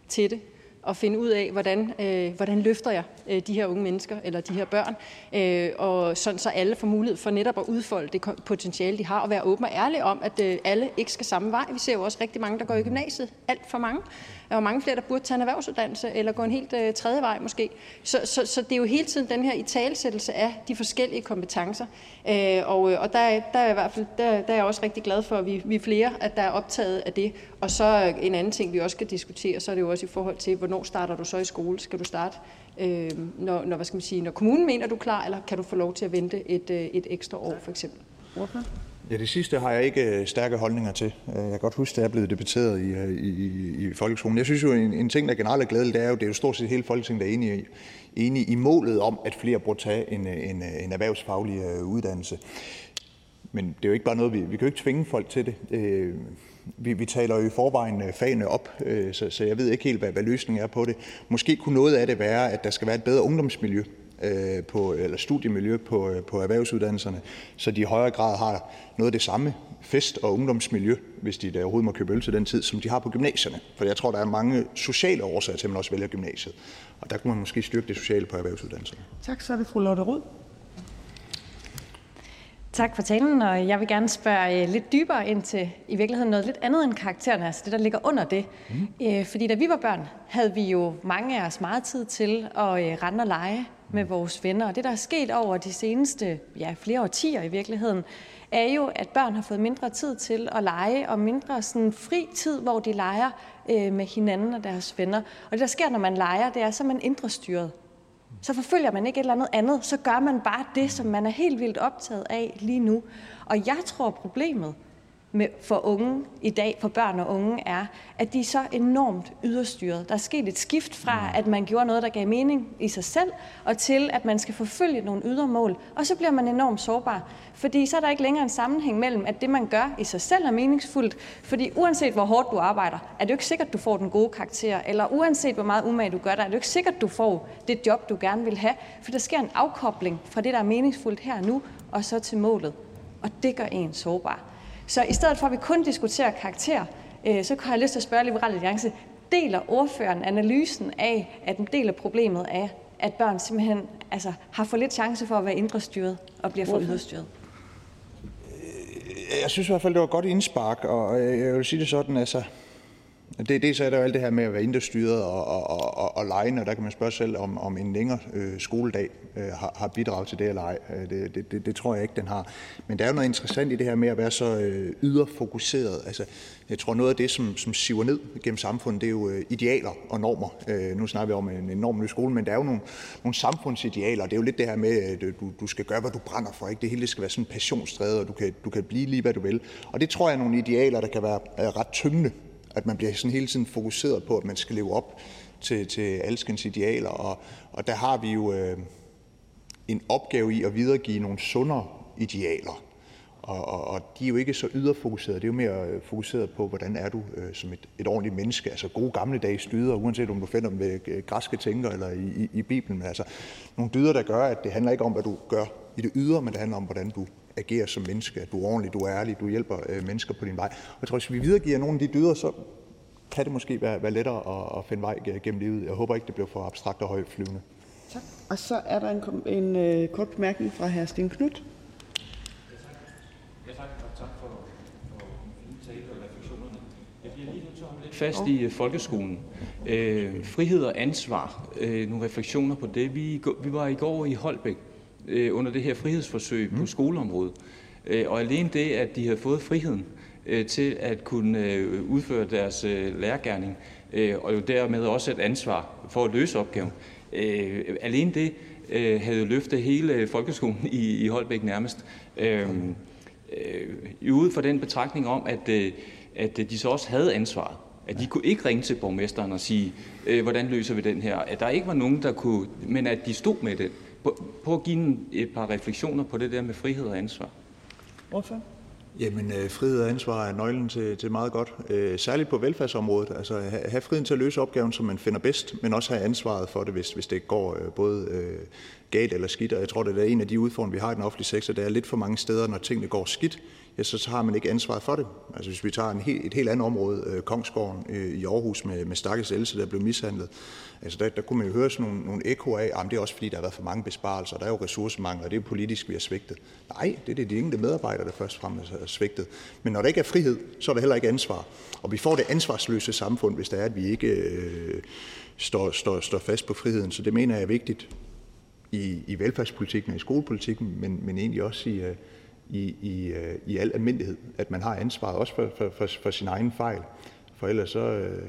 til det at finde ud af, hvordan, øh, hvordan løfter jeg øh, de her unge mennesker eller de her børn, øh, og sådan så alle får mulighed for netop at udfolde det potentiale, de har, og være åbne og ærlige om, at øh, alle ikke skal samme vej. Vi ser jo også rigtig mange, der går i gymnasiet, alt for mange, der er mange flere, der burde tage en erhvervsuddannelse eller gå en helt øh, tredje vej måske. Så, så, så det er jo hele tiden den her italesættelse af de forskellige kompetencer. Øh, og, øh, og der, der, er i hvert fald, der, der er jeg også rigtig glad for, at vi, vi er flere, at der er optaget af det. Og så en anden ting, vi også skal diskutere, så er det jo også i forhold til, hvornår starter du så i skole? Skal du starte, øh, når, når, hvad skal man sige, når kommunen mener, du er klar, eller kan du få lov til at vente et, øh, et ekstra år for eksempel? Ordfører? Ja, det sidste har jeg ikke øh, stærke holdninger til. Øh, jeg kan godt huske, det er blevet debatteret øh, i, i, i folkeskolen. Jeg synes jo, en, en ting, der generelt er glædelig, det er jo, det er jo stort set hele Folketinget, der er enige i, enige i målet om, at flere burde tage en, en, en erhvervsfaglig uddannelse. Men det er jo ikke bare noget, vi, vi kan jo ikke tvinge folk til det. vi, vi taler jo i forvejen fagene op, så, så jeg ved ikke helt, hvad, hvad løsningen er på det. Måske kunne noget af det være, at der skal være et bedre ungdomsmiljø på, eller studiemiljø på, øh, på erhvervsuddannelserne, så de i højere grad har noget af det samme fest- og ungdomsmiljø, hvis de der overhovedet må købe øl til den tid, som de har på gymnasierne. For jeg tror, der er mange sociale årsager til, at man også vælger gymnasiet. Og der kunne man måske styrke det sociale på erhvervsuddannelserne. Tak, så er det fru Lotte Rud. Tak for talen, og jeg vil gerne spørge øh, lidt dybere ind til i virkeligheden noget lidt andet end karaktererne, altså det, der ligger under det. Mm. Fordi da vi var børn, havde vi jo mange af os meget tid til at rende og lege med vores venner. Og det, der er sket over de seneste ja, flere årtier i virkeligheden, er jo, at børn har fået mindre tid til at lege, og mindre sådan fri tid, hvor de leger øh, med hinanden og deres venner. Og det, der sker, når man leger, det er, så man indre styret. Så forfølger man ikke et eller andet andet, så gør man bare det, som man er helt vildt optaget af lige nu. Og jeg tror, problemet for unge i dag, for børn og unge, er, at de er så enormt yderstyret. Der er sket et skift fra, mm. at man gjorde noget, der gav mening i sig selv, og til, at man skal forfølge nogle ydermål. Og så bliver man enormt sårbar, fordi så er der ikke længere en sammenhæng mellem, at det, man gør i sig selv, er meningsfuldt. Fordi uanset hvor hårdt du arbejder, er det jo ikke sikkert, du får den gode karakter, eller uanset hvor meget umage du gør der, er det jo ikke sikkert, du får det job, du gerne vil have. For der sker en afkobling fra det, der er meningsfuldt her nu, og så til målet. Og det gør en sårbar. Så i stedet for, at vi kun diskuterer karakter, øh, så har jeg lyst til at spørge Liberale Alliance, deler ordføreren analysen af, at en del af problemet er, at børn simpelthen altså, har for lidt chance for at være indre styret og bliver for yderstyret? Jeg synes i hvert fald, det var et godt indspark, og jeg vil sige det sådan, altså, det, det så er der jo alt det her med at være indrestyret og, og, og, og lejende, og der kan man spørge selv, om, om en længere øh, skoledag øh, har, har bidraget til det eller ej. Øh, det, det, det, det tror jeg ikke, den har. Men der er jo noget interessant i det her med at være så øh, yderfokuseret. Altså, jeg tror, noget af det, som, som siver ned gennem samfundet, det er jo øh, idealer og normer. Øh, nu snakker vi om en, enorm ny i men der er jo nogle, nogle samfundsidealer. Det er jo lidt det her med, at du, du skal gøre, hvad du brænder for. Ikke? Det hele det skal være sådan passionsdrevet, og du kan, du kan blive lige, hvad du vil. Og det tror jeg er nogle idealer, der kan være øh, ret tyngende at man bliver sådan hele tiden fokuseret på, at man skal leve op til, til alskens idealer. Og, og der har vi jo øh, en opgave i at videregive nogle sundere idealer. Og, og, og de er jo ikke så yderfokuserede, det er jo mere øh, fokuseret på, hvordan er du øh, som et, et ordentligt menneske. Altså gode gamle dages dyder, uanset om du finder dem med øh, græske tænker eller i, i, i Bibelen. Men altså nogle dyder, der gør, at det handler ikke om, hvad du gør i det ydre, men det handler om, hvordan du agerer som menneske, at du er ordentlig, du er ærlig, du hjælper øh, mennesker på din vej. Og jeg tror, hvis vi videregiver nogle af de dyder, så kan det måske være, være lettere at, at finde vej gennem livet. Jeg håber ikke, det bliver for abstrakt og højflyvende. Tak. Og så er der en, en øh, kort bemærkning fra hr. Sten Knudt. Ja, tak. tak for, for tale og refleksionerne. Jeg bliver lige nødt til at holde lidt fast i øh, folkeskolen. Øh, frihed og ansvar. Øh, nogle refleksioner på det. Vi, vi var i går i Holbæk øh, under det her frihedsforsøg mm. på skoleområdet. Øh, og alene det, at de har fået friheden øh, til at kunne øh, udføre deres øh, lærergærning, øh, og jo dermed også et ansvar for at løse opgaven. Øh, alene det øh, havde løftet hele folkeskolen i, i Holbæk nærmest. Øh, øh, ud fra den betragtning om, at, øh, at de så også havde ansvaret. At de kunne ikke ringe til borgmesteren og sige, øh, hvordan løser vi den her. At der ikke var nogen, der kunne, men at de stod med det. Prøv at give et par refleksioner på det der med frihed og ansvar. Hvorfor? Jamen, øh, frihed og ansvar er nøglen til, til meget godt. Øh, særligt på velfærdsområdet. Altså, have, friheden til at løse opgaven, som man finder bedst, men også have ansvaret for det, hvis, hvis det går øh, både øh, galt eller skidt. Og jeg tror, det er en af de udfordringer, vi har i den offentlige sektor. Der er lidt for mange steder, når tingene går skidt, ja, så har man ikke ansvaret for det. Altså hvis vi tager en helt, et helt andet område, øh, Kongsgården øh, i Aarhus med, med Stakkels Else, der blev mishandlet, altså der, der kunne man jo høre sådan nogle, nogle ekoer af, at det er også fordi, der har været for mange besparelser, der er jo ressourcemangel, og det er politisk, vi har svigtet. Nej, det er det de enkelte medarbejdere, der først og fremmest har svigtet. Men når der ikke er frihed, så er der heller ikke ansvar. Og vi får det ansvarsløse samfund, hvis det er, at vi ikke øh, står, står, står fast på friheden. Så det mener jeg er vigtigt i, i velfærdspolitikken og i skolepolitikken, men, men egentlig også i, øh, i, i, øh, i al almindelighed, at man har ansvaret også for, for, for, for sin egen fejl. For ellers så øh,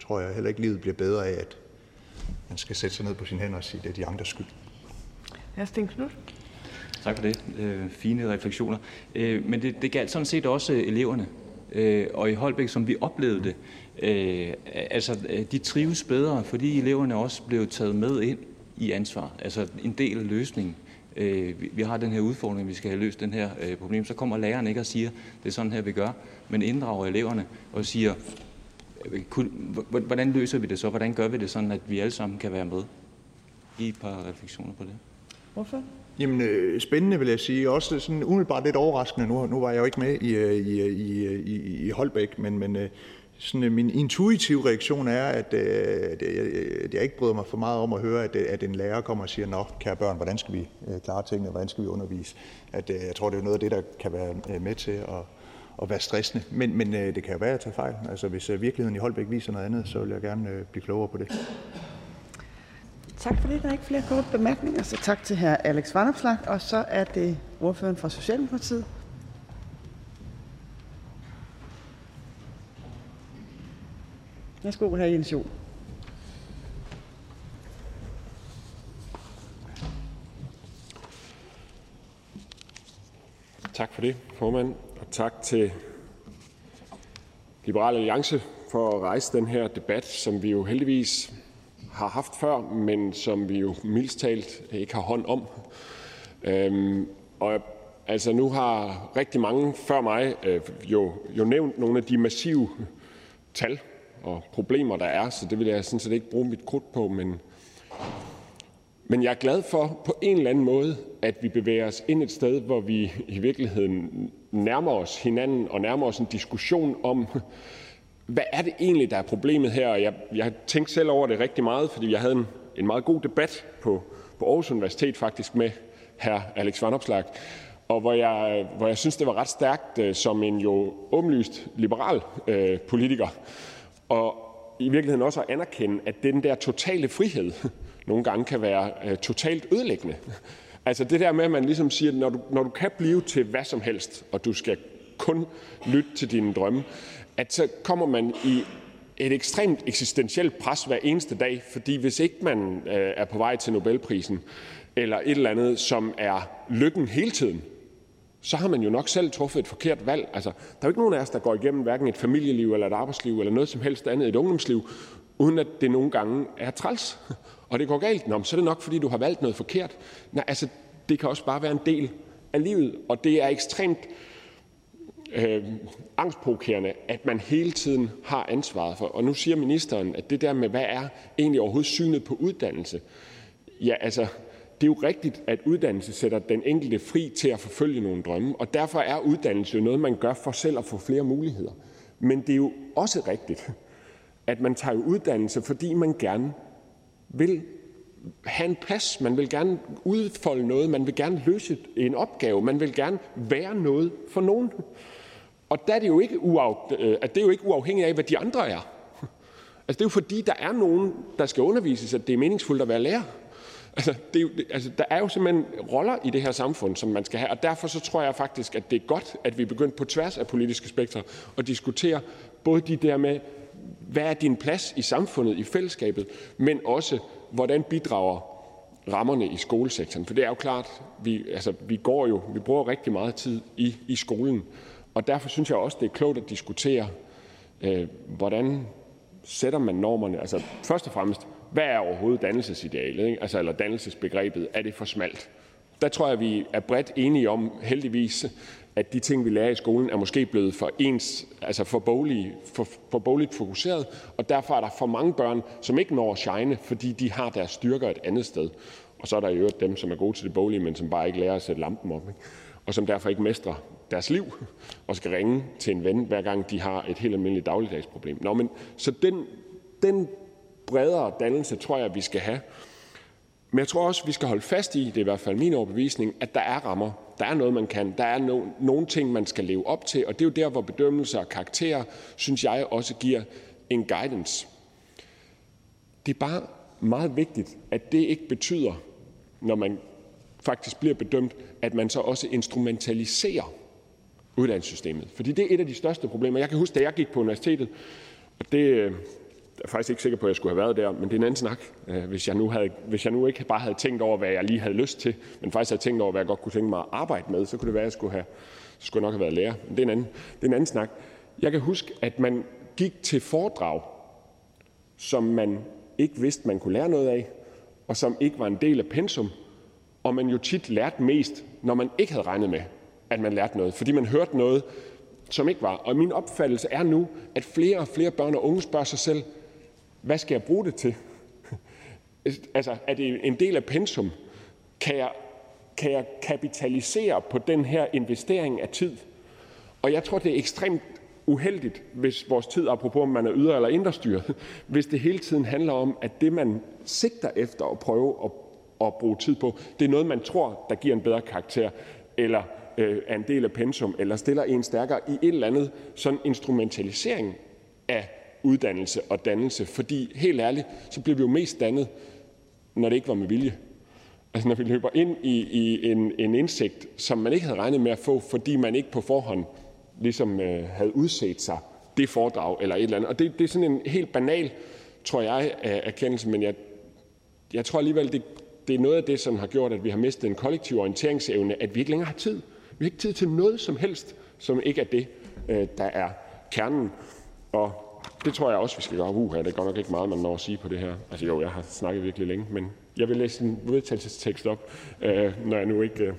tror jeg heller ikke, livet bliver bedre af, at man skal sætte sig ned på sine hænder og sige, at det er de andres skyld. Hr. Sten Knud. Tak for det. Øh, fine refleksioner. Øh, men det, det galt sådan set også eleverne. Øh, og i Holbæk, som vi oplevede det, øh, altså de trives bedre, fordi eleverne også blev taget med ind i ansvar. Altså en del af løsningen øh, vi har den her udfordring, vi skal have løst den her øh, problem, så kommer læreren ikke og siger, det er sådan her, vi gør, men inddrager eleverne og siger, øh, hvordan løser vi det så? Hvordan gør vi det sådan, at vi alle sammen kan være med? Giv et par refleksioner på det. Hvorfor? Jamen, øh, spændende vil jeg sige. Også sådan umiddelbart lidt overraskende. Nu, nu var jeg jo ikke med i, øh, i, i, i, i Holbæk, men, men øh, sådan, øh, min intuitive reaktion er, at, øh, at, jeg, at jeg ikke bryder mig for meget om at høre, at, at en lærer kommer og siger, nå, kære børn, hvordan skal vi øh, klare tingene, hvordan skal vi undervise? At, jeg tror, det er noget af det, der kan være med til at, at være stressende. Men, men det kan jo være, at jeg tager fejl. Altså, hvis virkeligheden i Holbæk viser noget andet, så vil jeg gerne blive klogere på det. Tak for det. Der er ikke flere korte bemærkninger, så tak til hr. Alex Vanopslag. Og så er det ordføreren fra Socialdemokratiet. Værsgo, hr. Jens Joel. Tak for det, formand, og tak til Liberal Alliance for at rejse den her debat, som vi jo heldigvis har haft før, men som vi jo mildst talt ikke har hånd om. Øhm, og altså, nu har rigtig mange før mig øh, jo, jo nævnt nogle af de massive tal, og problemer, der er, så det vil jeg sådan set ikke bruge mit krudt på. Men, men jeg er glad for på en eller anden måde, at vi bevæger os ind et sted, hvor vi i virkeligheden nærmer os hinanden og nærmer os en diskussion om, hvad er det egentlig, der er problemet her? Og jeg, jeg tænkte selv over det rigtig meget, fordi jeg havde en, en meget god debat på, på Aarhus Universitet faktisk med hr. Alex Vanopslag, og hvor jeg, hvor jeg synes, det var ret stærkt øh, som en jo åbenlyst liberal øh, politiker og i virkeligheden også at anerkende, at den der totale frihed nogle gange kan være øh, totalt ødelæggende. Altså det der med, at man ligesom siger, når du, når du kan blive til hvad som helst, og du skal kun lytte til dine drømme, at så kommer man i et ekstremt eksistentielt pres hver eneste dag, fordi hvis ikke man øh, er på vej til Nobelprisen, eller et eller andet, som er lykken hele tiden, så har man jo nok selv truffet et forkert valg. Altså, der er jo ikke nogen af os, der går igennem hverken et familieliv eller et arbejdsliv eller noget som helst andet, et ungdomsliv, uden at det nogle gange er træls, og det går galt. Nå, så er det nok, fordi du har valgt noget forkert. Nej, altså, det kan også bare være en del af livet, og det er ekstremt øh, angstprovokerende, at man hele tiden har ansvaret for. Og nu siger ministeren, at det der med, hvad er egentlig overhovedet synet på uddannelse? Ja, altså, det er jo rigtigt, at uddannelse sætter den enkelte fri til at forfølge nogle drømme, og derfor er uddannelse jo noget, man gør for selv at få flere muligheder. Men det er jo også rigtigt, at man tager uddannelse, fordi man gerne vil have en plads, man vil gerne udfolde noget, man vil gerne løse en opgave, man vil gerne være noget for nogen. Og der er det jo ikke, uaf, øh, at det er jo ikke uafhængigt af, hvad de andre er. Altså, det er jo fordi, der er nogen, der skal undervises, at det er meningsfuldt at være lærer. Altså, det er jo, altså, der er jo simpelthen roller i det her samfund, som man skal have, og derfor så tror jeg faktisk, at det er godt, at vi er begyndt på tværs af politiske spektre at diskutere både de der med, hvad er din plads i samfundet, i fællesskabet, men også, hvordan bidrager rammerne i skolesektoren. For det er jo klart, vi, altså, vi går jo, vi bruger rigtig meget tid i, i skolen, og derfor synes jeg også, det er klogt at diskutere, øh, hvordan sætter man normerne. Altså først og fremmest, hvad er overhovedet dannelsesidealet, ikke? Altså, eller dannelsesbegrebet? Er det for smalt? Der tror jeg, vi er bredt enige om, heldigvis, at de ting, vi lærer i skolen, er måske blevet for ens, altså for, boglige, for, for bogligt fokuseret, og derfor er der for mange børn, som ikke når at shine, fordi de har deres styrker et andet sted. Og så er der i øvrigt dem, som er gode til det boglige, men som bare ikke lærer at sætte lampen op, ikke? og som derfor ikke mestrer deres liv og skal ringe til en ven, hver gang de har et helt almindeligt dagligdagsproblem. Nå, men så den, den bredere dannelse tror jeg, vi skal have. Men jeg tror også, vi skal holde fast i, det er i hvert fald min overbevisning, at der er rammer. Der er noget, man kan. Der er no, nogle ting, man skal leve op til. Og det er jo der, hvor bedømmelser og karakterer, synes jeg, også giver en guidance. Det er bare meget vigtigt, at det ikke betyder, når man faktisk bliver bedømt, at man så også instrumentaliserer uddannelsessystemet. Fordi det er et af de største problemer. Jeg kan huske, da jeg gik på universitetet, og det øh, er faktisk ikke sikker på, at jeg skulle have været der, men det er en anden snak. Øh, hvis jeg nu, havde, hvis jeg nu ikke bare havde tænkt over, hvad jeg lige havde lyst til, men faktisk havde tænkt over, hvad jeg godt kunne tænke mig at arbejde med, så kunne det være, at jeg skulle, have, så skulle jeg nok have været lærer. Men det er, en anden, det er en anden snak. Jeg kan huske, at man gik til foredrag, som man ikke vidste, man kunne lære noget af, og som ikke var en del af pensum, og man jo tit lærte mest, når man ikke havde regnet med, at man lærte noget, fordi man hørte noget, som ikke var. Og min opfattelse er nu, at flere og flere børn og unge spørger sig selv, hvad skal jeg bruge det til? altså, er det en del af pensum? Kan jeg, kan jeg kapitalisere på den her investering af tid? Og jeg tror, det er ekstremt uheldigt, hvis vores tid, apropos om man er ydre eller indre styret, hvis det hele tiden handler om, at det, man sigter efter at prøve at, at bruge tid på, det er noget, man tror, der giver en bedre karakter, eller øh, er en del af pensum, eller stiller en stærkere i et eller andet sådan instrumentalisering af uddannelse og dannelse. Fordi helt ærligt, så bliver vi jo mest dannet, når det ikke var med vilje. Altså når vi løber ind i, i en, en indsigt, som man ikke havde regnet med at få, fordi man ikke på forhånd ligesom øh, havde udset sig det foredrag eller et eller andet. Og det, det er sådan en helt banal, tror jeg, erkendelse, men jeg, jeg tror alligevel, det, det er noget af det, som har gjort, at vi har mistet en kollektiv orienteringsevne, at vi ikke længere har tid. Vi har ikke tid til noget som helst, som ikke er det, øh, der er kernen. Og det tror jeg også, vi skal gøre. Uha, det er godt nok ikke meget, man når at sige på det her. Altså jo, jeg har snakket virkelig længe, men jeg vil læse en vedtagelsestekst op, øh, når jeg nu ikke øh,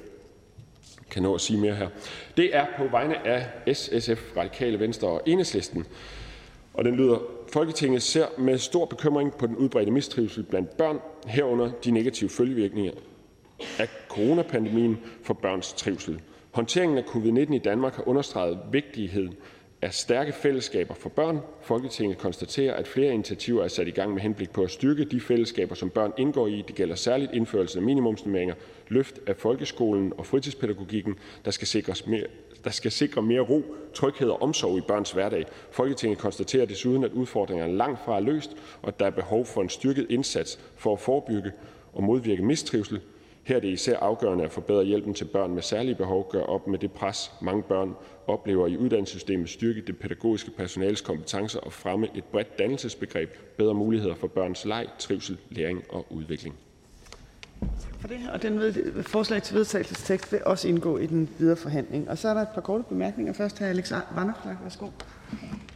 kan nå at sige mere her. Det er på vegne af SSF, Radikale Venstre og Enhedslisten, og den lyder, Folketinget ser med stor bekymring på den udbredte mistrivsel blandt børn, herunder de negative følgevirkninger af coronapandemien for børns trivsel. Håndteringen af covid-19 i Danmark har understreget vigtigheden af stærke fællesskaber for børn. Folketinget konstaterer, at flere initiativer er sat i gang med henblik på at styrke de fællesskaber, som børn indgår i. Det gælder særligt indførelsen af minimumsnormeringer, løft af folkeskolen og fritidspædagogikken, der skal sikres mere, der skal sikre mere ro, tryghed og omsorg i børns hverdag. Folketinget konstaterer desuden, at udfordringerne langt fra er løst, og at der er behov for en styrket indsats for at forebygge og modvirke mistrivsel. Her er det især afgørende at forbedre hjælpen til børn med særlige behov, gøre op med det pres, mange børn oplever i uddannelsessystemet, styrke det pædagogiske personales kompetencer og fremme et bredt dannelsesbegreb, bedre muligheder for børns leg, trivsel, læring og udvikling. For det, og den ved, forslag til vedtagelsestekst vil også indgå i den videre forhandling. Og så er der et par korte bemærkninger. Først her Alex Vanderflag. Værsgo.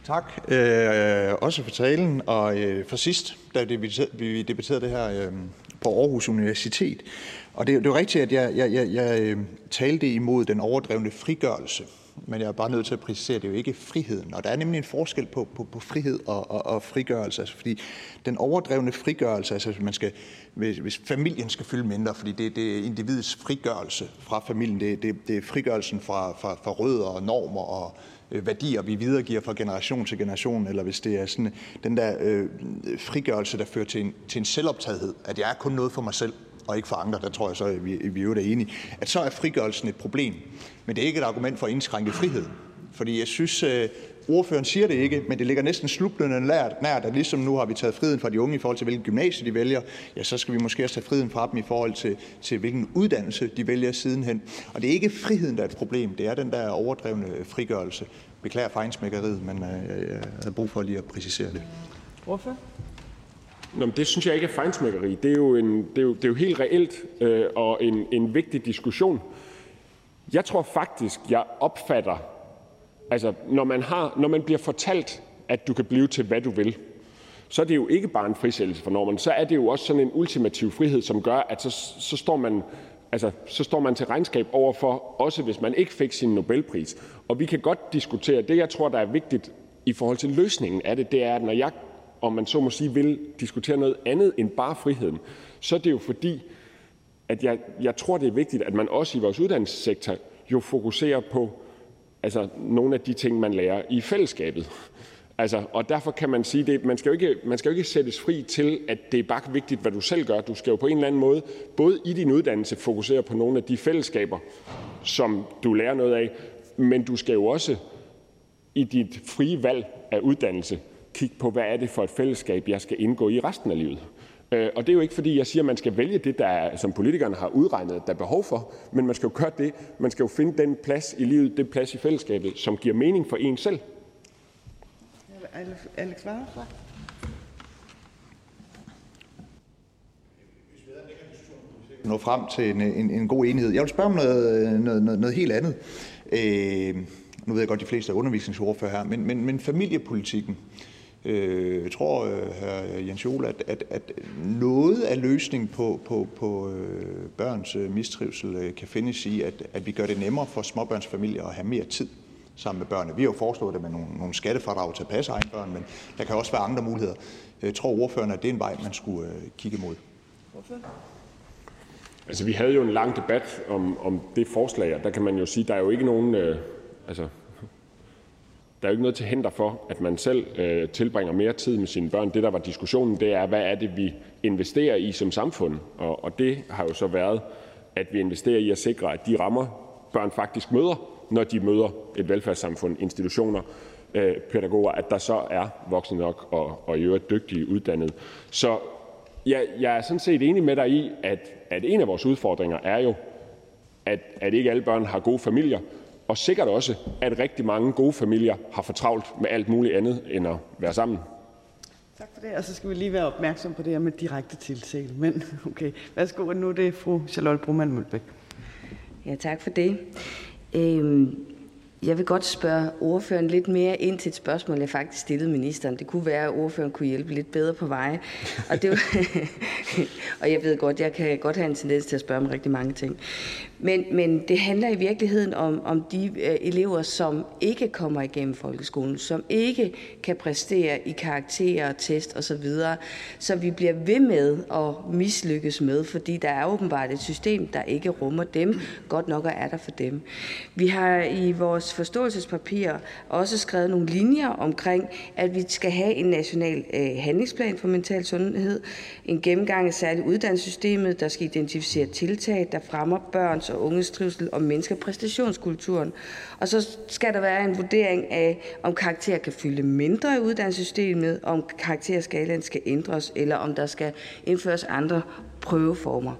Tak, øh, også for talen, og øh, for sidst, da vi debatterede det her øh, på Aarhus Universitet. Og det, det er jo rigtigt, at jeg, jeg, jeg, jeg øh, talte imod den overdrevne frigørelse men jeg er bare nødt til at præcisere, at det jo ikke friheden. Og der er nemlig en forskel på, på, på frihed og, og, og frigørelse. Altså, fordi den overdrevne frigørelse, altså man skal, hvis, hvis familien skal fylde mindre, fordi det, det er individets frigørelse fra familien, det, det, det er frigørelsen fra, fra, fra rødder og normer og øh, værdier, vi videregiver fra generation til generation, eller hvis det er sådan den der øh, frigørelse, der fører til en, til en selvoptagethed, at jeg er kun noget for mig selv, og ikke for andre, der tror jeg så, at vi, vi er enige, at så er frigørelsen et problem. Men det er ikke et argument for at indskrænke frihed. Fordi jeg synes, øh, ordføreren siger det ikke, men det ligger næsten slublende nært, nært, at ligesom nu har vi taget friheden fra de unge i forhold til, hvilken gymnasie de vælger, ja, så skal vi måske også tage friheden fra dem i forhold til, til hvilken uddannelse de vælger sidenhen. Og det er ikke friheden, der er et problem, det er den der overdrevne frigørelse. Beklager fejnsmækkeriet, men øh, jeg havde brug for lige at præcisere det. Hvorfor? Nå, men det synes jeg ikke er fejnsmækkeri. Det er jo, en, det er jo, det er jo helt reelt øh, og en, en vigtig diskussion. Jeg tror faktisk, jeg opfatter, altså når man, har, når man bliver fortalt, at du kan blive til, hvad du vil, så er det jo ikke bare en frisættelse for normerne. Så er det jo også sådan en ultimativ frihed, som gør, at så, så, står man, altså, så står man til regnskab overfor, også hvis man ikke fik sin Nobelpris. Og vi kan godt diskutere, det jeg tror, der er vigtigt i forhold til løsningen af det, det er, at når jeg om man så må sige, vil diskutere noget andet end bare friheden, så er det jo fordi, at jeg, jeg tror, det er vigtigt, at man også i vores uddannelsessektor jo fokuserer på altså, nogle af de ting, man lærer i fællesskabet. Altså, og derfor kan man sige, at man skal, jo ikke, man skal jo ikke sættes fri til, at det er bare vigtigt, hvad du selv gør. Du skal jo på en eller anden måde, både i din uddannelse, fokusere på nogle af de fællesskaber, som du lærer noget af, men du skal jo også i dit frie valg af uddannelse kigge på, hvad er det for et fællesskab, jeg skal indgå i resten af livet. Øh, og det er jo ikke, fordi jeg siger, at man skal vælge det, der, som politikerne har udregnet, der er behov for, men man skal jo gøre det. Man skal jo finde den plads i livet, den plads i fællesskabet, som giver mening for en selv. Alex Vanopslagh. nå frem til en, en, en god enhed. Jeg vil spørge om noget, noget, noget, noget helt andet. Øh, nu ved jeg godt, de fleste er undervisningsordfører her, men, men, men familiepolitikken. Øh, Øh, tror, øh, hr. Jens Jol, at, at, at noget af løsningen på, på, på øh, børns øh, mistrivsel øh, kan findes i, at, at vi gør det nemmere for småbørnsfamilier at have mere tid sammen med børnene. Vi har jo foreslået det med nogle, nogle skattefradrag til at passe egen børn, men der kan også være andre muligheder. Jeg tror ordføreren, at det er en vej, man skulle øh, kigge imod? Altså, vi havde jo en lang debat om, om det forslag, og der kan man jo sige, der er jo ikke nogen, øh, altså, der er jo ikke noget til hinder for, at man selv øh, tilbringer mere tid med sine børn. Det, der var diskussionen, det er, hvad er det, vi investerer i som samfund? Og, og det har jo så været, at vi investerer i at sikre, at de rammer, børn faktisk møder, når de møder et velfærdssamfund, institutioner, øh, pædagoger, at der så er voksne nok og, og i øvrigt dygtige uddannede. Så jeg, jeg er sådan set enig med dig i, at, at en af vores udfordringer er jo, at, at ikke alle børn har gode familier, og sikkert også, at rigtig mange gode familier har for travlt med alt muligt andet end at være sammen. Tak for det, og så skal vi lige være opmærksom på det her med direkte tiltale. Men okay, værsgo, nu er det fru Charlotte Broman Mølbæk. Ja, tak for det. Øhm, jeg vil godt spørge ordføreren lidt mere ind til et spørgsmål, jeg faktisk stillede ministeren. Det kunne være, at ordføreren kunne hjælpe lidt bedre på vej. Og, det var og jeg ved godt, jeg kan godt have en tendens til at spørge om rigtig mange ting. Men, men det handler i virkeligheden om, om de øh, elever, som ikke kommer igennem folkeskolen, som ikke kan præstere i karakterer, test osv., som vi bliver ved med at mislykkes med, fordi der er åbenbart et system, der ikke rummer dem. Godt nok er der for dem. Vi har i vores forståelsespapir også skrevet nogle linjer omkring, at vi skal have en national øh, handlingsplan for mental sundhed, en gennemgang af særligt uddannelsessystemet, der skal identificere tiltag, der fremmer børns og unges trivsel og mennesker præstationskulturen. Og så skal der være en vurdering af, om karakterer kan fylde mindre i uddannelsessystemet, om karakterskalaen skal ændres, eller om der skal indføres andre prøveformer.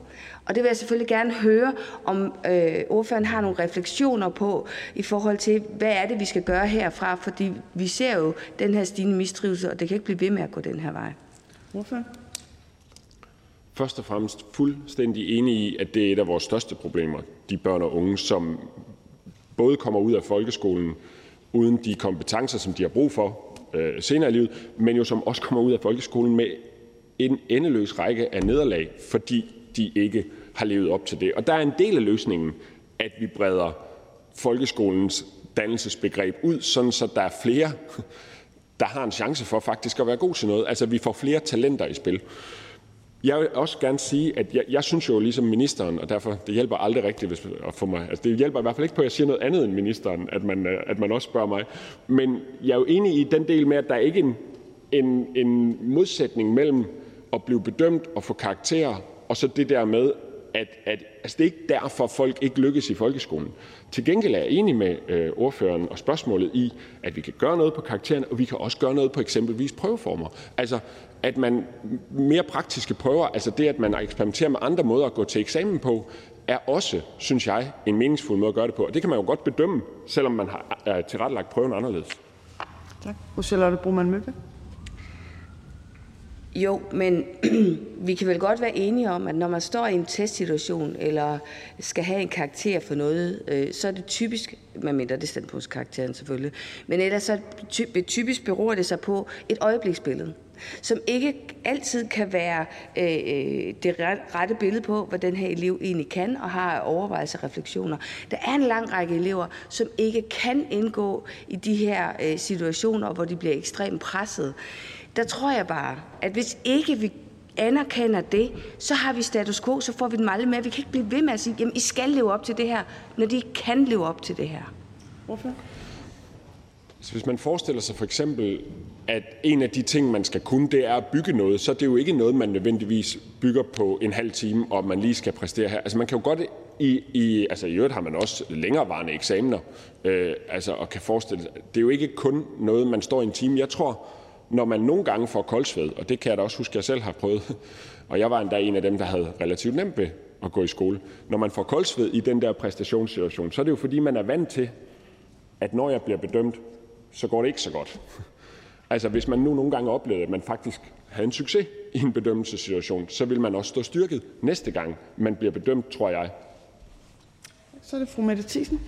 Og det vil jeg selvfølgelig gerne høre, om øh, ordføreren har nogle refleksioner på, i forhold til, hvad er det, vi skal gøre herfra, fordi vi ser jo den her stigende mistrivsel, og det kan ikke blive ved med at gå den her vej. Ordfører? Først og fremmest fuldstændig enig i, at det er et af vores største problemer, de børn og unge, som både kommer ud af folkeskolen uden de kompetencer, som de har brug for øh, senere i livet, men jo som også kommer ud af folkeskolen med en endeløs række af nederlag, fordi de ikke har levet op til det. Og der er en del af løsningen, at vi breder folkeskolens dannelsesbegreb ud, sådan så der er flere, der har en chance for faktisk at være god til noget. Altså, vi får flere talenter i spil. Jeg vil også gerne sige, at jeg, jeg synes jo ligesom ministeren, og derfor det hjælper aldrig rigtigt hvis, at få mig. Altså det hjælper i hvert fald ikke på, at jeg siger noget andet end ministeren, at man, øh, at man også spørger mig. Men jeg er jo enig i den del med, at der ikke er en, en, en modsætning mellem at blive bedømt og få karakterer, og så det der med, at, at altså det er ikke derfor, folk ikke lykkes i folkeskolen. Til gengæld er jeg enig med øh, ordføreren og spørgsmålet i, at vi kan gøre noget på karakteren, og vi kan også gøre noget på eksempelvis prøveformer. Altså, at man mere praktiske prøver, altså det, at man eksperimenterer med andre måder at gå til eksamen på, er også, synes jeg, en meningsfuld måde at gøre det på. Og det kan man jo godt bedømme, selvom man har tilrettelagt prøven anderledes. Tak. Fru Charlotte Broman Mølbæk. Jo, men vi kan vel godt være enige om, at når man står i en testsituation eller skal have en karakter for noget, øh, så er det typisk, medmindre det er karakteren selvfølgelig, men ellers så typisk beror det sig på et øjebliksbillede som ikke altid kan være øh, øh, det rette billede på, hvad den her elev egentlig kan og har overvejelser og refleksioner. Der er en lang række elever, som ikke kan indgå i de her øh, situationer, hvor de bliver ekstremt presset. Der tror jeg bare, at hvis ikke vi anerkender det, så har vi status quo, så får vi dem aldrig med. Vi kan ikke blive ved med at sige, jamen I skal leve op til det her, når de ikke kan leve op til det her. Hvorfor? Så hvis man forestiller sig for eksempel, at en af de ting, man skal kunne, det er at bygge noget, så er det jo ikke noget, man nødvendigvis bygger på en halv time, og man lige skal præstere her. Altså man kan jo godt i, i, altså i øvrigt har man også længerevarende eksamener, øh, altså og kan forestille sig, det er jo ikke kun noget, man står i en time. Jeg tror, når man nogle gange får koldsved, og det kan jeg da også huske, jeg selv har prøvet, og jeg var endda en af dem, der havde relativt nemt ved at gå i skole. Når man får koldsved i den der præstationssituation, så er det jo fordi, man er vant til, at når jeg bliver bedømt, så går det ikke så godt. Altså hvis man nu nogle gange oplevede, at man faktisk havde en succes i en bedømmelsessituation, så vil man også stå styrket næste gang, man bliver bedømt, tror jeg. Så er det fru Mette Thiesen.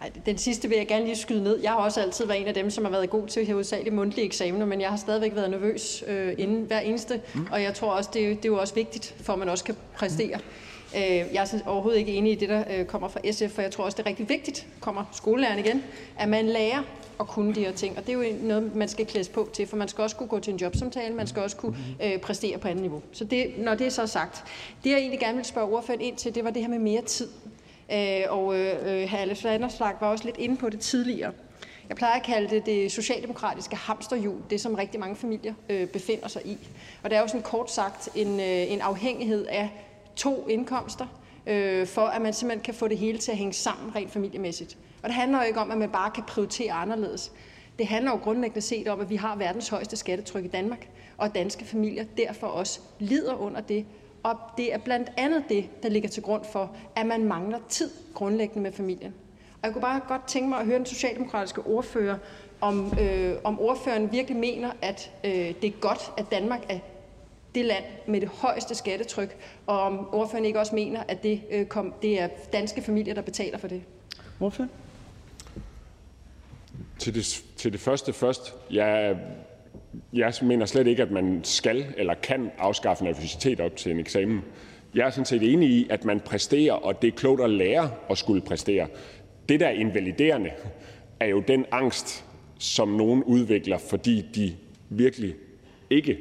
Ej, den sidste vil jeg gerne lige skyde ned. Jeg har også altid været en af dem, som har været god til hovedsageligt mundtlige eksamener, men jeg har stadigvæk været nervøs øh, inden hver eneste, mm. og jeg tror også, det, det er jo også vigtigt, for at man også kan præstere. Øh, Øh, jeg er overhovedet ikke enig i det, der øh, kommer fra SF, for jeg tror også, det er rigtig vigtigt, kommer skolelæreren igen, at man lærer at kunne de her ting. Og det er jo noget, man skal klædes på til, for man skal også kunne gå til en jobsamtale, man skal også kunne øh, præstere på andet niveau. Så det, når det er så sagt, det jeg egentlig gerne vil spørge ordføreren ind til, det var det her med mere tid. Øh, og øh, hr. Alex Vanderslag var også lidt inde på det tidligere. Jeg plejer at kalde det det socialdemokratiske hamsterhjul, det som rigtig mange familier øh, befinder sig i. Og det er jo sådan kort sagt en, øh, en afhængighed af to indkomster, øh, for at man simpelthen kan få det hele til at hænge sammen rent familiemæssigt. Og det handler jo ikke om, at man bare kan prioritere anderledes. Det handler jo grundlæggende set om, at vi har verdens højeste skattetryk i Danmark, og at danske familier derfor også lider under det. Og det er blandt andet det, der ligger til grund for, at man mangler tid grundlæggende med familien. Og jeg kunne bare godt tænke mig at høre den socialdemokratiske ordfører, om, øh, om ordføreren virkelig mener, at øh, det er godt, at Danmark er det land med det højeste skattetryk, og om ordføreren ikke også mener, at det, øh, kom, det er danske familier, der betaler for det. Hvorfor? Til det, til det første først. Jeg, jeg mener slet ikke, at man skal eller kan afskaffe nervøsitet op til en eksamen. Jeg er sådan set enig i, at man præsterer, og det er klogt at lære at skulle præstere. Det, der er invaliderende, er jo den angst, som nogen udvikler, fordi de virkelig ikke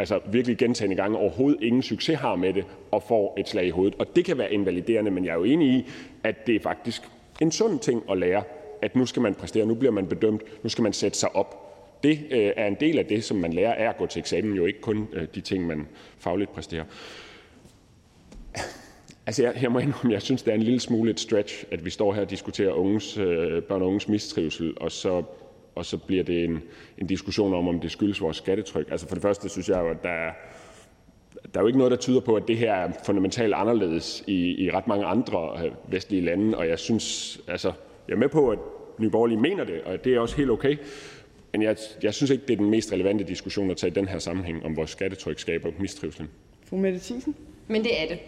altså virkelig gentagende gange overhovedet ingen succes har med det og får et slag i hovedet. Og det kan være invaliderende, men jeg er jo enig i, at det er faktisk en sund ting at lære, at nu skal man præstere, nu bliver man bedømt, nu skal man sætte sig op. Det øh, er en del af det, som man lærer af at gå til eksamen, jo ikke kun øh, de ting, man fagligt præsterer. Altså, jeg, jeg må indrømme, jeg synes, det er en lille smule et stretch, at vi står her og diskuterer unges, øh, børn og unges mistrivsel, og så, og så bliver det en, en diskussion om, om det skyldes vores skattetryk. Altså for det første synes jeg jo, at der er, der er jo ikke noget, der tyder på, at det her er fundamentalt anderledes i, i ret mange andre øh, vestlige lande, og jeg synes, altså, jeg er med på, at Nye Borgerlige mener det, og det er også helt okay, men jeg, jeg synes ikke, det er den mest relevante diskussion at tage i den her sammenhæng, om vores skattetryk skaber mistrivsel. Fru Mette Thiesen? Men det er det.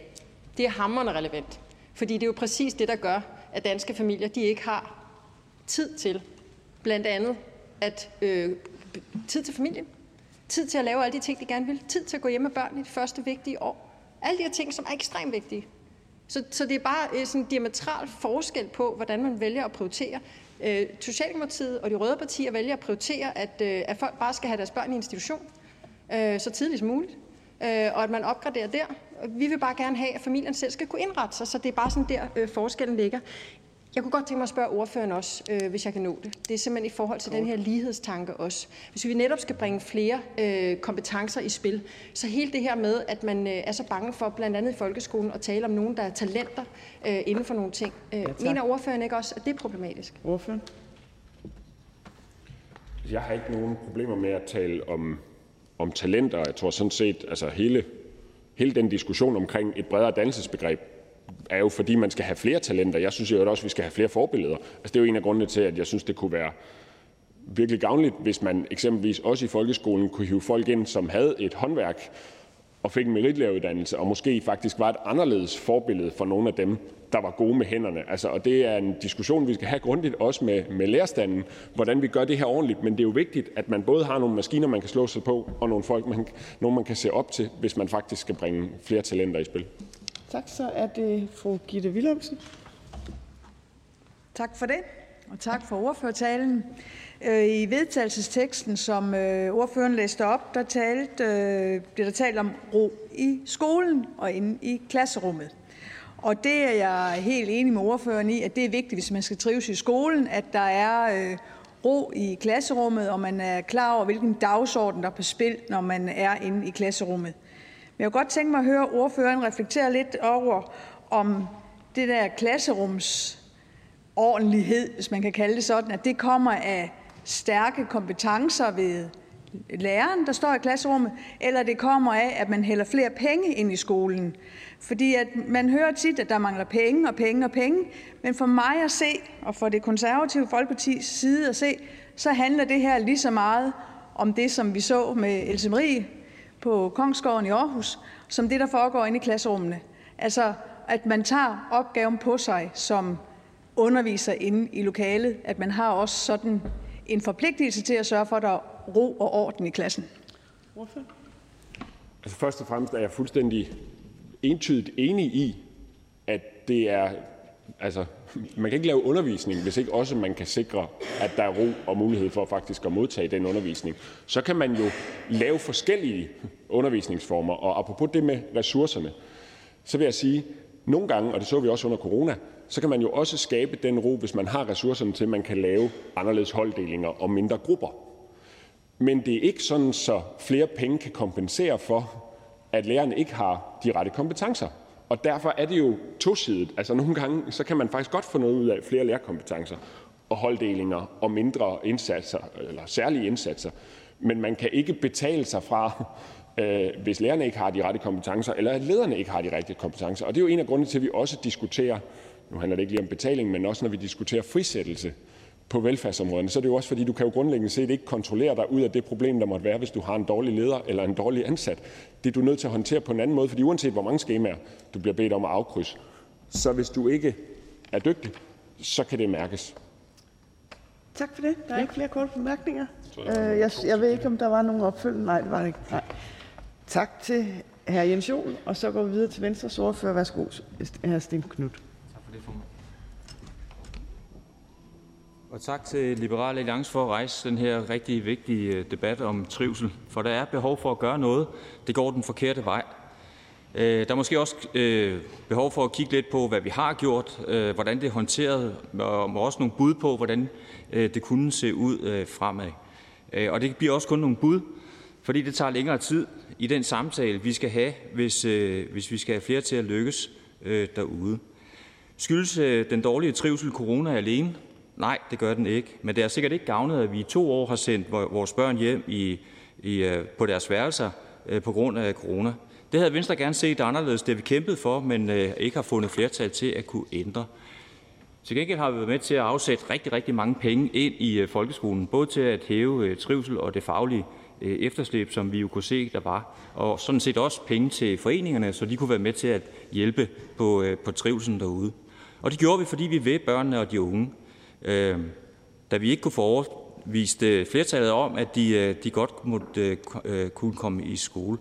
Det er hammerende relevant. Fordi det er jo præcis det, der gør, at danske familier de ikke har tid til, blandt andet at øh, tid til familien, tid til at lave alle de ting, de gerne vil, tid til at gå hjem med børn i det første vigtige år. Alle de her ting, som er ekstremt vigtige. Så, så det er bare øh, sådan en diametral forskel på, hvordan man vælger at prioritere. Øh, Socialdemokratiet og de røde partier vælger at prioritere, at, øh, at folk bare skal have deres børn i institution øh, så tidligt som muligt, øh, og at man opgraderer der. Vi vil bare gerne have, at familien selv skal kunne indrette sig, så det er bare sådan der øh, forskellen ligger. Jeg kunne godt tænke mig at spørge ordføreren også, øh, hvis jeg kan nå det. Det er simpelthen i forhold til den her lighedstanke også. Hvis vi netop skal bringe flere øh, kompetencer i spil, så hele det her med, at man øh, er så bange for, blandt andet i folkeskolen, at tale om nogen, der er talenter øh, inden for nogle ting. Øh, ja, mener ordføreren ikke også, at det er problematisk? Ordføreren? Jeg har ikke nogen problemer med at tale om, om talenter. Jeg tror sådan set, altså hele, hele den diskussion omkring et bredere dannelsesbegreb, er jo fordi, man skal have flere talenter. Jeg synes jo også, at vi skal have flere forbilleder. Altså, det er jo en af grundene til, at jeg synes, det kunne være virkelig gavnligt, hvis man eksempelvis også i folkeskolen kunne hive folk ind, som havde et håndværk og fik en meritlæreruddannelse, og måske faktisk var et anderledes forbillede for nogle af dem, der var gode med hænderne. Altså, og det er en diskussion, vi skal have grundigt også med, med lærerstanden, hvordan vi gør det her ordentligt. Men det er jo vigtigt, at man både har nogle maskiner, man kan slå sig på, og nogle folk, man, nogle man kan se op til, hvis man faktisk skal bringe flere talenter i spil. Tak. Så er det fru Gitte Willumsen. Tak for det, og tak for ordførertalen. Øh, I vedtagelsesteksten, som øh, ordføreren læste op, der talte, øh, bliver der talt om ro i skolen og inde i klasserummet. Og det er jeg helt enig med ordføreren i, at det er vigtigt, hvis man skal trives i skolen, at der er ro i klasserummet, og man er klar over, hvilken dagsorden der er på spil, når man er inde i klasserummet. Men jeg kunne godt tænke mig at høre ordføreren reflektere lidt over, om det der klasserumsordentlighed, hvis man kan kalde det sådan, at det kommer af stærke kompetencer ved læreren, der står i klasserummet, eller det kommer af, at man hælder flere penge ind i skolen. Fordi at man hører tit, at der mangler penge og penge og penge, men for mig at se, og for det konservative folkepartis side at se, så handler det her lige så meget om det, som vi så med Else Marie på Kongsgården i Aarhus, som det, der foregår inde i klasserummene. Altså, at man tager opgaven på sig som underviser inde i lokalet, at man har også sådan en forpligtelse til at sørge for, at der er ro og orden i klassen. Altså først og fremmest er jeg fuldstændig entydigt enig i, at det er altså, man kan ikke lave undervisning, hvis ikke også man kan sikre, at der er ro og mulighed for faktisk at modtage den undervisning. Så kan man jo lave forskellige undervisningsformer, og apropos det med ressourcerne, så vil jeg sige, nogle gange, og det så vi også under corona, så kan man jo også skabe den ro, hvis man har ressourcerne til, at man kan lave anderledes holddelinger og mindre grupper. Men det er ikke sådan, så flere penge kan kompensere for, at lærerne ikke har de rette kompetencer. Og derfor er det jo tosidet. Altså nogle gange så kan man faktisk godt få noget ud af flere lærerkompetencer og holddelinger og mindre indsatser eller særlige indsatser. Men man kan ikke betale sig fra, øh, hvis lærerne ikke har de rette kompetencer, eller at lederne ikke har de rigtige kompetencer. Og det er jo en af grundene til, at vi også diskuterer, nu handler det ikke lige om betaling, men også når vi diskuterer frisættelse på velfærdsområderne, så er det jo også fordi, du kan jo grundlæggende set ikke kontrollere dig ud af det problem, der måtte være, hvis du har en dårlig leder eller en dårlig ansat. Det er du nødt til at håndtere på en anden måde, fordi uanset hvor mange skemaer du bliver bedt om at afkrydse, så hvis du ikke er dygtig, så kan det mærkes. Tak for det. Der er ikke flere korte bemærkninger. Øh, jeg, jeg ved ikke, om der var nogen opfølgende. Nej, det var det ikke. Nej. Tak til hr. Jens Joel, og så går vi videre til Venstres ordfører. Værsgo, hr. Sten Knudt. Og tak til Liberale Alliance for at rejse den her rigtig vigtige øh, debat om trivsel, for der er behov for at gøre noget. Det går den forkerte vej. Øh, der er måske også øh, behov for at kigge lidt på, hvad vi har gjort, hvordan det er håndteret, og også nogle bud på, hvordan det kunne se ud fremad. Og det bliver også kun nogle bud, fordi det tager længere tid i den samtale, vi skal have, hvis, hvis vi skal have flere til at lykkes derude. Skyldes den dårlige trivsel corona alene? Nej, det gør den ikke. Men det er sikkert ikke gavnet, at vi i to år har sendt vores børn hjem i, i, øh, på deres værelser øh, på grund af corona. Det havde Venstre gerne set anderledes. Det har vi kæmpet for, men øh, ikke har fundet flertal til at kunne ændre. Til gengæld har vi været med til at afsætte rigtig, rigtig mange penge ind i folkeskolen, både til at hæve trivsel og det faglige efterslæb, som vi jo kunne se, der var, og sådan set også penge til foreningerne, så de kunne være med til at hjælpe på, på trivselen derude. Og det gjorde vi, fordi vi ved børnene og de unge. Øhm, da vi ikke kunne få overvist øh, flertallet om, at de, øh, de godt måtte, øh, kunne komme i skole.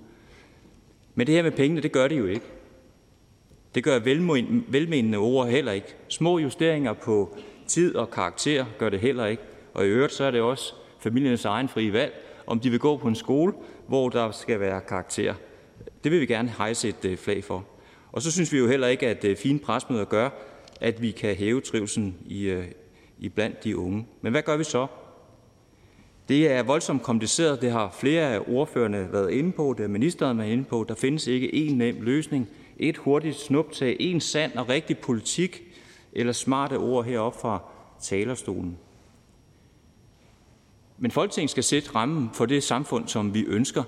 Men det her med pengene, det gør det jo ikke. Det gør velmenende ord heller ikke. Små justeringer på tid og karakter gør det heller ikke. Og i øvrigt så er det også familiernes egen frie valg, om de vil gå på en skole, hvor der skal være karakter. Det vil vi gerne hejse et flag for. Og så synes vi jo heller ikke, at fine presmøder gør, at vi kan hæve trivselen i, i blandt de unge. Men hvad gør vi så? Det er voldsomt kompliceret. Det har flere af ordførerne været inde på. Det er ministeren været inde på. Der findes ikke én nem løsning et hurtigt snuptag, en sand og rigtig politik eller smarte ord heroppe fra talerstolen. Men Folketinget skal sætte rammen for det samfund, som vi ønsker,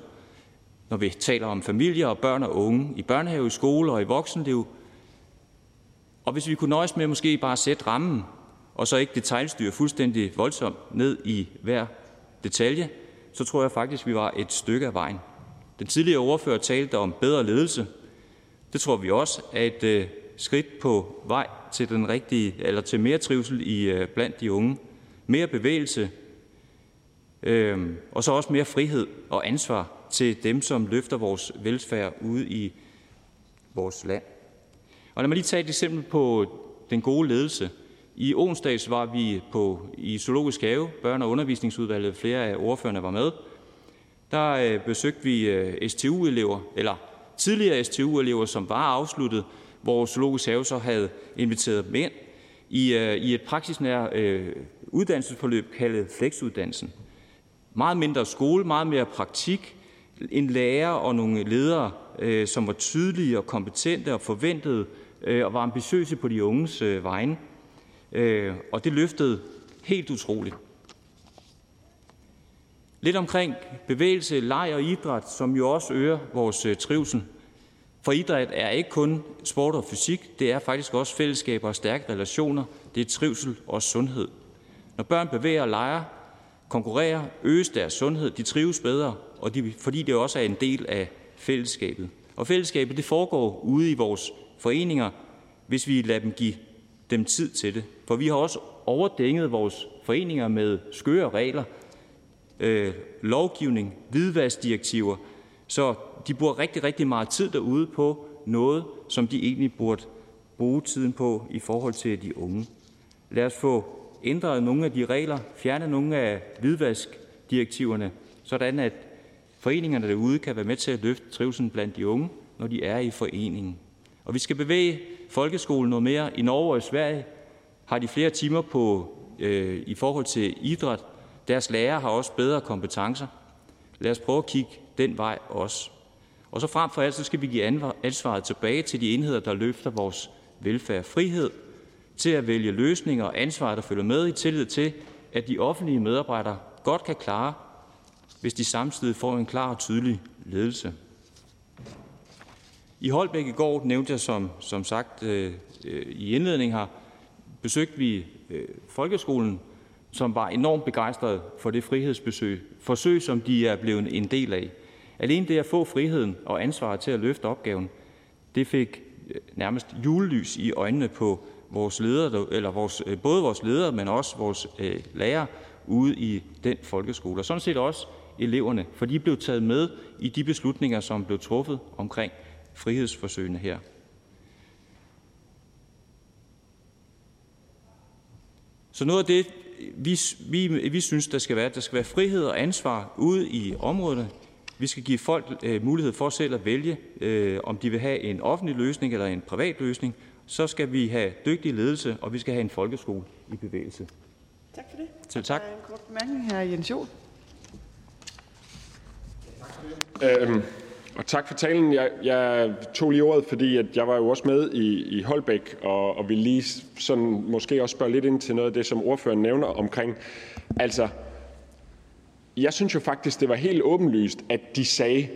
når vi taler om familier og børn og unge i børnehave, i skole og i voksenliv. Og hvis vi kunne nøjes med måske bare at sætte rammen, og så ikke detaljstyre fuldstændig voldsomt ned i hver detalje, så tror jeg faktisk, vi var et stykke af vejen. Den tidligere ordfører talte om bedre ledelse, det tror vi også er et øh, skridt på vej til den rigtige, eller til mere trivsel i øh, blandt de unge, mere bevægelse, øh, og så også mere frihed og ansvar til dem, som løfter vores velfærd ude i vores land. Og lad mig lige tage et eksempel på den gode ledelse. I onsdags var vi på, i Zoologisk Have, børne- og undervisningsudvalget, flere af ordførerne var med. Der øh, besøgte vi øh, STU-elever, eller tidligere STU-elever, som var afsluttet, hvor Zoologisk Have så havde inviteret dem ind i, øh, i et praksisnær øh, uddannelsesforløb kaldet Flexuddannelsen. Meget mindre skole, meget mere praktik, en lærer og nogle ledere, øh, som var tydelige og kompetente og forventede øh, og var ambitiøse på de unges øh, vegne. Øh, og det løftede helt utroligt. Lidt omkring bevægelse, leg og idræt, som jo også øger vores øh, trivsel. For idræt er ikke kun sport og fysik, det er faktisk også fællesskaber og stærke relationer, det er trivsel og sundhed. Når børn bevæger og leger, konkurrerer, øges deres sundhed, de trives bedre, og de, fordi det også er en del af fællesskabet. Og fællesskabet det foregår ude i vores foreninger, hvis vi lader dem give dem tid til det. For vi har også overdænget vores foreninger med skøre regler, øh, lovgivning, hvidvaskdirektiver, så de bruger rigtig, rigtig meget tid derude på noget, som de egentlig burde bruge tiden på i forhold til de unge. Lad os få ændret nogle af de regler, fjerne nogle af hvidvaskdirektiverne, sådan at foreningerne derude kan være med til at løfte trivselen blandt de unge, når de er i foreningen. Og vi skal bevæge folkeskolen noget mere. I Norge og i Sverige har de flere timer på øh, i forhold til idræt, deres lærere har også bedre kompetencer. Lad os prøve at kigge den vej også. Og så frem for alt så skal vi give ansvaret tilbage til de enheder, der løfter vores velfærd. Frihed til at vælge løsninger og ansvar, der følger med i tillid til, at de offentlige medarbejdere godt kan klare, hvis de samtidig får en klar og tydelig ledelse. I Holbæk i går, nævnte jeg som, som sagt øh, øh, i indledningen her, besøgte vi øh, folkeskolen, som var enormt begejstret for det frihedsbesøg, forsøg, som de er blevet en del af. Alene det at få friheden og ansvaret til at løfte opgaven, det fik øh, nærmest julelys i øjnene på vores ledere, eller vores, øh, både vores ledere, men også vores øh, lærere ude i den folkeskole. Og sådan set også eleverne, for de blev taget med i de beslutninger, som blev truffet omkring frihedsforsøgene her. Så noget af det, vi, vi, vi synes, der skal være, der skal være frihed og ansvar ude i områderne. Vi skal give folk øh, mulighed for selv at vælge, øh, om de vil have en offentlig løsning eller en privat løsning. Så skal vi have dygtig ledelse, og vi skal have en folkeskole i bevægelse. Tak for det. Selv tak. Der er en kort bemærkning her, Jens Jol. Øhm, og tak for talen. Jeg, jeg tog lige ordet, fordi at jeg var jo også med i, i Holbæk, og, og vil lige sådan måske også spørge lidt ind til noget af det, som ordføreren nævner omkring. Altså, jeg synes jo faktisk, det var helt åbenlyst, at de sagde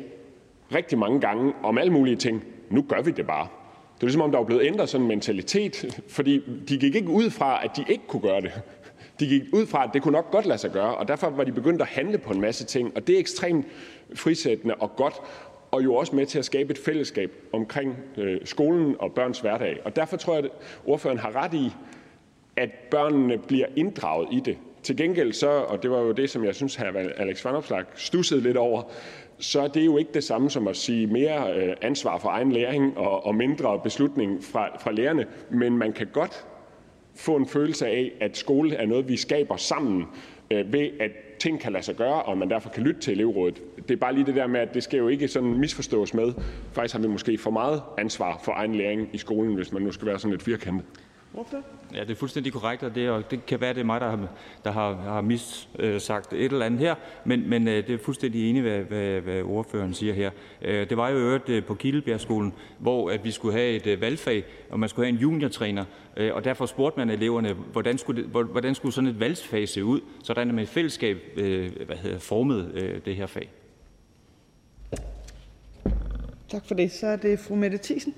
rigtig mange gange om alle mulige ting, nu gør vi det bare. Det er ligesom om, der er blevet ændret sådan en mentalitet, fordi de gik ikke ud fra, at de ikke kunne gøre det. De gik ud fra, at det kunne nok godt lade sig gøre, og derfor var de begyndt at handle på en masse ting, og det er ekstremt frisættende og godt, og jo også med til at skabe et fællesskab omkring øh, skolen og børns hverdag. Og derfor tror jeg, at ordføreren har ret i, at børnene bliver inddraget i det. Til gengæld så, og det var jo det, som jeg synes, hr. Alex Vanopslagh stussede lidt over, så er det jo ikke det samme som at sige mere øh, ansvar for egen læring og, og mindre beslutning fra, fra lærerne, men man kan godt få en følelse af, at skole er noget, vi skaber sammen øh, ved, at ting kan lade sig gøre, og man derfor kan lytte til elevrådet. Det er bare lige det der med, at det skal jo ikke sådan misforstås med. Faktisk har vi måske for meget ansvar for egen læring i skolen, hvis man nu skal være sådan lidt firkantet. Ja, det er fuldstændig korrekt, og det, og det kan være, det er mig, der har, der har, har missagt et eller andet her, men, men øh, det er fuldstændig enig, hvad, hvad, hvad ordføreren siger her. Øh, det var jo øvrigt øh, på Kildebjergskolen, hvor at vi skulle have et valgfag, og man skulle have en juniortræner, og derfor spurgte man eleverne, hvordan skulle, det, hvordan skulle sådan et valgfag se ud, sådan at man i fællesskab hvad hedder, formede det her fag. Tak for det. Så er det fru Mette Thiesen.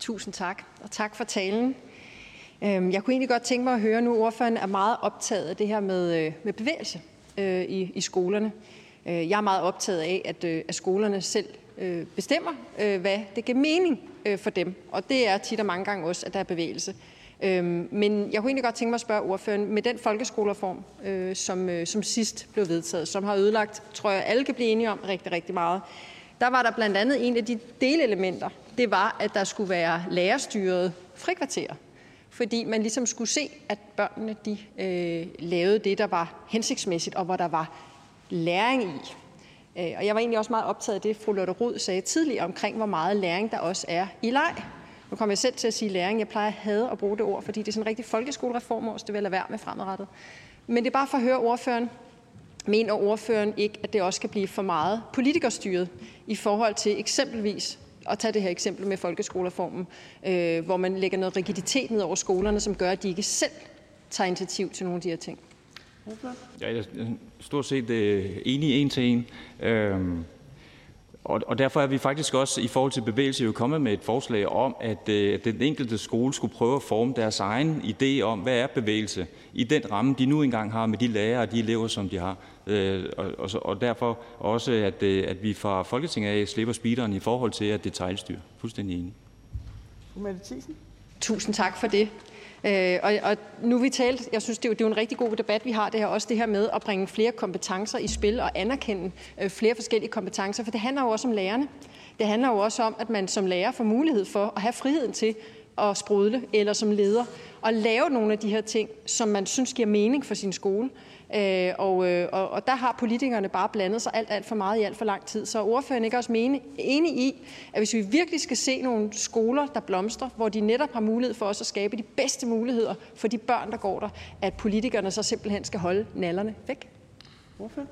Tusind tak, og tak for talen. Øhm, jeg kunne egentlig godt tænke mig at høre nu, ordføreren er meget optaget af det her med, øh, med bevægelse øh, i, i skolerne. Øh, jeg er meget optaget af, at, øh, at skolerne selv bestemmer, hvad det giver mening for dem. Og det er tit og mange gange også, at der er bevægelse. Øhm, men jeg kunne egentlig godt tænke mig at spørge ordføreren, med den folkeskolereform, som, som sidst blev vedtaget, som har ødelagt, tror jeg, alle kan blive enige om rigtig, rigtig meget, der var der blandt andet en af de delelementer, det var, at der skulle være lærerstyret frikvarter, fordi man ligesom skulle se, at børnene de, øh, lavede det, der var hensigtsmæssigt, og hvor der var læring i. Øh, og jeg var egentlig også meget optaget af det, fru Lotte Rod sagde tidligere omkring, hvor meget læring der også er i leg. Nu kommer jeg selv til at sige læring. Jeg plejer at have at bruge det ord, fordi det er sådan en rigtig folkeskolereform så det vil jeg lade være med fremadrettet. Men det er bare for at høre ordføreren, Mener ordføreren ikke, at det også kan blive for meget politikerstyret i forhold til eksempelvis at tage det her eksempel med folkeskolereformen, øh, hvor man lægger noget rigiditet ned over skolerne, som gør, at de ikke selv tager initiativ til nogle af de her ting? Ja, jeg er stort og, og derfor er vi faktisk også i forhold til bevægelse jo kommet med et forslag om, at øh, den enkelte skole skulle prøve at forme deres egen idé om, hvad er bevægelse, i den ramme, de nu engang har med de lærere og de elever, som de har. Øh, og, og, og derfor også, at, øh, at vi fra Folketinget af slipper speederen i forhold til at detaljstyre. Fuldstændig enig. Tusind tak for det. Øh, og, og nu vi talt, jeg synes, det er, jo, det er jo en rigtig god debat, vi har det her, også det her med at bringe flere kompetencer i spil og anerkende øh, flere forskellige kompetencer, for det handler jo også om lærerne. Det handler jo også om, at man som lærer får mulighed for at have friheden til at sprudle, eller som leder, at lave nogle af de her ting, som man synes giver mening for sin skole. Øh, og, øh, og, og der har politikerne bare blandet sig alt, alt for meget i alt for lang tid. Så er ordføreren ikke også mene, enig i, at hvis vi virkelig skal se nogle skoler, der blomstrer, hvor de netop har mulighed for også at skabe de bedste muligheder for de børn, der går der, at politikerne så simpelthen skal holde nallerne væk? Ordfører?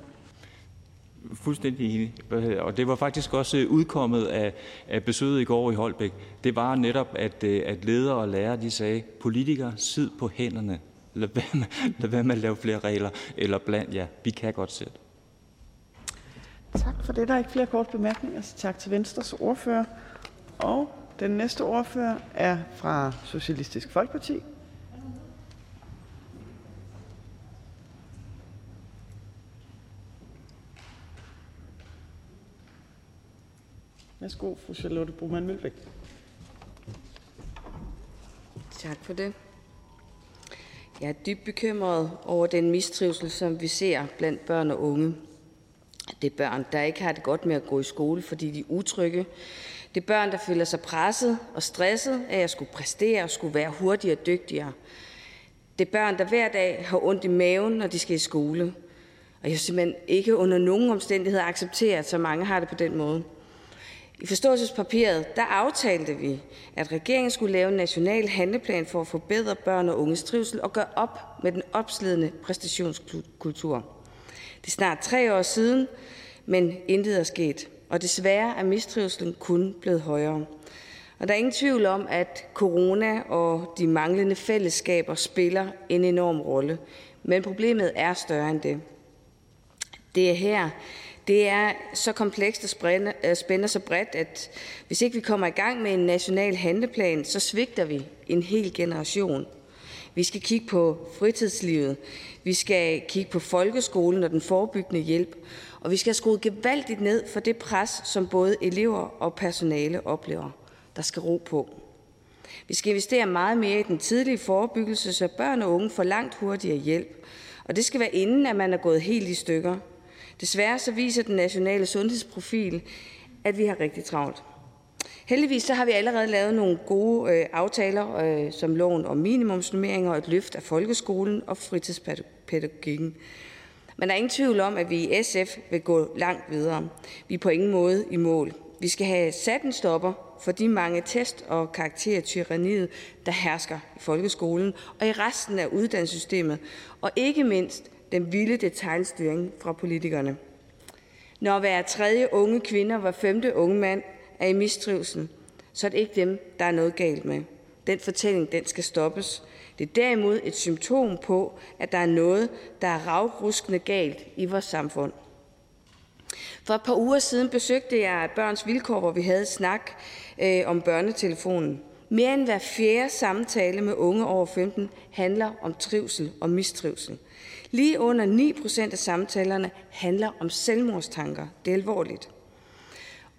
Fuldstændig enig. Og det var faktisk også øh, udkommet af, af besøget i går i Holbæk. Det var netop, at, øh, at ledere og lærere de sagde, politikere, sid på hænderne. Lad være, med, lad være med at lave flere regler. Eller blandt, ja, vi kan godt sætte. Tak for det. Der er ikke flere korte bemærkninger, så tak til Venstres ordfører. Og den næste ordfører er fra Socialistisk Folkeparti. Værsgo, fru Charlotte Broman Mølbæk. Tak for det. Jeg er dybt bekymret over den mistrivsel, som vi ser blandt børn og unge. Det er børn, der ikke har det godt med at gå i skole, fordi de er utrygge. Det er børn, der føler sig presset og stresset af at skulle præstere og skulle være hurtigere og dygtigere. Det er børn, der hver dag har ondt i maven, når de skal i skole. Og jeg simpelthen ikke under nogen omstændigheder acceptere, at så mange har det på den måde. I forståelsespapiret der aftalte vi, at regeringen skulle lave en national handleplan for at forbedre børn og unges trivsel og gøre op med den opslidende præstationskultur. Det er snart tre år siden, men intet er sket. Og desværre er mistrivselen kun blevet højere. Og der er ingen tvivl om, at corona og de manglende fællesskaber spiller en enorm rolle. Men problemet er større end det. Det er her, det er så komplekst og spænder så bredt, at hvis ikke vi kommer i gang med en national handleplan, så svigter vi en hel generation. Vi skal kigge på fritidslivet, vi skal kigge på folkeskolen og den forebyggende hjælp, og vi skal skrue gevaldigt ned for det pres, som både elever og personale oplever. Der skal ro på. Vi skal investere meget mere i den tidlige forebyggelse, så børn og unge får langt hurtigere hjælp. Og det skal være inden, at man er gået helt i stykker. Desværre så viser den nationale sundhedsprofil, at vi har rigtig travlt. Heldigvis så har vi allerede lavet nogle gode øh, aftaler, øh, som loven om minimumsnummeringer og et løft af folkeskolen og fritidspædagogikken. Men der er ingen tvivl om, at vi i SF vil gå langt videre. Vi er på ingen måde i mål. Vi skal have sat en stopper for de mange test- og karaktertyranniet, der hersker i folkeskolen og i resten af uddannelsessystemet, og ikke mindst den vilde detaljstyring fra politikerne. Når hver tredje unge kvinde og hver femte unge mand er i mistrivsel, så er det ikke dem, der er noget galt med. Den fortælling den skal stoppes. Det er derimod et symptom på, at der er noget, der er ravruskende galt i vores samfund. For et par uger siden besøgte jeg Børns Vilkår, hvor vi havde snak øh, om børnetelefonen. Mere end hver fjerde samtale med unge over 15 handler om trivsel og mistrivsel. Lige under 9 procent af samtalerne handler om selvmordstanker. Det er alvorligt.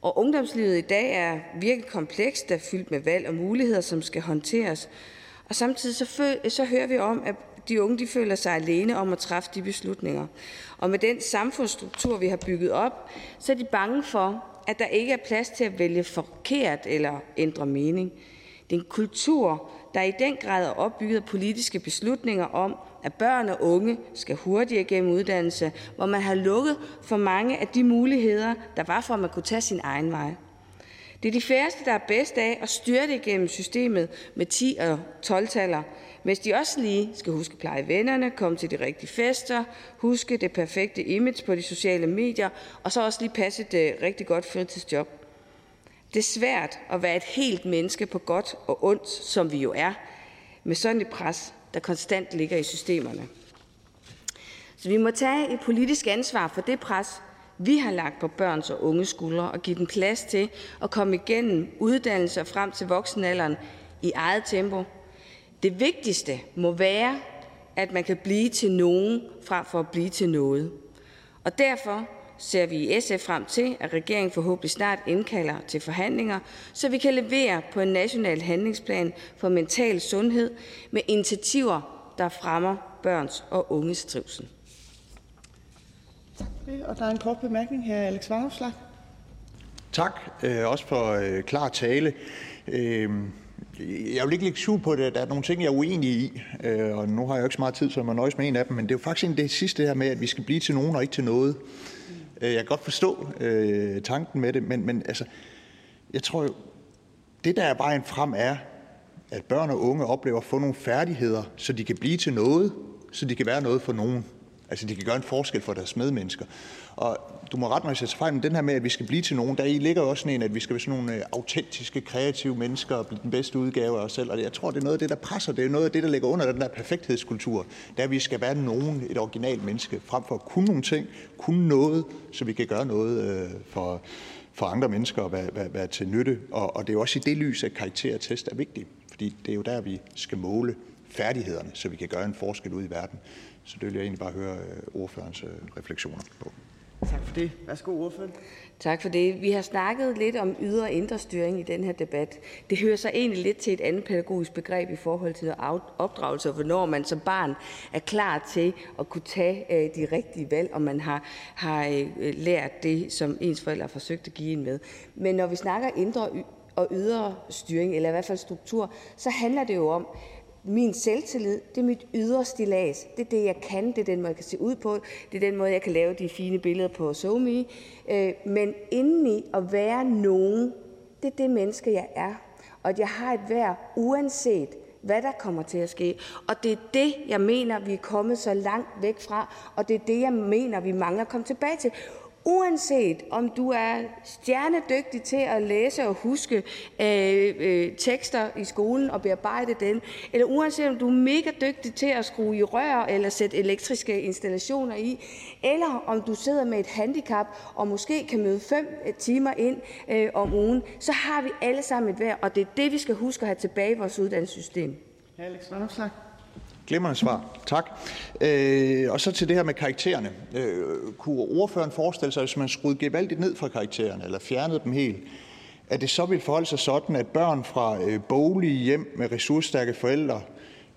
Og ungdomslivet i dag er virkelig komplekst, der er fyldt med valg og muligheder, som skal håndteres. Og samtidig så, så hører vi om, at de unge de føler sig alene om at træffe de beslutninger. Og med den samfundsstruktur, vi har bygget op, så er de bange for, at der ikke er plads til at vælge forkert eller ændre mening. Det er en kultur, der i den grad er opbygget af politiske beslutninger om, at børn og unge skal hurtigere gennem uddannelse, hvor man har lukket for mange af de muligheder, der var for, at man kunne tage sin egen vej. Det er de færreste, der er bedst af at styre det igennem systemet med 10 og 12-taller, mens de også lige skal huske at pleje vennerne, komme til de rigtige fester, huske det perfekte image på de sociale medier, og så også lige passe et rigtig godt fritidsjob. Det er svært at være et helt menneske på godt og ondt, som vi jo er, med sådan et pres, der konstant ligger i systemerne. Så vi må tage et politisk ansvar for det pres, vi har lagt på børns og unges skuldre, og give dem plads til at komme igennem uddannelse og frem til voksenalderen i eget tempo. Det vigtigste må være, at man kan blive til nogen frem for at blive til noget. Og derfor ser vi i SF frem til, at regeringen forhåbentlig snart indkalder til forhandlinger, så vi kan levere på en national handlingsplan for mental sundhed med initiativer, der fremmer børns og unges trivsel. Tak for det. Og der er en kort bemærkning her, Alex Vanopslag. Tak, øh, også for øh, klar tale. Øh, jeg vil ikke lægge skjul på det. Der er nogle ting, jeg er uenig i, øh, og nu har jeg jo ikke så meget tid, så jeg må nøjes med en af dem, men det er jo faktisk det sidste her med, at vi skal blive til nogen og ikke til noget. Øh, jeg kan godt forstå øh, tanken med det, men, men altså, jeg tror jo, det der er vejen frem er, at børn og unge oplever at få nogle færdigheder, så de kan blive til noget, så de kan være noget for nogen. Altså, de kan gøre en forskel for deres medmennesker. Og du må rette mig, hvis jeg tager fejl, men den her med, at vi skal blive til nogen, der i ligger også sådan en, at vi skal være sådan nogle øh, autentiske, kreative mennesker og blive den bedste udgave af os selv. Og jeg tror, det er noget af det, der presser. Det er noget af det, der ligger under den der perfekthedskultur. Der vi skal være nogen, et originalt menneske, frem for at kunne nogle ting, kunne noget, så vi kan gøre noget øh, for, for andre mennesker og være, være, være til nytte. Og, og det er jo også i det lys, at karakter og test er vigtigt. Fordi det er jo der, vi skal måle færdighederne, så vi kan gøre en forskel ud i verden. Så det vil jeg egentlig bare høre øh, ordførerens øh, refleksioner på. Tak for det. Værsgo, ordføreren. Tak for det. Vi har snakket lidt om ydre og indre styring i den her debat. Det hører sig egentlig lidt til et andet pædagogisk begreb i forhold til opdragelse, og hvornår man som barn er klar til at kunne tage øh, de rigtige valg, og man har, har øh, lært det, som ens forældre har forsøgt at give en med. Men når vi snakker indre og ydre styring, eller i hvert fald struktur, så handler det jo om, min selvtillid, det er mit ydre stilas. Det er det, jeg kan. Det er den måde, jeg kan se ud på. Det er den måde, jeg kan lave de fine billeder på SoMe. Øh, men indeni at være nogen, det er det menneske, jeg er. Og at jeg har et værd, uanset hvad der kommer til at ske. Og det er det, jeg mener, vi er kommet så langt væk fra. Og det er det, jeg mener, vi mangler at komme tilbage til. Uanset om du er stjernedygtig til at læse og huske øh, øh, tekster i skolen og bearbejde dem, eller uanset om du er mega dygtig til at skrue i rør eller sætte elektriske installationer i, eller om du sidder med et handicap og måske kan møde fem øh, timer ind øh, om ugen, så har vi alle sammen et værd, og det er det, vi skal huske at have tilbage i vores uddannelsessystem. Alex Vanopslagh. Glimrende svar. Tak. Øh, og så til det her med karaktererne. Øh, kunne ordføreren forestille sig, hvis man skruede gevaldigt ned fra karaktererne, eller fjernede dem helt, at det så ville forholde sig sådan, at børn fra øh, bolige hjem med ressourcestærke forældre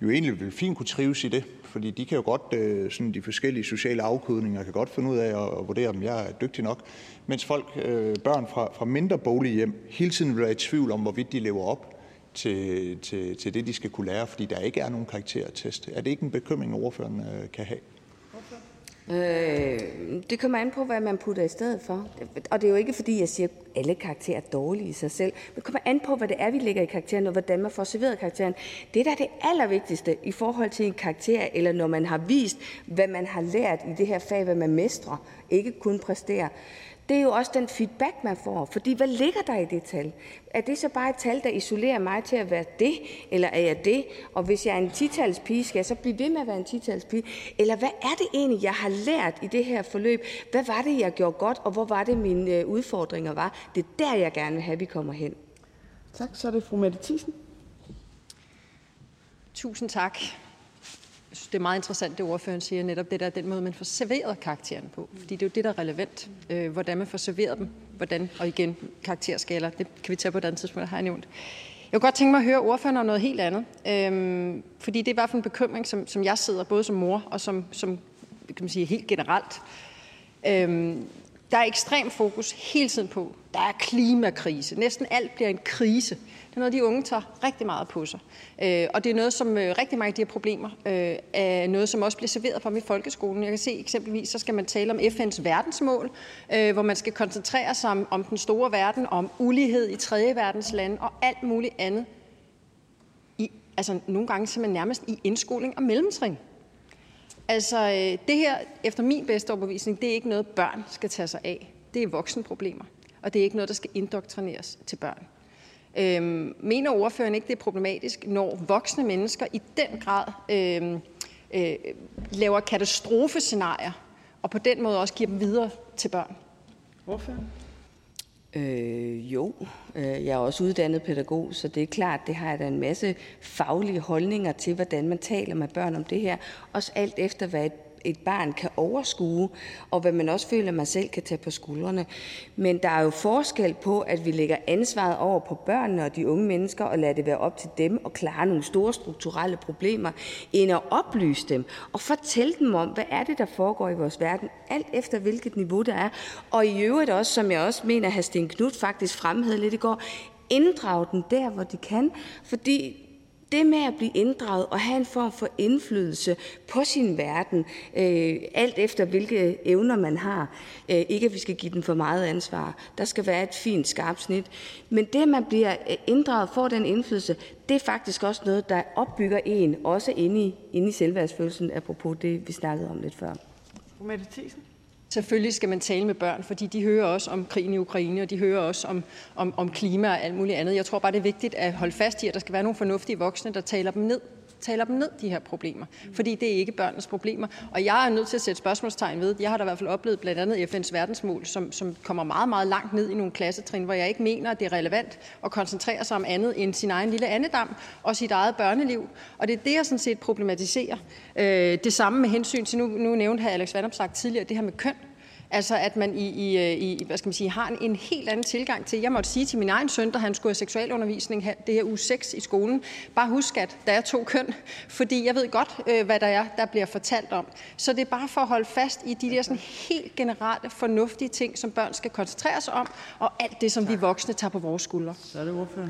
jo egentlig ville fint kunne trives i det, fordi de kan jo godt, øh, sådan de forskellige sociale afkodninger kan godt finde ud af at, at vurdere, om jeg er dygtig nok, mens folk, øh, børn fra, fra mindre bolige hjem hele tiden vil være i tvivl om, hvorvidt de lever op til, til, til det, de skal kunne lære, fordi der ikke er nogen karaktertest. Er det ikke en bekymring, ordføreren øh, kan have? Øh, det kommer an på, hvad man putter i stedet for. Og det er jo ikke, fordi jeg siger, at alle karakterer er dårlige i sig selv. Det kommer an på, hvad det er, vi lægger i karakteren, og hvordan man får serveret karakteren. Det, der er det allervigtigste i forhold til en karakter, eller når man har vist, hvad man har lært i det her fag, hvad man mestrer, ikke kun præsterer, det er jo også den feedback, man får. Fordi hvad ligger der i det tal? Er det så bare et tal, der isolerer mig til at være det, eller er jeg det? Og hvis jeg er en titalspige, skal jeg så blive ved med at være en titalspige? Eller hvad er det egentlig, jeg har lært i det her forløb? Hvad var det, jeg gjorde godt, og hvor var det, mine øh, udfordringer var? Det er der, jeg gerne vil have, at vi kommer hen. Tak, så er det fru Mette Thiesen. Tusind tak. Jeg synes, det er meget interessant, det ordføreren siger, netop det der, den måde, man får serveret karakteren på. Fordi det er jo det, der er relevant, øh, hvordan man får serveret dem. Hvordan, og igen, karakterskaler, det kan vi tage på et andet tidspunkt, har jeg nævnt. Jeg kunne godt tænke mig at høre ordføreren om noget helt andet. Øhm, fordi det er i hvert fald en bekymring, som, som jeg sidder, både som mor og som, som kan man sige, helt generelt. Øhm, der er ekstrem fokus hele tiden på, der er klimakrise. Næsten alt bliver en krise. Det er noget, de unge tager rigtig meget på sig. Øh, og det er noget, som øh, rigtig mange af de her problemer øh, er noget, som også bliver serveret for dem i folkeskolen. Jeg kan se eksempelvis, så skal man tale om FN's verdensmål, øh, hvor man skal koncentrere sig om, om den store verden, om ulighed i tredje verdens lande og alt muligt andet. I, altså nogle gange simpelthen nærmest i indskoling og mellemtrin. Altså øh, det her, efter min bedste overbevisning, det er ikke noget, børn skal tage sig af. Det er voksenproblemer, og det er ikke noget, der skal indoktrineres til børn. Øhm, mener ordføreren ikke, det er problematisk, når voksne mennesker i den grad øhm, øh, laver katastrofescenarier, og på den måde også giver dem videre til børn? Ordføreren? Øh, jo, øh, jeg er også uddannet pædagog, så det er klart, det har jeg da en masse faglige holdninger til, hvordan man taler med børn om det her. Også alt efter, hvad et et barn kan overskue, og hvad man også føler, man selv kan tage på skuldrene. Men der er jo forskel på, at vi lægger ansvaret over på børnene og de unge mennesker og lader det være op til dem at klare nogle store strukturelle problemer, end at oplyse dem og fortælle dem om, hvad er det, der foregår i vores verden, alt efter hvilket niveau der er. Og i øvrigt også, som jeg også mener, at Sten Knud faktisk fremhævede lidt i går, inddrage dem der, hvor de kan. Fordi det med at blive inddraget og have en form for indflydelse på sin verden, øh, alt efter hvilke evner man har. Øh, ikke at vi skal give dem for meget ansvar. Der skal være et fint skarpt snit. Men det, at man bliver øh, inddraget, får den indflydelse, det er faktisk også noget, der opbygger en, også inde i, inde i selvværdsfølelsen, apropos det, vi snakkede om lidt før. Selvfølgelig skal man tale med børn, fordi de hører også om krigen i Ukraine, og de hører også om, om, om klima og alt muligt andet. Jeg tror bare, det er vigtigt at holde fast i, at der skal være nogle fornuftige voksne, der taler dem ned taler dem ned, de her problemer. Fordi det er ikke børnenes problemer. Og jeg er nødt til at sætte spørgsmålstegn ved, jeg har da i hvert fald oplevet blandt andet FN's verdensmål, som, som kommer meget, meget langt ned i nogle klassetrin, hvor jeg ikke mener, at det er relevant at koncentrere sig om andet end sin egen lille andedam og sit eget børneliv. Og det er det, jeg sådan set problematiserer. Øh, det samme med hensyn til, nu, nu nævnte her Alex sagt tidligere, det her med køn. Altså at man i, i, øh, i hvad skal man sige, har en, en helt anden tilgang til. Jeg måtte sige til min egen søn, da han skulle have seksualundervisning her, det her uge 6 i skolen, bare husk, at der er to køn, fordi jeg ved godt, øh, hvad der er, der bliver fortalt om. Så det er bare for at holde fast i de der sådan helt generelle, fornuftige ting, som børn skal koncentrere sig om, og alt det, som vi voksne tager på vores skuldre. Så er det ordfører.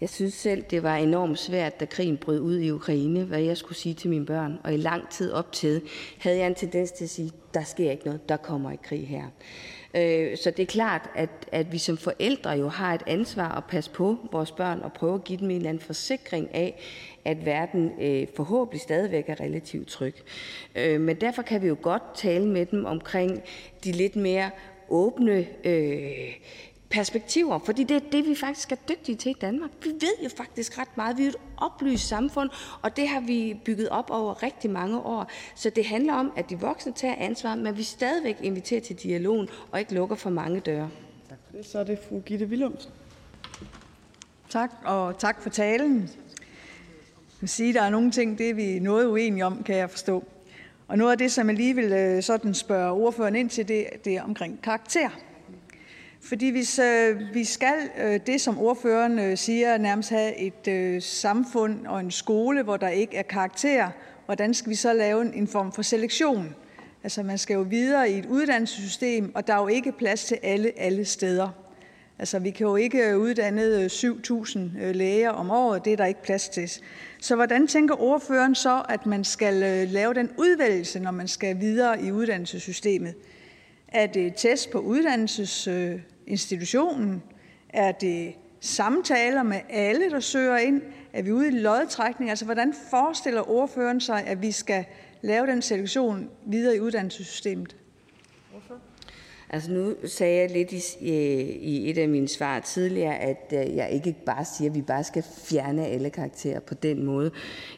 Jeg synes selv, det var enormt svært, da krigen brød ud i Ukraine, hvad jeg skulle sige til mine børn. Og i lang tid op til havde jeg en tendens til at sige, der sker ikke noget, der kommer ikke krig her. Øh, så det er klart, at, at vi som forældre jo har et ansvar at passe på vores børn og prøve at give dem en eller anden forsikring af, at verden øh, forhåbentlig stadigvæk er relativt tryg. Øh, men derfor kan vi jo godt tale med dem omkring de lidt mere åbne øh, perspektiver, fordi det er det, vi faktisk er dygtige til i Danmark. Vi ved jo faktisk ret meget. Vi er et oplyst samfund, og det har vi bygget op over rigtig mange år. Så det handler om, at de voksne tager ansvar, men vi stadigvæk inviterer til dialogen og ikke lukker for mange døre. Tak for det. Så er det fru Gitte Willumsen. Tak, og tak for talen. Jeg vil sige, at der er nogle ting, det er vi noget uenige om, kan jeg forstå. Og noget af det, som jeg lige vil øh, sådan spørge ordføreren ind til, det, det er omkring karakter. Fordi hvis øh, vi skal øh, det, som ordføreren øh, siger, nærmest have et øh, samfund og en skole, hvor der ikke er karakter, hvordan skal vi så lave en, en form for selektion? Altså man skal jo videre i et uddannelsessystem, og der er jo ikke plads til alle alle steder. Altså vi kan jo ikke øh, uddanne øh, 7.000 øh, læger om året, det er der ikke plads til. Så hvordan tænker ordføreren så, at man skal øh, lave den udvælgelse, når man skal videre i uddannelsessystemet? Er det test på øh, institutionen? Er det samtaler med alle, der søger ind? Er vi ude i lodtrækning? Altså, hvordan forestiller ordføreren sig, at vi skal lave den selektion videre i uddannelsessystemet? Altså nu sagde jeg lidt i, i et af mine svar tidligere, at øh, jeg ikke bare siger, at vi bare skal fjerne alle karakterer på den måde.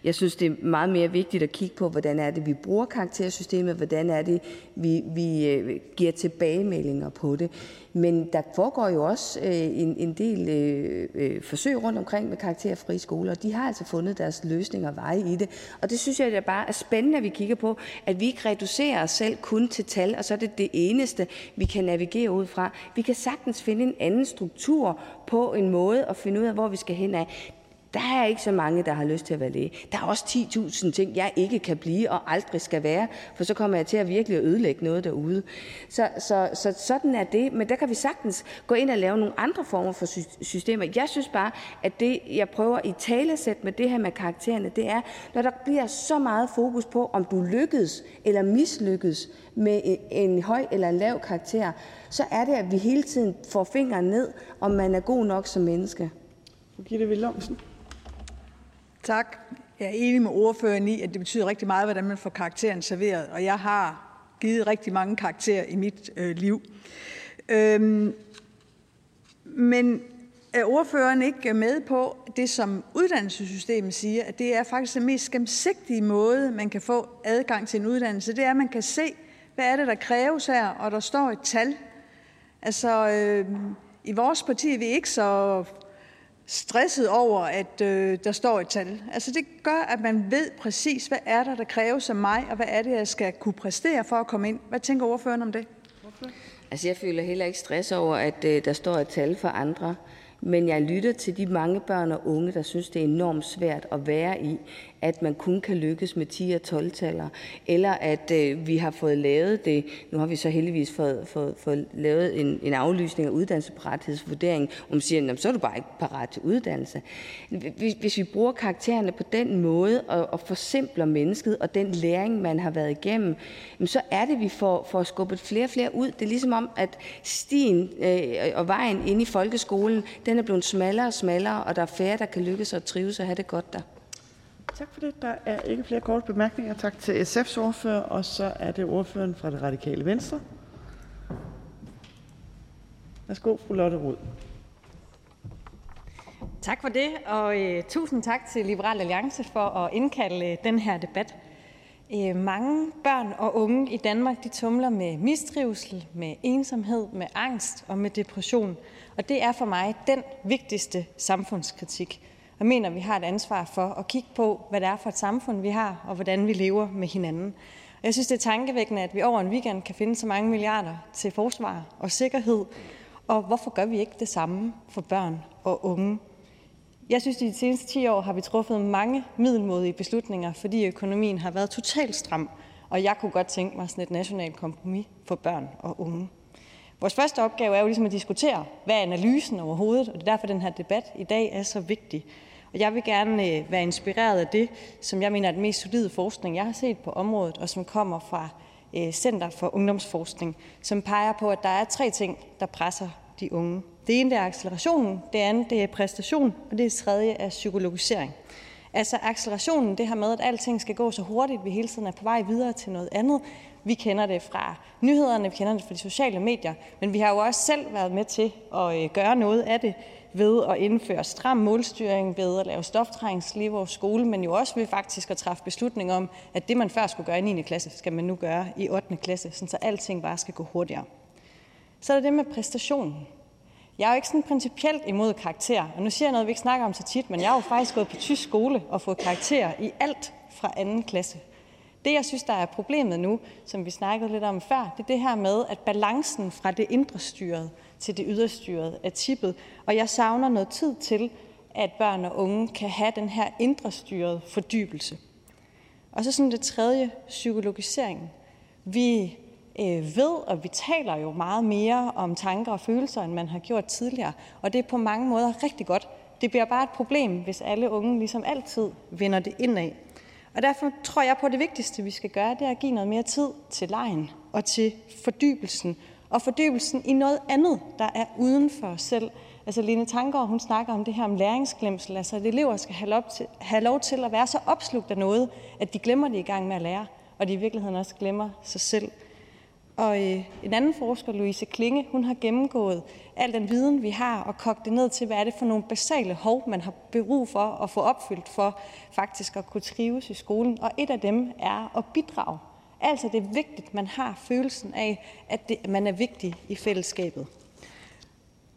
Jeg synes, det er meget mere vigtigt at kigge på, hvordan er det, vi bruger karaktersystemet, hvordan er det, vi, vi øh, giver tilbagemeldinger på det. Men der foregår jo også øh, en, en del øh, øh, forsøg rundt omkring med karakterfri skoler, og de har altså fundet deres løsninger og veje i det. Og det synes jeg det er bare er spændende, at vi kigger på, at vi ikke reducerer os selv kun til tal, og så er det det eneste, vi kan navigere ud fra. Vi kan sagtens finde en anden struktur på en måde at finde ud af, hvor vi skal hen af. Der er ikke så mange, der har lyst til at være læge. Der er også 10.000 ting, jeg ikke kan blive og aldrig skal være, for så kommer jeg til at virkelig ødelægge noget derude. Så, så, så sådan er det. Men der kan vi sagtens gå ind og lave nogle andre former for systemer. Jeg synes bare, at det, jeg prøver i talesæt med det her med karaktererne, det er, når der bliver så meget fokus på, om du lykkedes eller mislykkedes med en høj eller en lav karakter, så er det, at vi hele tiden får fingeren ned, om man er god nok som menneske. Gitte Willumsen. Tak. Jeg er enig med ordføreren i, at det betyder rigtig meget, hvordan man får karakteren serveret, og jeg har givet rigtig mange karakterer i mit øh, liv. Øhm, men er ordføreren ikke med på det, som uddannelsessystemet siger, at det er faktisk den mest gennemsigtige måde, man kan få adgang til en uddannelse? Det er, at man kan se, hvad er det, der kræves her, og der står et tal. Altså, øh, i vores parti er vi ikke så stresset over, at øh, der står et tal. Altså det gør, at man ved præcis, hvad er der, der kræves af mig, og hvad er det, jeg skal kunne præstere for at komme ind. Hvad tænker ordføreren om det? Altså jeg føler heller ikke stress over, at øh, der står et tal for andre. Men jeg lytter til de mange børn og unge, der synes, det er enormt svært at være i, at man kun kan lykkes med 10 og 12-taller, eller at øh, vi har fået lavet det, nu har vi så heldigvis fået, fået, fået lavet en, en aflysning af uddannelsesparathedsvurdering, hvor man siger, så er du bare ikke parat til uddannelse. Hvis, hvis vi bruger karaktererne på den måde og, og forsimpler mennesket og den læring, man har været igennem, så er det, vi får, får skubbet flere og flere ud. Det er ligesom om, at stien øh, og vejen ind i folkeskolen, den er blevet smallere og smallere, og der er færre, der kan lykkes og trives og have det godt der. Tak for det. Der er ikke flere korte bemærkninger. Tak til SF's ordfører, og så er det ordføreren fra det radikale Venstre. Værsgo, fru Lotte Rod. Tak for det, og øh, tusind tak til Liberal Alliance for at indkalde øh, den her debat. Øh, mange børn og unge i Danmark de tumler med mistrivsel, med ensomhed, med angst og med depression. Og det er for mig den vigtigste samfundskritik. Jeg mener, vi har et ansvar for at kigge på, hvad det er for et samfund, vi har, og hvordan vi lever med hinanden. Og jeg synes, det er tankevækkende, at vi over en weekend kan finde så mange milliarder til forsvar og sikkerhed. Og hvorfor gør vi ikke det samme for børn og unge? Jeg synes, at i de seneste 10 år har vi truffet mange middelmodige beslutninger, fordi økonomien har været totalt stram. Og jeg kunne godt tænke mig sådan et nationalt kompromis for børn og unge. Vores første opgave er jo ligesom at diskutere, hvad er analysen overhovedet, og det er derfor, den her debat i dag er så vigtig. Og jeg vil gerne øh, være inspireret af det, som jeg mener er den mest solide forskning, jeg har set på området, og som kommer fra øh, Center for Ungdomsforskning, som peger på, at der er tre ting, der presser de unge. Det ene det er accelerationen, det andet det er præstation, og det tredje er psykologisering. Altså accelerationen, det her med, at alting skal gå så hurtigt, vi hele tiden er på vej videre til noget andet. Vi kender det fra nyhederne, vi kender det fra de sociale medier, men vi har jo også selv været med til at øh, gøre noget af det ved at indføre stram målstyring, ved at lave stoftrængsel i vores skole, men jo også ved faktisk at træffe beslutning om, at det, man før skulle gøre i 9. klasse, skal man nu gøre i 8. klasse, så alting bare skal gå hurtigere. Så er der det med præstationen. Jeg er jo ikke sådan principielt imod karakter, og nu siger jeg noget, vi ikke snakker om så tit, men jeg har jo faktisk gået på tysk skole og fået karakter i alt fra 2. klasse. Det, jeg synes, der er problemet nu, som vi snakkede lidt om før, det er det her med, at balancen fra det indre styret til det yderstyrede af tippet, og jeg savner noget tid til, at børn og unge kan have den her indre styrede fordybelse. Og så sådan det tredje, psykologisering. Vi øh, ved, og vi taler jo meget mere om tanker og følelser, end man har gjort tidligere, og det er på mange måder rigtig godt. Det bliver bare et problem, hvis alle unge ligesom altid vender det indad. Og derfor tror jeg på, at det vigtigste, vi skal gøre, det er at give noget mere tid til lejen og til fordybelsen. Og fordybelsen i noget andet, der er uden for os selv. Altså Line Tanggaard, hun snakker om det her om læringsglemsel, altså at elever skal have lov, til, have lov til at være så opslugt af noget, at de glemmer det i gang med at lære, og de i virkeligheden også glemmer sig selv. Og øh, en anden forsker, Louise Klinge, hun har gennemgået al den viden, vi har, og kogt det ned til, hvad er det for nogle basale hov, man har brug for at få opfyldt for faktisk at kunne trives i skolen. Og et af dem er at bidrage. Altså det er vigtigt, at man har følelsen af, at det, man er vigtig i fællesskabet.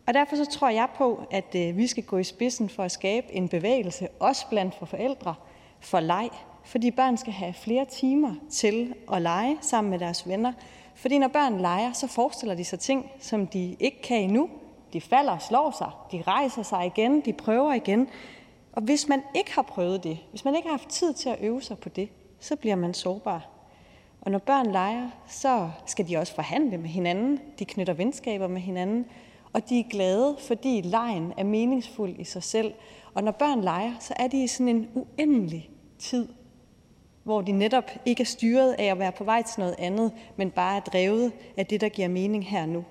Og derfor så tror jeg på, at øh, vi skal gå i spidsen for at skabe en bevægelse, også blandt for forældre, for leg. Fordi børn skal have flere timer til at lege sammen med deres venner, fordi når børn leger, så forestiller de sig ting, som de ikke kan endnu. De falder og slår sig, de rejser sig igen, de prøver igen. Og hvis man ikke har prøvet det, hvis man ikke har haft tid til at øve sig på det, så bliver man sårbar. Og når børn leger, så skal de også forhandle med hinanden. De knytter venskaber med hinanden. Og de er glade, fordi legen er meningsfuld i sig selv. Og når børn leger, så er de i sådan en uendelig tid hvor de netop ikke er styret af at være på vej til noget andet, men bare er drevet af det, der giver mening her nu.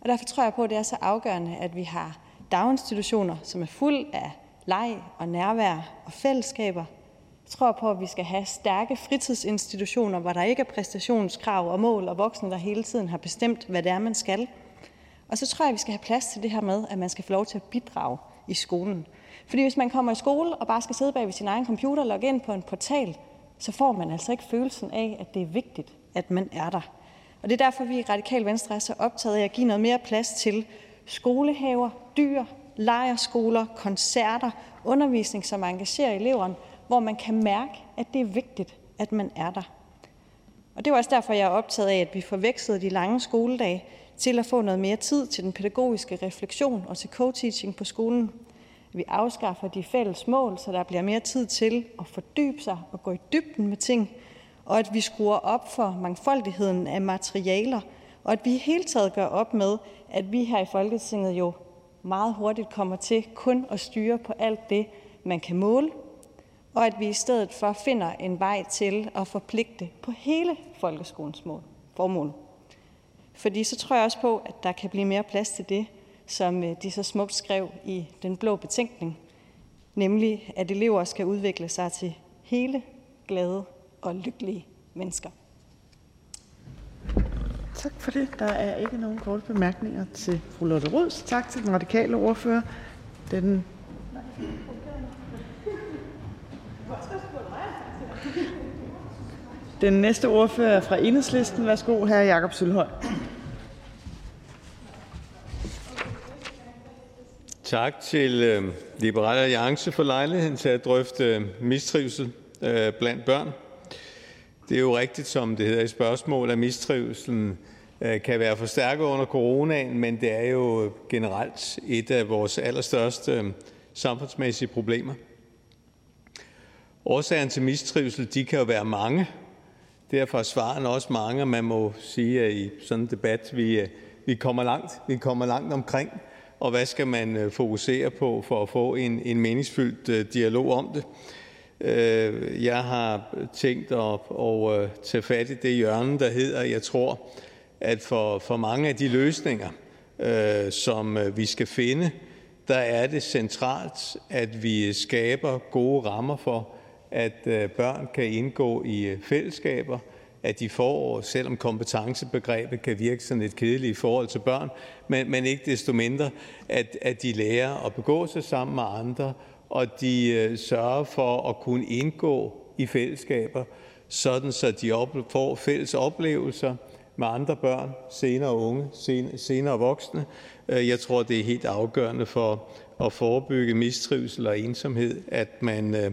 Og derfor tror jeg på, at det er så afgørende, at vi har daginstitutioner, som er fuld af leg og nærvær og fællesskaber. Tror på, at vi skal have stærke fritidsinstitutioner, hvor der ikke er præstationskrav og mål og voksne, der hele tiden har bestemt, hvad det er, man skal. Og så tror jeg, at vi skal have plads til det her med, at man skal få lov til at bidrage i skolen. Fordi hvis man kommer i skole og bare skal sidde bag ved sin egen computer og logge ind på en portal, så får man altså ikke følelsen af, at det er vigtigt, at man er der. Og det er derfor, vi i Radikal Venstre er så optaget af at give noget mere plads til skolehaver, dyr, lejerskoler, koncerter, undervisning, som engagerer eleverne, hvor man kan mærke, at det er vigtigt, at man er der. Og det er også derfor, jeg er optaget af, at vi forvekslede de lange skoledage til at få noget mere tid til den pædagogiske refleksion og til co-teaching på skolen. Vi afskaffer de fælles mål, så der bliver mere tid til at fordybe sig og gå i dybden med ting, og at vi skruer op for mangfoldigheden af materialer, og at vi i hele taget gør op med, at vi her i Folketinget jo meget hurtigt kommer til kun at styre på alt det, man kan måle, og at vi i stedet for finder en vej til at forpligte på hele folkeskolens mål, formål. Fordi så tror jeg også på, at der kan blive mere plads til det, som øh, de så smukt skrev i Den Blå Betænkning, nemlig at elever skal udvikle sig til hele, glade og lykkelige mennesker. Tak for det. Der er ikke nogen korte bemærkninger til fru Lotte Røds. Tak til den radikale ordfører. Den den næste ordfører er fra Enhedslisten. Værsgo, hr. Jakob Sølhøj. Tak til øh, Liberal Alliance for lejligheden til at drøfte øh, mistrivsel øh, blandt børn. Det er jo rigtigt, som det hedder i spørgsmålet, at mistrivselen kan være forstærket under coronaen, men det er jo generelt et af vores allerstørste samfundsmæssige problemer. Årsagerne til mistrivsel de kan jo være mange. Derfor er svarene også mange, og man må sige, at i sådan en debat vi, øh, vi kommer langt. Vi kommer langt omkring og hvad skal man øh, fokusere på for at få en en meningsfyldt øh, dialog om det. Jeg har tænkt at, at tage fat i det hjørne, der hedder, jeg tror, at for, for mange af de løsninger, øh, som vi skal finde, der er det centralt, at vi skaber gode rammer for, at øh, børn kan indgå i øh, fællesskaber, at de får, selvom kompetencebegrebet kan virke sådan lidt kedeligt i forhold til børn, men, men ikke desto mindre, at, at de lærer at begå sig sammen med andre, og de øh, sørger for at kunne indgå i fællesskaber, sådan så de får fælles oplevelser med andre børn, senere unge, senere voksne. Øh, jeg tror, det er helt afgørende for at forebygge mistrivsel og ensomhed, at man øh,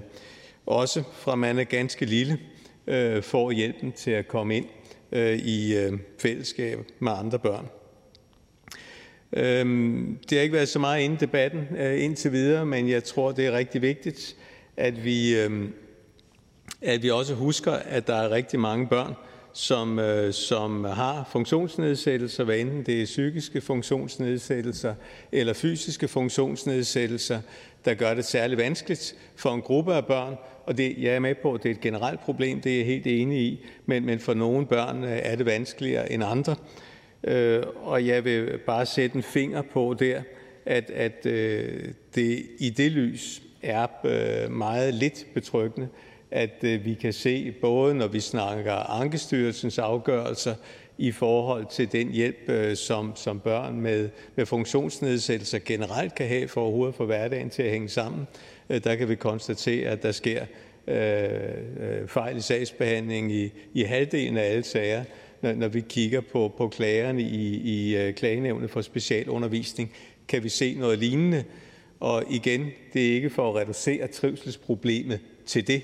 også fra man er ganske lille øh, får hjælpen til at komme ind øh, i øh, fællesskab med andre børn. Øhm, det har ikke været så meget inde i debatten øh, indtil videre, men jeg tror, det er rigtig vigtigt, at vi, øh, at vi også husker, at der er rigtig mange børn, som, øh, som har funktionsnedsættelser, hvad enten det er psykiske funktionsnedsættelser eller fysiske funktionsnedsættelser, der gør det særlig vanskeligt for en gruppe af børn. Og det, jeg er med på, at det er et generelt problem, det er jeg helt enig i, men, men for nogle børn øh, er det vanskeligere end andre. Øh, og jeg vil bare sætte en finger på der, at, at øh, det i det lys er øh, meget lidt betryggende, at øh, vi kan se, både når vi snakker Ankestyrelsens afgørelser i forhold til den hjælp, øh, som, som børn med, med funktionsnedsættelser generelt kan have for overhovedet at få hverdagen til at hænge sammen. Øh, der kan vi konstatere, at der sker øh, øh fejl i sagsbehandling i, i halvdelen af alle sager, når vi kigger på på klagerne i i øh, Klagenævnet for Specialundervisning, kan vi se noget lignende. Og igen, det er ikke for at reducere trivselsproblemet til det,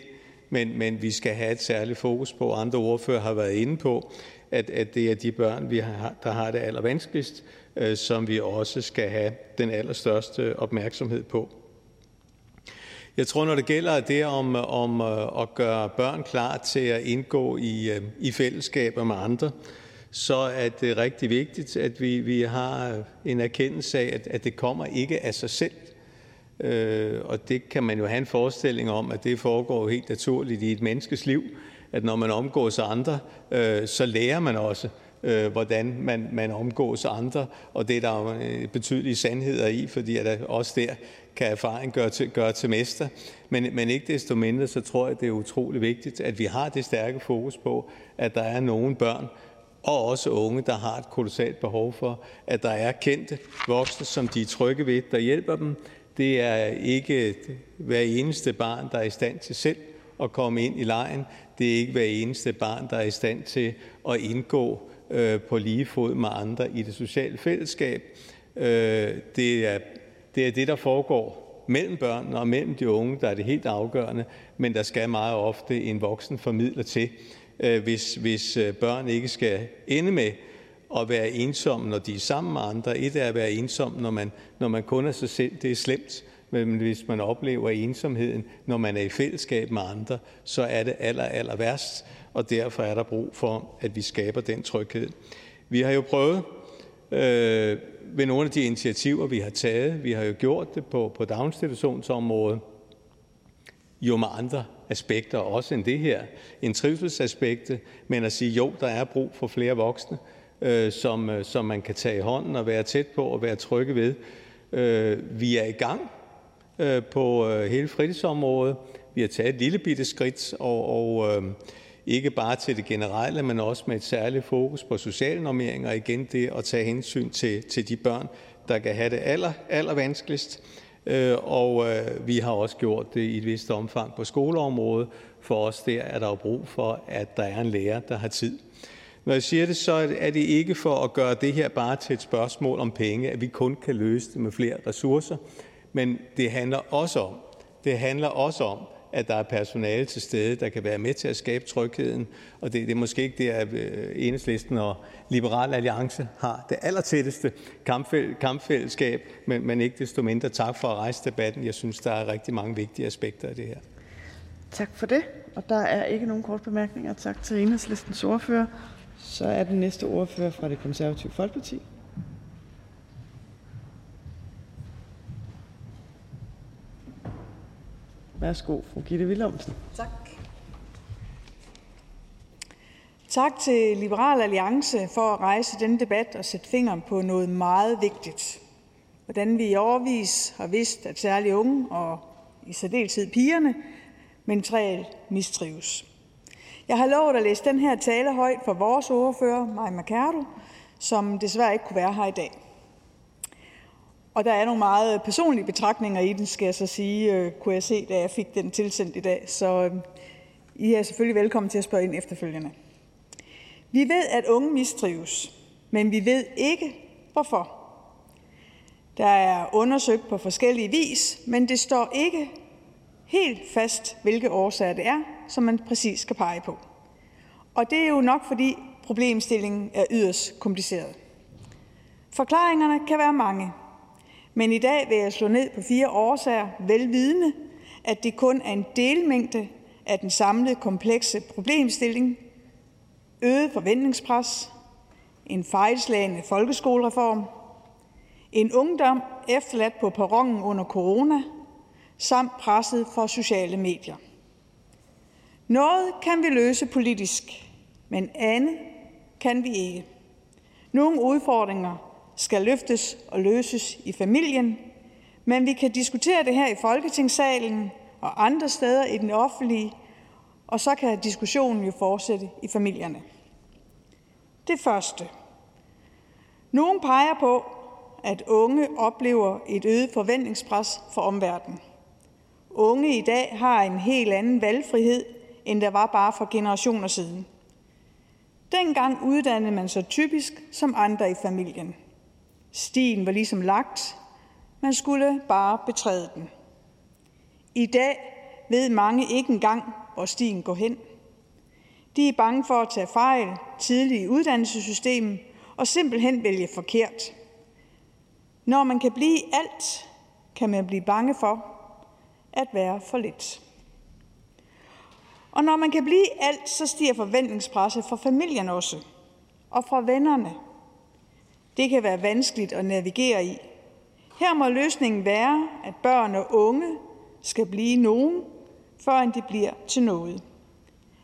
men men vi skal have et særligt fokus på, andre ordfører har været inde på, at at det er de børn, vi har, der har det allervanskeligst, øh, som vi også skal have den allerstørste opmærksomhed på. Jeg tror, når det gælder det om om øh, at gøre børn klar til at indgå i øh, i fællesskaber med andre, så er det rigtig vigtigt, at vi vi har øh, en erkendelse af, at at det kommer ikke af sig selv. Øh, og det kan man jo have en forestilling om, at det foregår helt naturligt i et menneskes liv, at når man omgås andre, så lærer man også, hvordan man man omgås andre, og det er der jo betydelige sandheder i, fordi at også der kan erfaring gøre til, gøre til mester. Men, men ikke desto mindre, så tror jeg, det er utrolig vigtigt, at vi har det stærke fokus på, at der er nogle børn, og også unge, der har et kolossalt behov for, at der er kendte voksne, som de er trygge ved, der hjælper dem. Det er ikke hver eneste barn, der er i stand til selv at komme ind i lejen. Det er ikke hver eneste barn, der er i stand til at indgå øh, på lige fod med andre i det sociale fællesskab. Øh, det er det er det, der foregår mellem børnene og mellem de unge, der er det helt afgørende, men der skal meget ofte en voksen formidler til, øh, hvis, hvis øh, børn ikke skal ende med at være ensomme, når de er sammen med andre. Et er at være ensom, når man, når man kun er sig selv. Det er slemt. Men hvis man oplever ensomheden, når man er i fællesskab med andre, så er det aller, aller værst, og derfor er der brug for, at vi skaber den tryghed. Vi har jo prøvet øh, ved nogle af de initiativer, vi har taget. Vi har jo gjort det på, på daginstitutionsområdet, jo med andre aspekter også end det her, en trivselsaspekte, men at sige, jo, der er brug for flere voksne, øh, som, øh, som man kan tage i hånden og være tæt på og være trygge ved. Øh, vi er i gang øh, på øh, hele fritidsområdet. Vi har taget et lille bitte skridt, og, og øh, ikke bare til det generelle, men også med et særligt fokus på socialnormeringer, og igen det at tage hensyn til til de børn, der kan have det aller aller vanskeligst. Øh, og øh, vi har også gjort det i et vist omfang på skoleområdet. For os der er der jo brug for, at der er en lærer, der har tid. Når jeg siger det, så er det ikke for at gøre det her bare til et spørgsmål om penge, at vi kun kan løse det med flere ressourcer, men det handler også om, det handler også om, at der er personale til stede, der kan være med til at skabe trygheden. Og det, det er måske ikke det, at øh, Enhedslisten og Liberal Alliance har det allertætteste kampfæl, kampfællesskab, men, men ikke desto mindre tak for at rejse debatten. Jeg synes, der er rigtig mange vigtige aspekter af det her. Tak for det. Og der er ikke nogen kort bemærkninger. Tak til Enhedslistens ordfører. Så er den næste ordfører fra det konservative Folkeparti. Værsgo, fru Gitte Willumsen. Tak. Tak til Liberal Alliance for at rejse denne debat og sætte fingeren på noget meget vigtigt. Hvordan vi i overvis har vidst, at særligt unge og i særdeleshed pigerne mentalt mistrives. Jeg har lovet at læse den her tale højt for vores ordfører, Maja Mercado, som desværre ikke kunne være her i dag. Og der er nogle meget personlige betragtninger i den, skal jeg så sige, øh, kunne jeg se, da jeg fik den tilsendt i dag. Så øh, I er selvfølgelig velkommen til at spørge ind efterfølgende. Vi ved, at unge mistrives, men vi ved ikke, hvorfor. Der er undersøgt på forskellige vis, men det står ikke helt fast, hvilke årsager det er, som man præcis skal pege på. Og det er jo nok, fordi problemstillingen er yderst kompliceret. Forklaringerne kan være mange, men i dag vil jeg slå ned på fire årsager, velvidende, at det kun er en delmængde af den samlede komplekse problemstilling, øget forventningspres, en fejlslagende folkeskolereform, en ungdom efterladt på perronen under corona, samt presset for sociale medier. Noget kan vi løse politisk, men andet kan vi ikke. Nogle udfordringer skal løftes og løses i familien, men vi kan diskutere det her i Folketingssalen og andre steder i den offentlige, og så kan diskussionen jo fortsætte i familierne. Det første. Nogen peger på, at unge oplever et øget forventningspres for omverdenen. Unge i dag har en helt anden valgfrihed, end der var bare for generationer siden. Dengang uddannede man sig typisk som andre i familien. Stien var ligesom lagt. Man skulle bare betræde den. I dag ved mange ikke engang, hvor stien går hen. De er bange for at tage fejl tidligt i uddannelsessystemet og simpelthen vælge forkert. Når man kan blive alt, kan man blive bange for at være for lidt. Og når man kan blive alt, så stiger forventningspresset fra familien også, og fra vennerne. Det kan være vanskeligt at navigere i. Her må løsningen være, at børn og unge skal blive nogen, før de bliver til noget.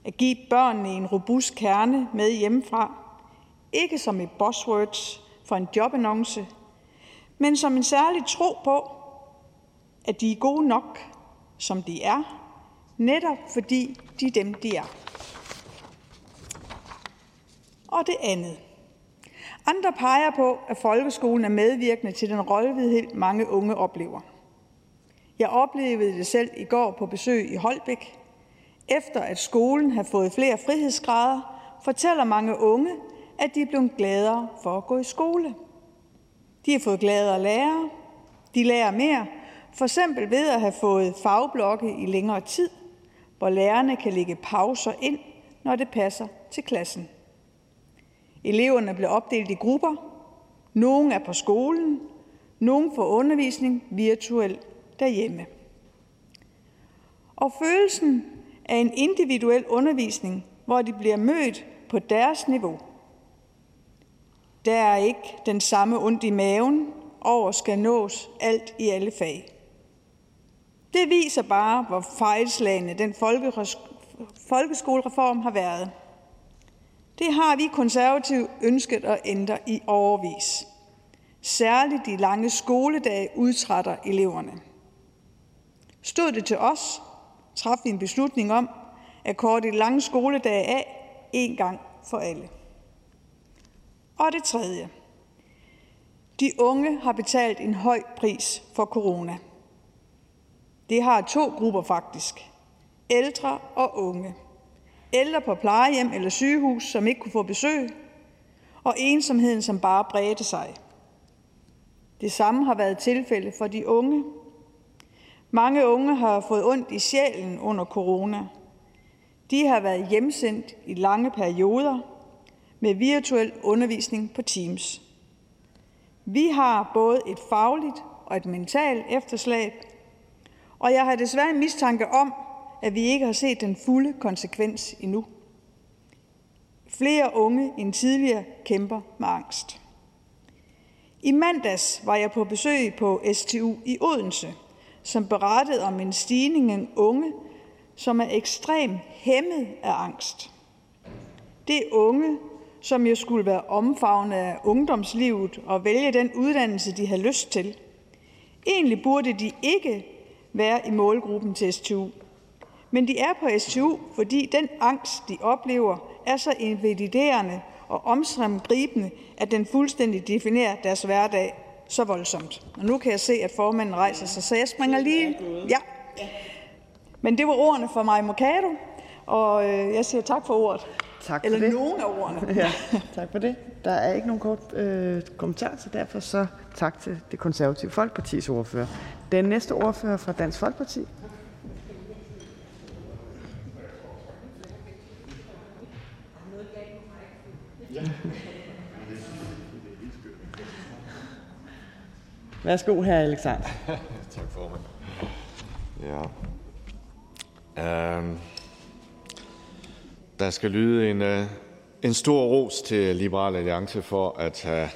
At give børnene en robust kerne med hjemmefra, ikke som et buzzword for en jobannonce, men som en særlig tro på, at de er gode nok, som de er, netop fordi de er dem, de er. Og det andet. Andre peger på, at folkeskolen er medvirkende til den rollevidhed, mange unge oplever. Jeg oplevede det selv i går på besøg i Holbæk. Efter at skolen har fået flere frihedsgrader, fortæller mange unge, at de er blevet gladere for at gå i skole. De har fået gladere lærere, de lærer mere, for eksempel ved at have fået fagblokke i længere tid, hvor lærerne kan lægge pauser ind, når det passer til klassen. Eleverne bliver opdelt i grupper. Nogle er på skolen, nogle får undervisning virtuelt derhjemme. Og følelsen af en individuel undervisning, hvor de bliver mødt på deres niveau. Der er ikke den samme ondt i maven over skal nås alt i alle fag. Det viser bare, hvor fejlslagende den folkeskolereform har været. Det har vi konservative ønsket at ændre i overvis. Særligt de lange skoledage udtrætter eleverne. Stod det til os, traf vi en beslutning om at korte de lange skoledage af en gang for alle. Og det tredje. De unge har betalt en høj pris for corona. Det har to grupper faktisk. Ældre og unge. Ældre på plejehjem eller sygehus, som ikke kunne få besøg, og ensomheden, som bare bredte sig. Det samme har været tilfælde for de unge. Mange unge har fået ondt i sjælen under corona. De har været hjemsendt i lange perioder med virtuel undervisning på Teams. Vi har både et fagligt og et mentalt efterslæb, og jeg har desværre en mistanke om, at vi ikke har set den fulde konsekvens endnu. Flere unge end tidligere kæmper med angst. I mandags var jeg på besøg på STU i Odense, som berettede om en stigning af unge, som er ekstremt hæmmet af angst. Det er unge, som jo skulle være omfavnet af ungdomslivet og vælge den uddannelse, de har lyst til. Egentlig burde de ikke være i målgruppen til STU. Men de er på STU, fordi den angst, de oplever, er så invaliderende og omstrømgribende, at den fuldstændig definerer deres hverdag så voldsomt. Og nu kan jeg se, at formanden rejser sig, så jeg springer lige... Ja. Men det var ordene fra mig Mercado, og øh, jeg siger tak for ordet. Tak for Eller det. nogen af ordene. Ja, tak for det. Der er ikke nogen kort øh, kommentar, så derfor så tak til det konservative Folkepartis ordfører. Den næste ordfører fra Dansk Folkeparti. Værsgo, her Alexander. tak, formand. Ja. Øhm, der skal lyde en, øh, en stor ros til Liberal Alliance for at have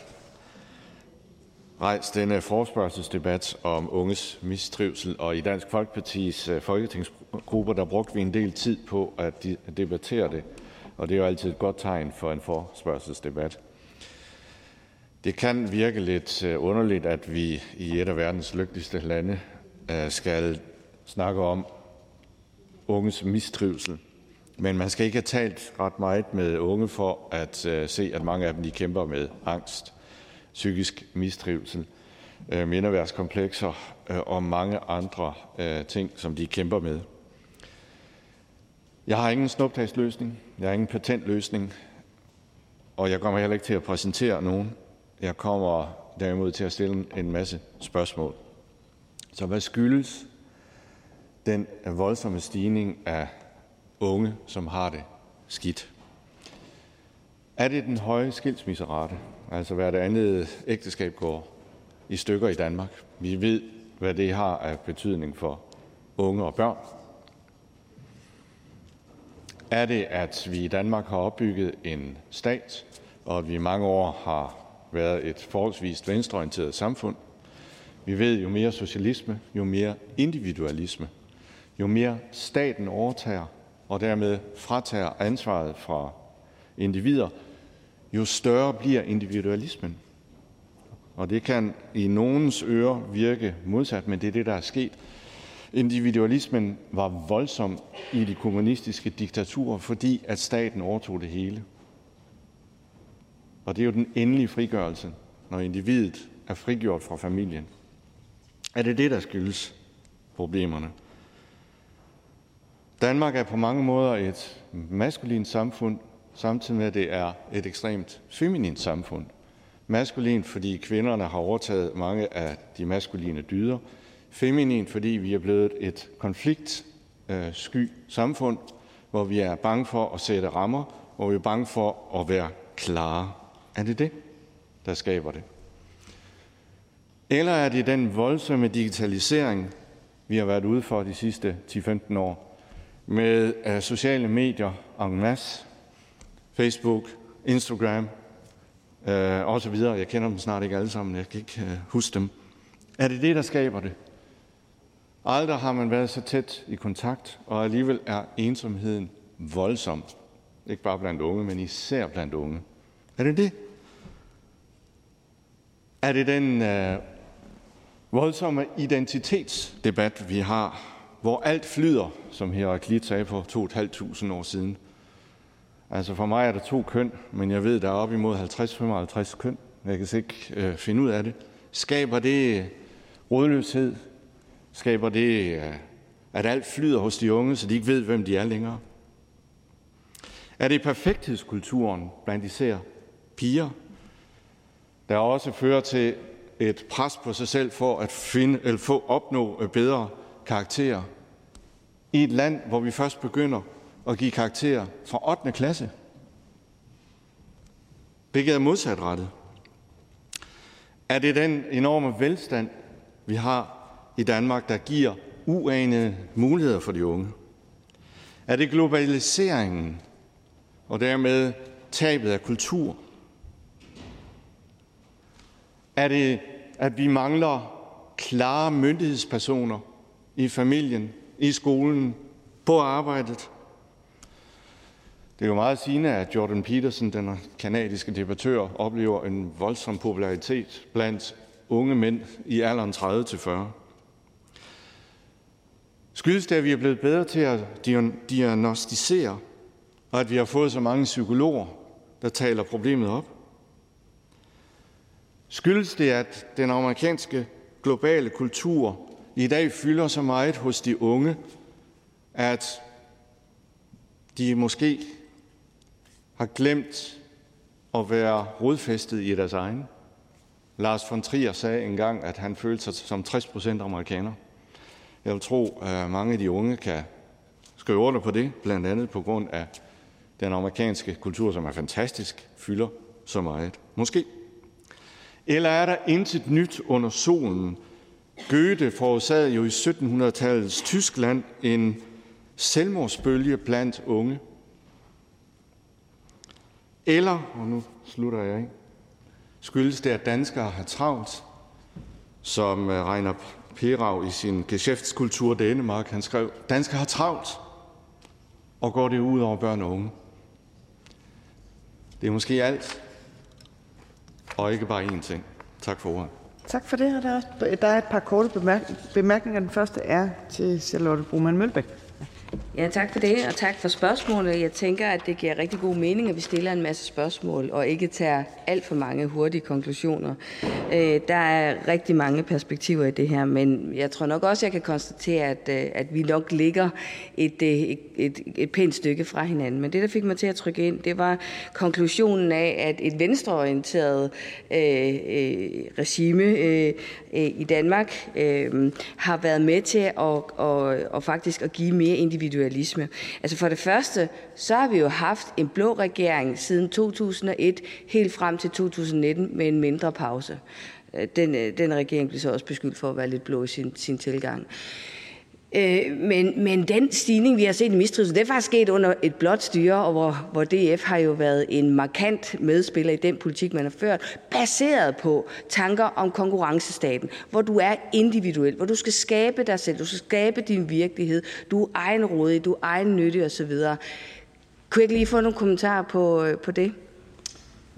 rejst denne forspørgselsdebat om unges mistrivsel, og i Dansk Folkepartis øh, uh, folketingsgrupper, der brugte vi en del tid på at debattere det, og det er jo altid et godt tegn for en forspørgselsdebat. Det kan virke lidt øh, underligt, at vi i et af verdens lykkeligste lande øh, skal snakke om unges mistrivsel. Men man skal ikke have talt ret meget med unge for at øh, se, at mange af dem de kæmper med angst, psykisk mistrivsel, mindeværdskomplekser og mange andre ting, som de kæmper med. Jeg har ingen snuptagsløsning, jeg har ingen patentløsning, og jeg kommer heller ikke til at præsentere nogen. Jeg kommer derimod til at stille en masse spørgsmål. Så hvad skyldes den voldsomme stigning af unge, som har det skidt? Er det den høje skilsmisserate, altså hvad det andet ægteskab går i stykker i Danmark? Vi ved, hvad det har af betydning for unge og børn. Er det, at vi i Danmark har opbygget en stat, og at vi i mange år har været et forholdsvis venstreorienteret samfund. Vi ved, jo mere socialisme, jo mere individualisme, jo mere staten overtager og dermed fratager ansvaret fra individer, jo større bliver individualismen. Og det kan i nogens ører virke modsat, men det er det, der er sket. Individualismen var voldsom i de kommunistiske diktaturer, fordi at staten overtog det hele. Og det er jo den endelige frigørelse, når individet er frigjort fra familien. Er det det, der skyldes problemerne? Danmark er på mange måder et maskulint samfund, samtidig med at det er et ekstremt feminint samfund. Maskulint, fordi kvinderne har overtaget mange af de maskuline dyder. Feminin, fordi vi er blevet et konfliktsky øh, samfund, hvor vi er bange for at sætte rammer, hvor vi er bange for at være klare. Er det det, der skaber det? Eller er det den voldsomme digitalisering, vi har været ude for de sidste 10-15 år, med uh, sociale medier en masse, Facebook, Instagram uh, og så videre. Jeg kender dem snart ikke alle sammen, jeg kan ikke uh, huske dem. Er det det, der skaber det? Aldrig har man været så tæt i kontakt, og alligevel er ensomheden voldsom. Ikke bare blandt unge, men især blandt unge. Er det det? Er det den øh, voldsomme identitetsdebat, vi har, hvor alt flyder, som Heraklit sagde for 2.500 år siden? Altså for mig er der to køn, men jeg ved, der er op imod 50-55 køn. Jeg kan ikke øh, finde ud af det. Skaber det rådløshed? Skaber det, øh, at alt flyder hos de unge, så de ikke ved, hvem de er længere? Er det perfekthedskulturen blandt især piger, der også fører til et pres på sig selv for at finde, eller få opnå øh, bedre karakterer i et land, hvor vi først begynder at give karakterer fra 8. klasse. Hvilket er modsatrettet. Er det den enorme velstand, vi har i Danmark, der giver uanede muligheder for de unge? Er det globaliseringen og dermed tabet af kultur? Er det, at vi mangler klare myndighedspersoner i familien, i skolen, på arbejdet. Det er jo meget sigende, at Jordan Peterson, den kanadiske debattør, oplever en voldsom popularitet blandt unge mænd i alderen 30-40. Skyldes det, at vi er blevet bedre til at diagnostisere, og at vi har fået så mange psykologer, der taler problemet op? Skyldes det, at den amerikanske globale kultur i dag fylder så meget hos de unge, at de måske har glemt at være rodfæstet i deres egen. Lars von Trier sagde engang, at han følte sig som 60 procent amerikaner. Jeg vil tro, at mange af de unge kan skrive under på det, blandt andet på grund af den amerikanske kultur, som er fantastisk, fylder så meget. Måske. Eller er der intet nyt under solen? Goethe forårsagede jo i 1700-tallets Tyskland en selvmordsbølge blandt unge. Eller, og nu slutter jeg af, skyldes det, at danskere har travlt, som øh, regner Reiner Perav i sin Geschäftskultur Dänemark, han skrev, danskere har travlt, og går det ud over børn og unge. Det er måske alt, og ikke bare én ting. Tak for ordet. Tak for det. Der er, der er et par korte bemærkninger. Den første er til Charlotte Broman Mølbæk. Ja, tak for det, og tak for spørgsmålet. Jeg tænker, at det giver rigtig god mening, at vi stiller en masse spørgsmål og ikke tager alt for mange hurtige konklusioner. Øh, der er rigtig mange perspektiver i det her, men jeg tror nok også, jeg kan konstatere, at, øh, at vi nok ligger et, øh, et, et, et pænt stykke fra hinanden. Men det, der fik mig til at trykke ind, det var konklusionen af, at et venstreorienteret øh, øh, regime øh, øh i Danmark øh, har været med til at, og, og faktisk at give mere individualisme. Altså for det første, så har vi jo haft en blå regering siden 2001 helt frem til 2019 med en mindre pause. Øh, den, øh, den regering blev så også beskyldt for at være lidt blå i sin, sin tilgang. Øh, men, men den stigning, vi har set i mistrivsel, det er faktisk sket under et blåt styre, og hvor, hvor DF har jo været en markant medspiller i den politik, man har ført, baseret på tanker om konkurrencestaten, hvor du er individuel, hvor du skal skabe dig selv, du skal skabe din virkelighed, du er egenrådig, du er egennyttig osv. Kunne jeg ikke lige få nogle kommentarer på, øh, på det?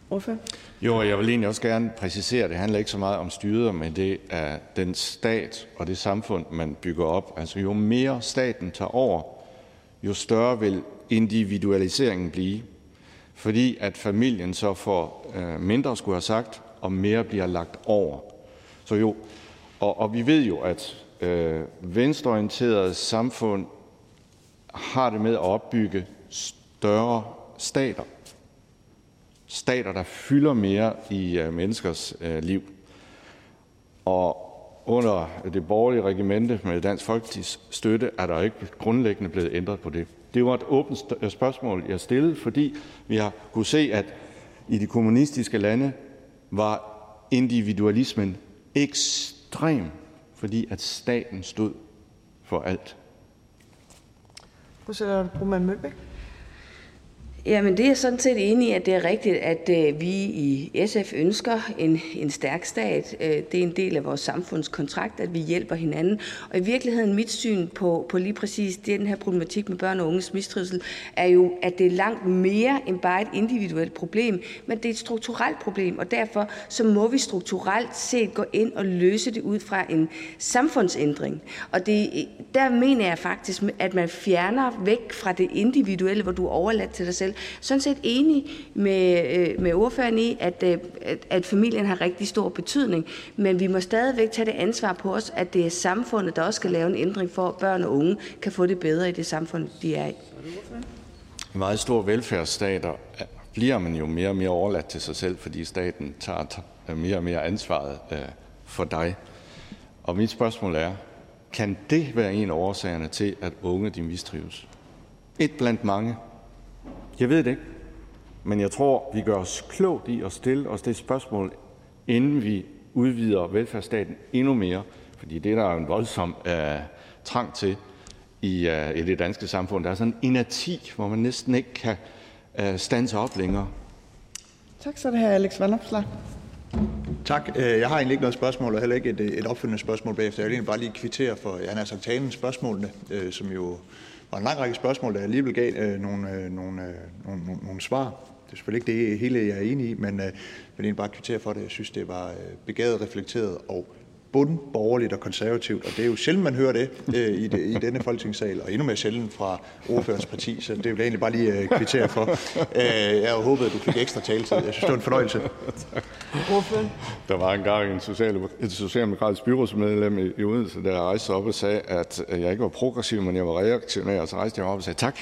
Hvorfor? Jo, jeg vil egentlig også gerne præcisere, at det handler ikke så meget om styret, men det er den stat og det samfund, man bygger op. Altså jo mere staten tager over, jo større vil individualiseringen blive, fordi at familien så får øh, mindre skulle have sagt, og mere bliver lagt over. Så jo, og, og vi ved jo, at øh, venstreorienterede samfund har det med at opbygge større stater stater, der fylder mere i øh, menneskers øh, liv. Og under det borgerlige regimente med Dansk Folkepartis støtte er der ikke grundlæggende blevet ændret på det. Det var et åbent øh, spørgsmål, jeg stillede, fordi vi har kunne se, at i de kommunistiske lande var individualismen ekstrem, fordi at staten stod for alt. Fru Charlotte Broman Mølbæk. Jamen, det er jeg sådan set enig i, at det er rigtigt, at øh, vi i SF ønsker en, en stærk stat. Øh, det er en del af vores samfundskontrakt, at vi hjælper hinanden. Og i virkeligheden, mit syn på, på lige præcis den her problematik med børn og unges mistrivsel, er jo, at det er langt mere end bare et individuelt problem, men det er et strukturelt problem. Og derfor så må vi strukturelt set gå ind og løse det ud fra en samfundsændring. Og det, der mener jeg faktisk, at man fjerner væk fra det individuelle, hvor du er overladt til dig selv, sådan set enig med, øh, med ordføreren i, at, øh, at, at familien har rigtig stor betydning, men vi må stadigvæk tage det ansvar på os, at det er samfundet, der også skal lave en ændring for, at børn og unge kan få det bedre i det samfund, de er i. I meget store velfærdsstater bliver man jo mere og mere overladt til sig selv, fordi staten tager mere og mere ansvaret øh, for dig. Og mit spørgsmål er, kan det være en af årsagerne til, at unge de mistrives? Et blandt mange. Jeg ved det ikke, men jeg tror, vi gør os klogt i at stille os det spørgsmål, inden vi udvider velfærdsstaten endnu mere, fordi det er der en voldsom uh, trang til i, uh, i det danske samfund. Der er sådan en af ti, hvor man næsten ikke kan uh, stanse op længere. Tak, så er det her Alex Vanopslag. Tak. Øh, jeg har egentlig ikke noget spørgsmål, og heller ikke et, et opfølgende spørgsmål bagefter. Jeg vil egentlig bare lige kvittere for, jeg har sagt talen spørgsmålene, øh, som jo var en lang række spørgsmål, der alligevel gav øh, nogle, øh, nogle, øh, nogle, nogle, nogle svar. Det er selvfølgelig ikke det hele, jeg er enig i, men øh, jeg vil egentlig bare kvittere for det. Jeg synes, det var øh, begavet, reflekteret og bundborgerligt og konservativt, og det er jo sjældent, man hører det øh, i, i denne folketingssal, og endnu mere sjældent fra ordførerens parti, så det vil jeg egentlig bare lige øh, kvittere for. Øh, jeg havde håbet, at du fik ekstra taletid. Jeg synes, det var en fornøjelse. Ordføren? Der var engang en social, et socialdemokratisk byrådsmedlem i, i Odense, der rejste op og sagde, at jeg ikke var progressiv, men jeg var reaktionær, og så rejste jeg op og sagde tak.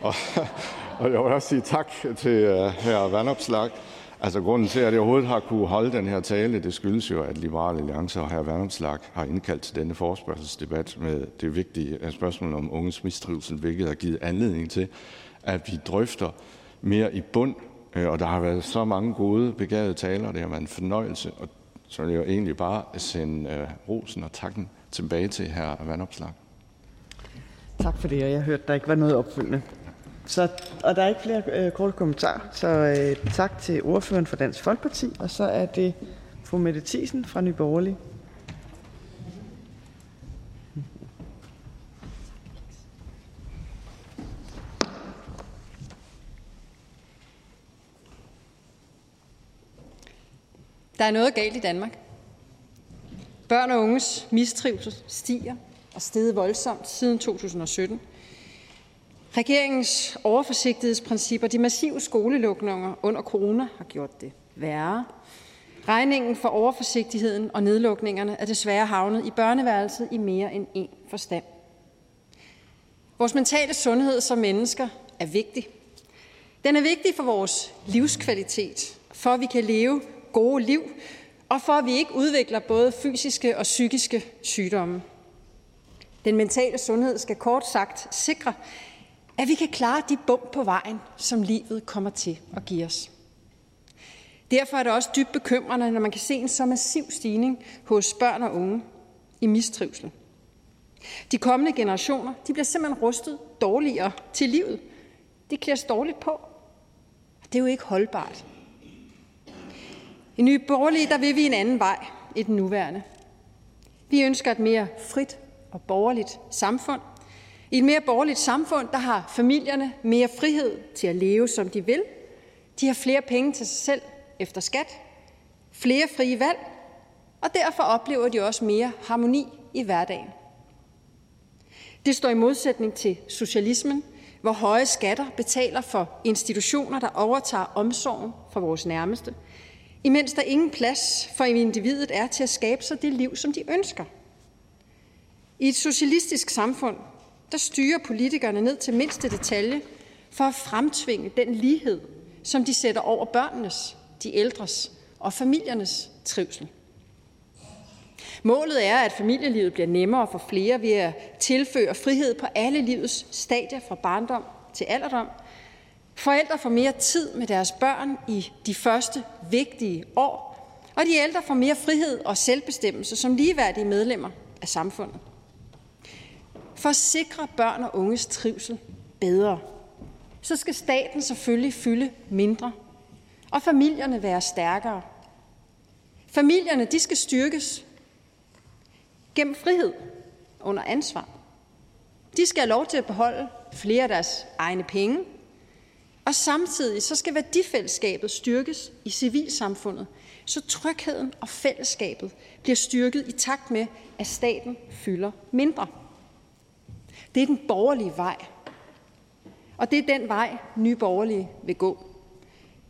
Og, og jeg vil også sige tak til uh, herr Vandopslag, Altså, grunden til, at jeg overhovedet har kunne holde den her tale, det skyldes jo, at Liberal Alliance og hr. Værmslag har indkaldt til denne forespørgselsdebat med det vigtige øh, spørgsmål om unges mistrivsel, hvilket har givet anledning til, at vi drøfter mere i bund. Øh, og der har været så mange gode, begavede taler, det har været en fornøjelse, og så vil jeg egentlig bare sende uh, rosen og takken tilbage til hr. Vandopslag. Tak for det, og jeg hørte, der ikke var noget opfølgende. Så, og der er ikke flere øh, korte kommentarer, så øh, tak til ordføreren for Dansk Folkeparti. Og så er det fru Mette Thiesen fra Nye Borgerlige. Der er noget galt i Danmark. Børn og unges mistrivsel stiger og steget voldsomt siden 2017. Regeringens overforsigtighedsprincipper, de massive skolelukninger under corona har gjort det værre. Regningen for overforsigtigheden og nedlukningerne er desværre havnet i børneværelset i mere end én forstand. Vores mentale sundhed som mennesker er vigtig. Den er vigtig for vores livskvalitet, for at vi kan leve gode liv, og for at vi ikke udvikler både fysiske og psykiske sygdomme. Den mentale sundhed skal kort sagt sikre, at vi kan klare de bump på vejen, som livet kommer til at give os. Derfor er det også dybt bekymrende, når man kan se en så massiv stigning hos børn og unge i mistrivsel. De kommende generationer de bliver simpelthen rustet dårligere til livet. De klædes dårligt på. Det er jo ikke holdbart. I Nye Borgerlige der vil vi en anden vej i den nuværende. Vi ønsker et mere frit og borgerligt samfund, i et mere borgerligt samfund der har familierne mere frihed til at leve, som de vil. De har flere penge til sig selv efter skat, flere frie valg, og derfor oplever de også mere harmoni i hverdagen. Det står i modsætning til socialismen, hvor høje skatter betaler for institutioner, der overtager omsorgen for vores nærmeste, imens der ingen plads for individet er til at skabe sig det liv, som de ønsker. I et socialistisk samfund der styrer politikerne ned til mindste detalje for at fremtvinge den lighed, som de sætter over børnenes, de ældres og familiernes trivsel. Målet er, at familielivet bliver nemmere for flere ved at tilføre frihed på alle livets stadier fra barndom til alderdom. Forældre får mere tid med deres børn i de første vigtige år, og de ældre får mere frihed og selvbestemmelse som ligeværdige medlemmer af samfundet. For at sikre børn og unges trivsel bedre, så skal staten selvfølgelig fylde mindre, og familierne være stærkere. Familierne de skal styrkes gennem frihed under ansvar. De skal have lov til at beholde flere af deres egne penge, og samtidig så skal værdifællesskabet styrkes i civilsamfundet, så trygheden og fællesskabet bliver styrket i takt med, at staten fylder mindre. Det er den borgerlige vej. Og det er den vej, nye borgerlige vil gå.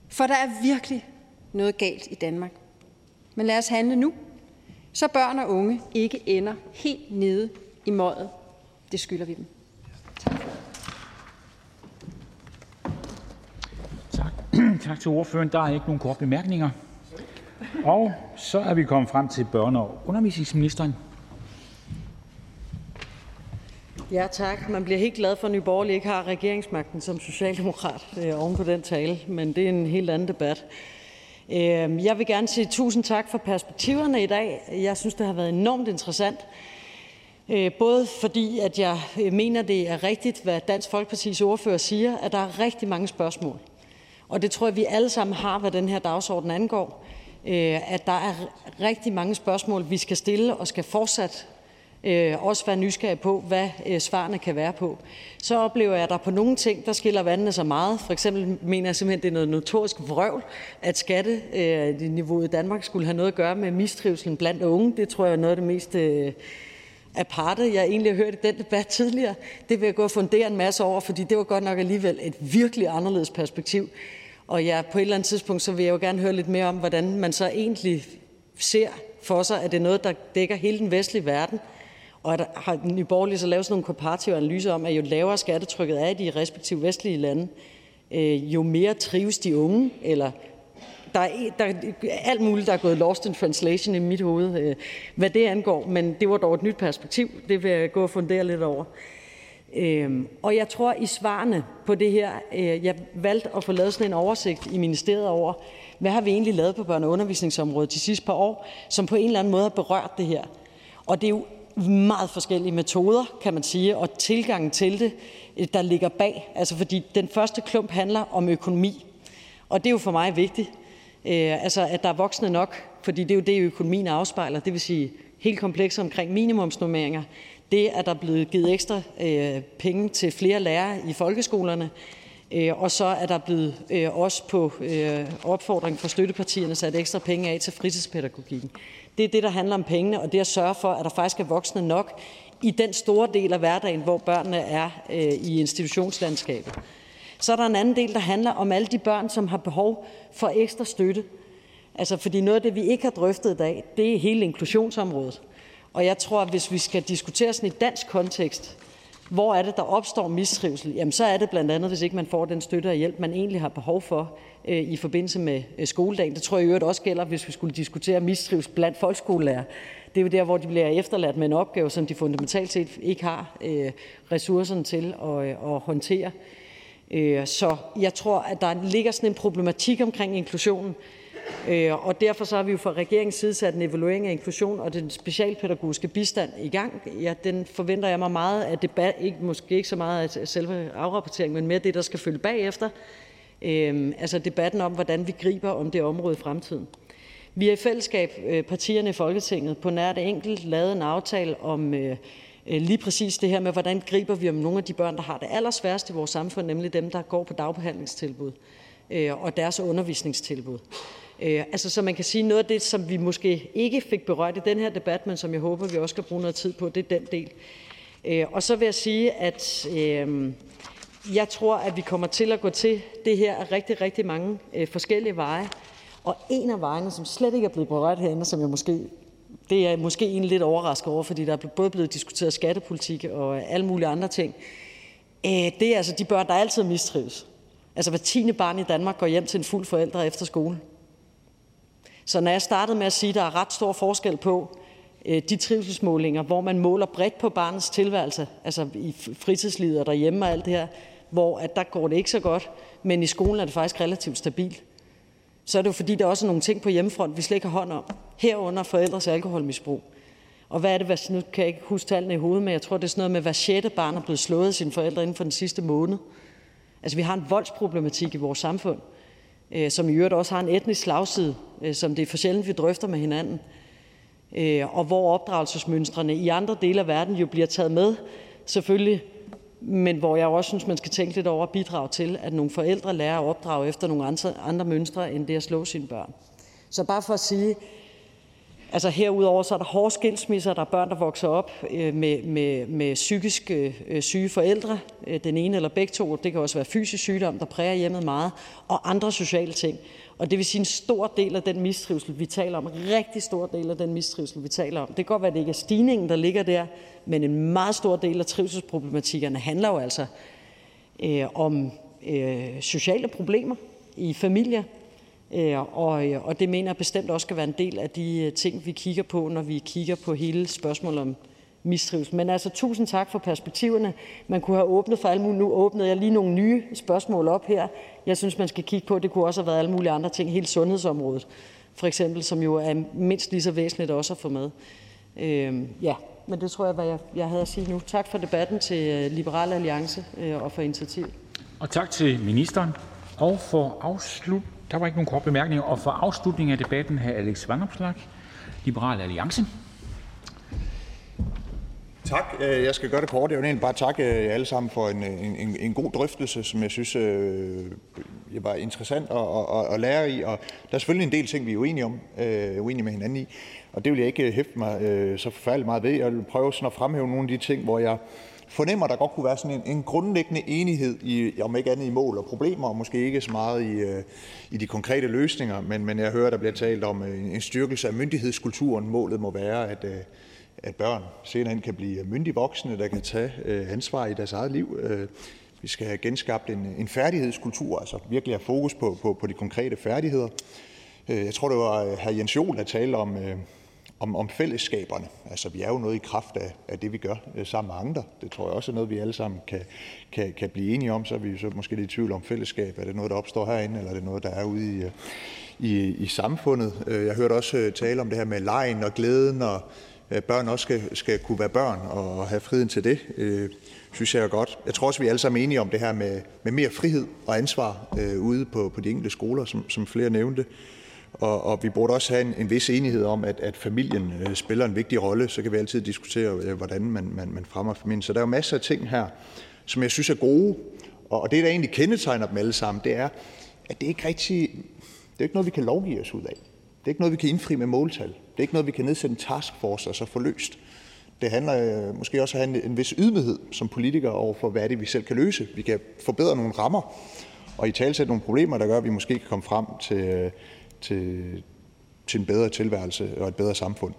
For der er virkelig noget galt i Danmark. Men lad os handle nu, så børn og unge ikke ender helt nede i mødet. Det skylder vi dem. Tak. tak til ordføreren. Der er ikke nogen korte bemærkninger. Og så er vi kommet frem til børne- og undervisningsministeren. Ja, tak. Man bliver helt glad for, at Nye Borgerlige ikke har regeringsmagten som socialdemokrat øh, oven på den tale, men det er en helt anden debat. Øh, jeg vil gerne sige tusind tak for perspektiverne i dag. Jeg synes, det har været enormt interessant. Øh, både fordi, at jeg øh, mener, det er rigtigt, hvad Dansk Folkepartis ordfører siger, at der er rigtig mange spørgsmål. Og det tror jeg, vi alle sammen har, hvad den her dagsorden angår. øh, at der er rigtig mange spørgsmål, vi skal stille og skal fortsat Øh, også være nysgerrig på, hvad øh, svarene kan være på. Så oplever jeg, at der på nogle ting, der skiller vandene så meget. For eksempel mener jeg simpelthen, det er noget notorisk vrøvl, at skatteniveauet øh, i Danmark skulle have noget at gøre med mistrivselen blandt unge. Det tror jeg er noget af det mest øh, aparte, jeg egentlig har hørt i den debat tidligere. Det vil jeg gå og fundere en masse over, fordi det var godt nok alligevel et virkelig anderledes perspektiv. Og ja, på et eller andet tidspunkt, så vil jeg jo gerne høre lidt mere om, hvordan man så egentlig ser for sig, at det er noget, der dækker hele den vestlige verden, har Nye Borgerlige så lavet sådan nogle komparative analyser om, at jo lavere skattetrykket er i de respektive vestlige lande, øh, jo mere trives de unge, eller der er, der er alt muligt, der er gået lost in translation i mit hoved, øh, hvad det angår, men det var dog et nyt perspektiv. Det vil jeg gå og fundere lidt over. Øhm, og jeg tror, i svarene på det her, øh, jeg valgte at få lavet sådan en oversigt i ministeriet over, hvad har vi egentlig lavet på børne- og undervisningsområdet de sidste par år, som på en eller anden måde har berørt det her. Og det er jo meget forskellige metoder, kan man sige, og tilgangen til det, øh, der ligger bag. Altså fordi den første klump handler om økonomi, og det er jo for mig vigtigt. Øh, altså at der er voksne nok, fordi det er jo det, økonomien afspejler, det vil sige helt komplekse omkring minimumsnormeringer, det, at der er blevet givet ekstra øh, penge til flere lærere i folkeskolerne, øh, og så er der blevet øh, også på øh, opfordring fra støttepartierne sat ekstra penge af til fritidspædagogikken. Det er det, der handler om pengene, og det at sørge for, at der faktisk er voksne nok i den store del af hverdagen, hvor børnene er øh, i institutionslandskabet. Så er der en anden del, der handler om alle de børn, som har behov for ekstra støtte. Altså, fordi noget af det, vi ikke har drøftet i dag, det er hele inklusionsområdet. Og jeg tror, at hvis vi skal diskutere sådan i dansk kontekst, hvor er det, der opstår mistrivsel, jamen så er det blandt andet, hvis ikke man får den støtte og hjælp, man egentlig har behov for øh, i forbindelse med øh, skoledagen. Det tror jeg i øvrigt også gælder, hvis vi skulle diskutere mistrivsel blandt folkeskolelærer. Det er jo der, hvor de bliver efterladt med en opgave, som de fundamentalt set ikke har øh, ressourcerne til at, øh, at håndtere. Øh, så jeg tror, at der ligger sådan en problematik omkring inklusionen, Øh, derfor så har vi jo fra regeringens side sat en evaluering af inklusion og den specialpædagogiske bistand i gang. Ja, den forventer jeg mig meget af debat, ikke, måske ikke så meget af selve afrapporteringen, men mere det, der skal følge bagefter. Øh, altså debatten om, hvordan vi griber om det område i fremtiden. Vi har i fællesskab, øh, partierne i Folketinget, på nær det enkelt lavet en aftale om lige præcis det her med, hvordan griber vi om nogle af de børn, der har det allersværest i vores samfund, nemlig dem, der går på dagbehandlingstilbud og deres undervisningstilbud. Øh, altså, så man kan sige, noget af det, som vi måske ikke fik berørt i den her debat, men som jeg håber, vi også skal bruge noget tid på, det er den del. Øh, og så vil jeg sige, at øh, jeg tror, at vi kommer til at gå til det her af rigtig, rigtig mange øh, forskellige veje. Og en af vejene, som slet ikke er blevet berørt herinde, som jeg måske det er jeg måske egentlig lidt overrasket over, fordi der er både blevet diskuteret skattepolitik og alle mulige andre ting. Øh, det er altså de børn, der altid mistrives. Altså hver tiende barn i Danmark går hjem til en fuld forælder efter skole. Så når jeg startede med at sige, at der er ret stor forskel på øh, de trivselsmålinger, hvor man måler bredt på barnets tilværelse, altså i fritidslivet og derhjemme og alt det her, hvor at der går det ikke så godt, men i skolen er det faktisk relativt stabilt så er det jo, fordi der også er nogle ting på hjemmefront, vi slet ikke har hånd om, herunder forældres alkoholmisbrug. Og hvad er det, hvad, nu kan jeg ikke huske tallene i hovedet, men jeg tror, det er sådan noget med, hver sjette barn er blevet slået af sine forældre inden for den sidste måned. Altså, vi har en voldsproblematik i vores samfund, Øh, som i øvrigt også har en etnisk slagside, øh, som det er for sjældent, vi drøfter med hinanden. Øh, og hvor opdragelsesmønstrene i andre dele af verden jo bliver taget med, selvfølgelig men hvor jeg også synes, man skal tænke lidt over at bidrage til, at nogle forældre lærer at opdrage efter nogle andre, andre mønstre end det at slå sine børn. Så bare for at sige, Altså, herudover så er der hårde skilsmisser, der er børn, der vokser op øh, med, med, med psykisk øh, syge forældre, øh, den ene eller begge to, det kan også være fysisk sygdom, der præger hjemmet meget, og andre sociale ting. Og det vil sige en stor del af den mistrivsel, vi taler om, en rigtig stor del af den mistrivsel, vi taler om. Det kan godt være, at det ikke er stigningen, der ligger der, men en meget stor del af trivselsproblematikkerne handler jo altså øh, om øh, sociale problemer i familier, Øh, og, øh, og det mener jeg bestemt også skal være en del af de øh, ting, vi kigger på, når vi kigger på hele spørgsmålet om mistrivsel. Men altså tusind tak for perspektiverne. Man kunne have åbnet for alle mulige. Nu åbnede jeg lige nogle nye spørgsmål op her, jeg synes, man skal kigge på. Det kunne også have været alle mulige andre ting, hele sundhedsområdet for eksempel, som jo er mindst lige så væsentligt også at få med. Øhm, ja, men det tror jeg, hvad jeg, jeg havde at sige nu. Tak for debatten til øh, Liberal Alliance øh, og for initiativet. Og tak til ministeren. Og for afslutning der var ikke nogen kort bemærkninger. Og for afslutning af debatten, her Alex Vanopslagh, Liberal Alliance. Tak. Øh, jeg skal gøre det kort. Jeg vil egentlig bare takke øh, jer alle sammen for øh, en, en, en god drøftelse, som jeg synes øh, var interessant at, at, at lære i. Og der er selvfølgelig en del ting, vi er uenige, om, øh, uenige med hinanden i, og det vil jeg ikke hæfte mig øh, så forfærdeligt meget ved. Jeg vil prøve sådan at fremhæve nogle af de ting, hvor jeg fornemmer, at der godt kunne være sådan en, en grundlæggende enighed, i, om ikke andet i mål og problemer, og måske ikke så meget i, øh, i de konkrete løsninger, men, men jeg hører, der bliver talt om øh, en styrkelse af myndighedskulturen. Målet må være, at, øh, at børn senere hen kan blive myndige voksne, der kan tage øh, ansvar i deres eget liv. Øh, vi skal have genskabt en, en færdighedskultur, altså virkelig have fokus på, på, på de konkrete færdigheder. Øh, jeg tror, det var øh, hr. Jens Jol, der talte om, øh, om, om fællesskaberne. Altså, vi er jo noget i kraft af, af det, vi gør øh, sammen med andre. Det tror jeg også er noget, vi alle sammen kan, kan, kan blive enige om. Så er vi så måske lidt i tvivl om fællesskab. Er det noget, der opstår herinde, eller er det noget, der er ude i, øh, i, i samfundet? Øh, jeg hørte også tale om det her med lejen og glæden og børn også skal, skal kunne være børn og have friheden til det, øh, synes jeg er godt. Jeg tror også, vi er alle sammen enige om det her med, med mere frihed og ansvar øh, ude på, på de enkelte skoler, som, som flere nævnte. Og, og vi burde også have en, en vis enighed om, at, at familien øh, spiller en vigtig rolle. Så kan vi altid diskutere, øh, hvordan man, man, man fremmer familien. Så der er jo masser af ting her, som jeg synes er gode. Og, og det, der egentlig kendetegner dem alle sammen, det er, at det ikke rigtig, det er ikke noget, vi kan lovgive os ud af. Det er ikke noget, vi kan indfri med måltal. Det er ikke noget, vi kan nedsætte en taskforce og så få løst. Det handler øh, måske også om at have en vis ydmyghed som politikere over for, hvad er det, vi selv kan løse. Vi kan forbedre nogle rammer og i talsætte nogle problemer, der gør, at vi måske kan komme frem til, øh, til, til en bedre tilværelse og et bedre samfund.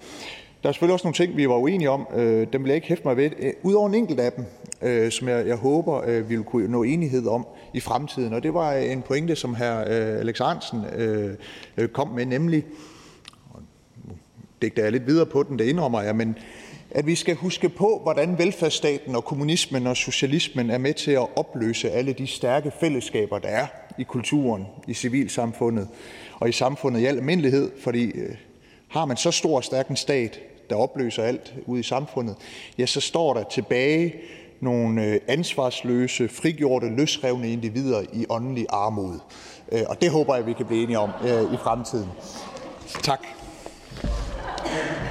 Der er selvfølgelig også nogle ting, vi var uenige om. Øh, dem vil jeg ikke hæfte mig ved. Øh, Udover en enkelt af dem, øh, som jeg, jeg håber, øh, vi vil kunne nå enighed om i fremtiden. Og det var en pointe, som hr. Alex Arnsen kom med, nemlig digter jeg lidt videre på den, det indrømmer jeg, men at vi skal huske på, hvordan velfærdsstaten og kommunismen og socialismen er med til at opløse alle de stærke fællesskaber, der er i kulturen, i civilsamfundet og i samfundet i al almindelighed. Fordi øh, har man så stor og stærk en stat, der opløser alt ude i samfundet, ja, så står der tilbage nogle øh, ansvarsløse, frigjorte, løsrevne individer i åndelig armod. Øh, og det håber jeg, vi kan blive enige om i fremtiden. Tak.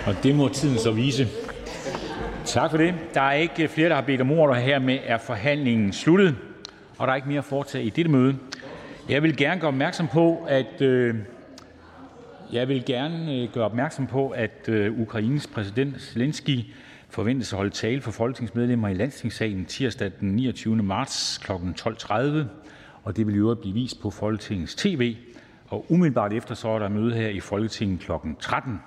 Og det må tiden så vise. Tak for det. Der er ikke flere, der har bedt om ordet, og hermed er forhandlingen sluttet. Og der er ikke mere at foretage i dette møde. Jeg vil gerne gøre opmærksom på, at øh, jeg vil gerne øh, gøre opmærksom på, at øh, Ukraines præsident Zelensky forventes at holde tale for folketingsmedlemmer i landstingssalen tirsdag den 29. marts kl. 12.30, og det vil i øvrigt blive vist på Folketingets tv. Og umiddelbart efter så er der møde her i Folketinget kl. 13.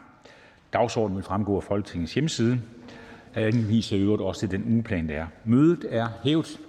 Dagsordenen vil fremgå af Folketingets hjemmeside. Jeg henviser i øvrigt også til den ugeplan, der er. Mødet er hævet.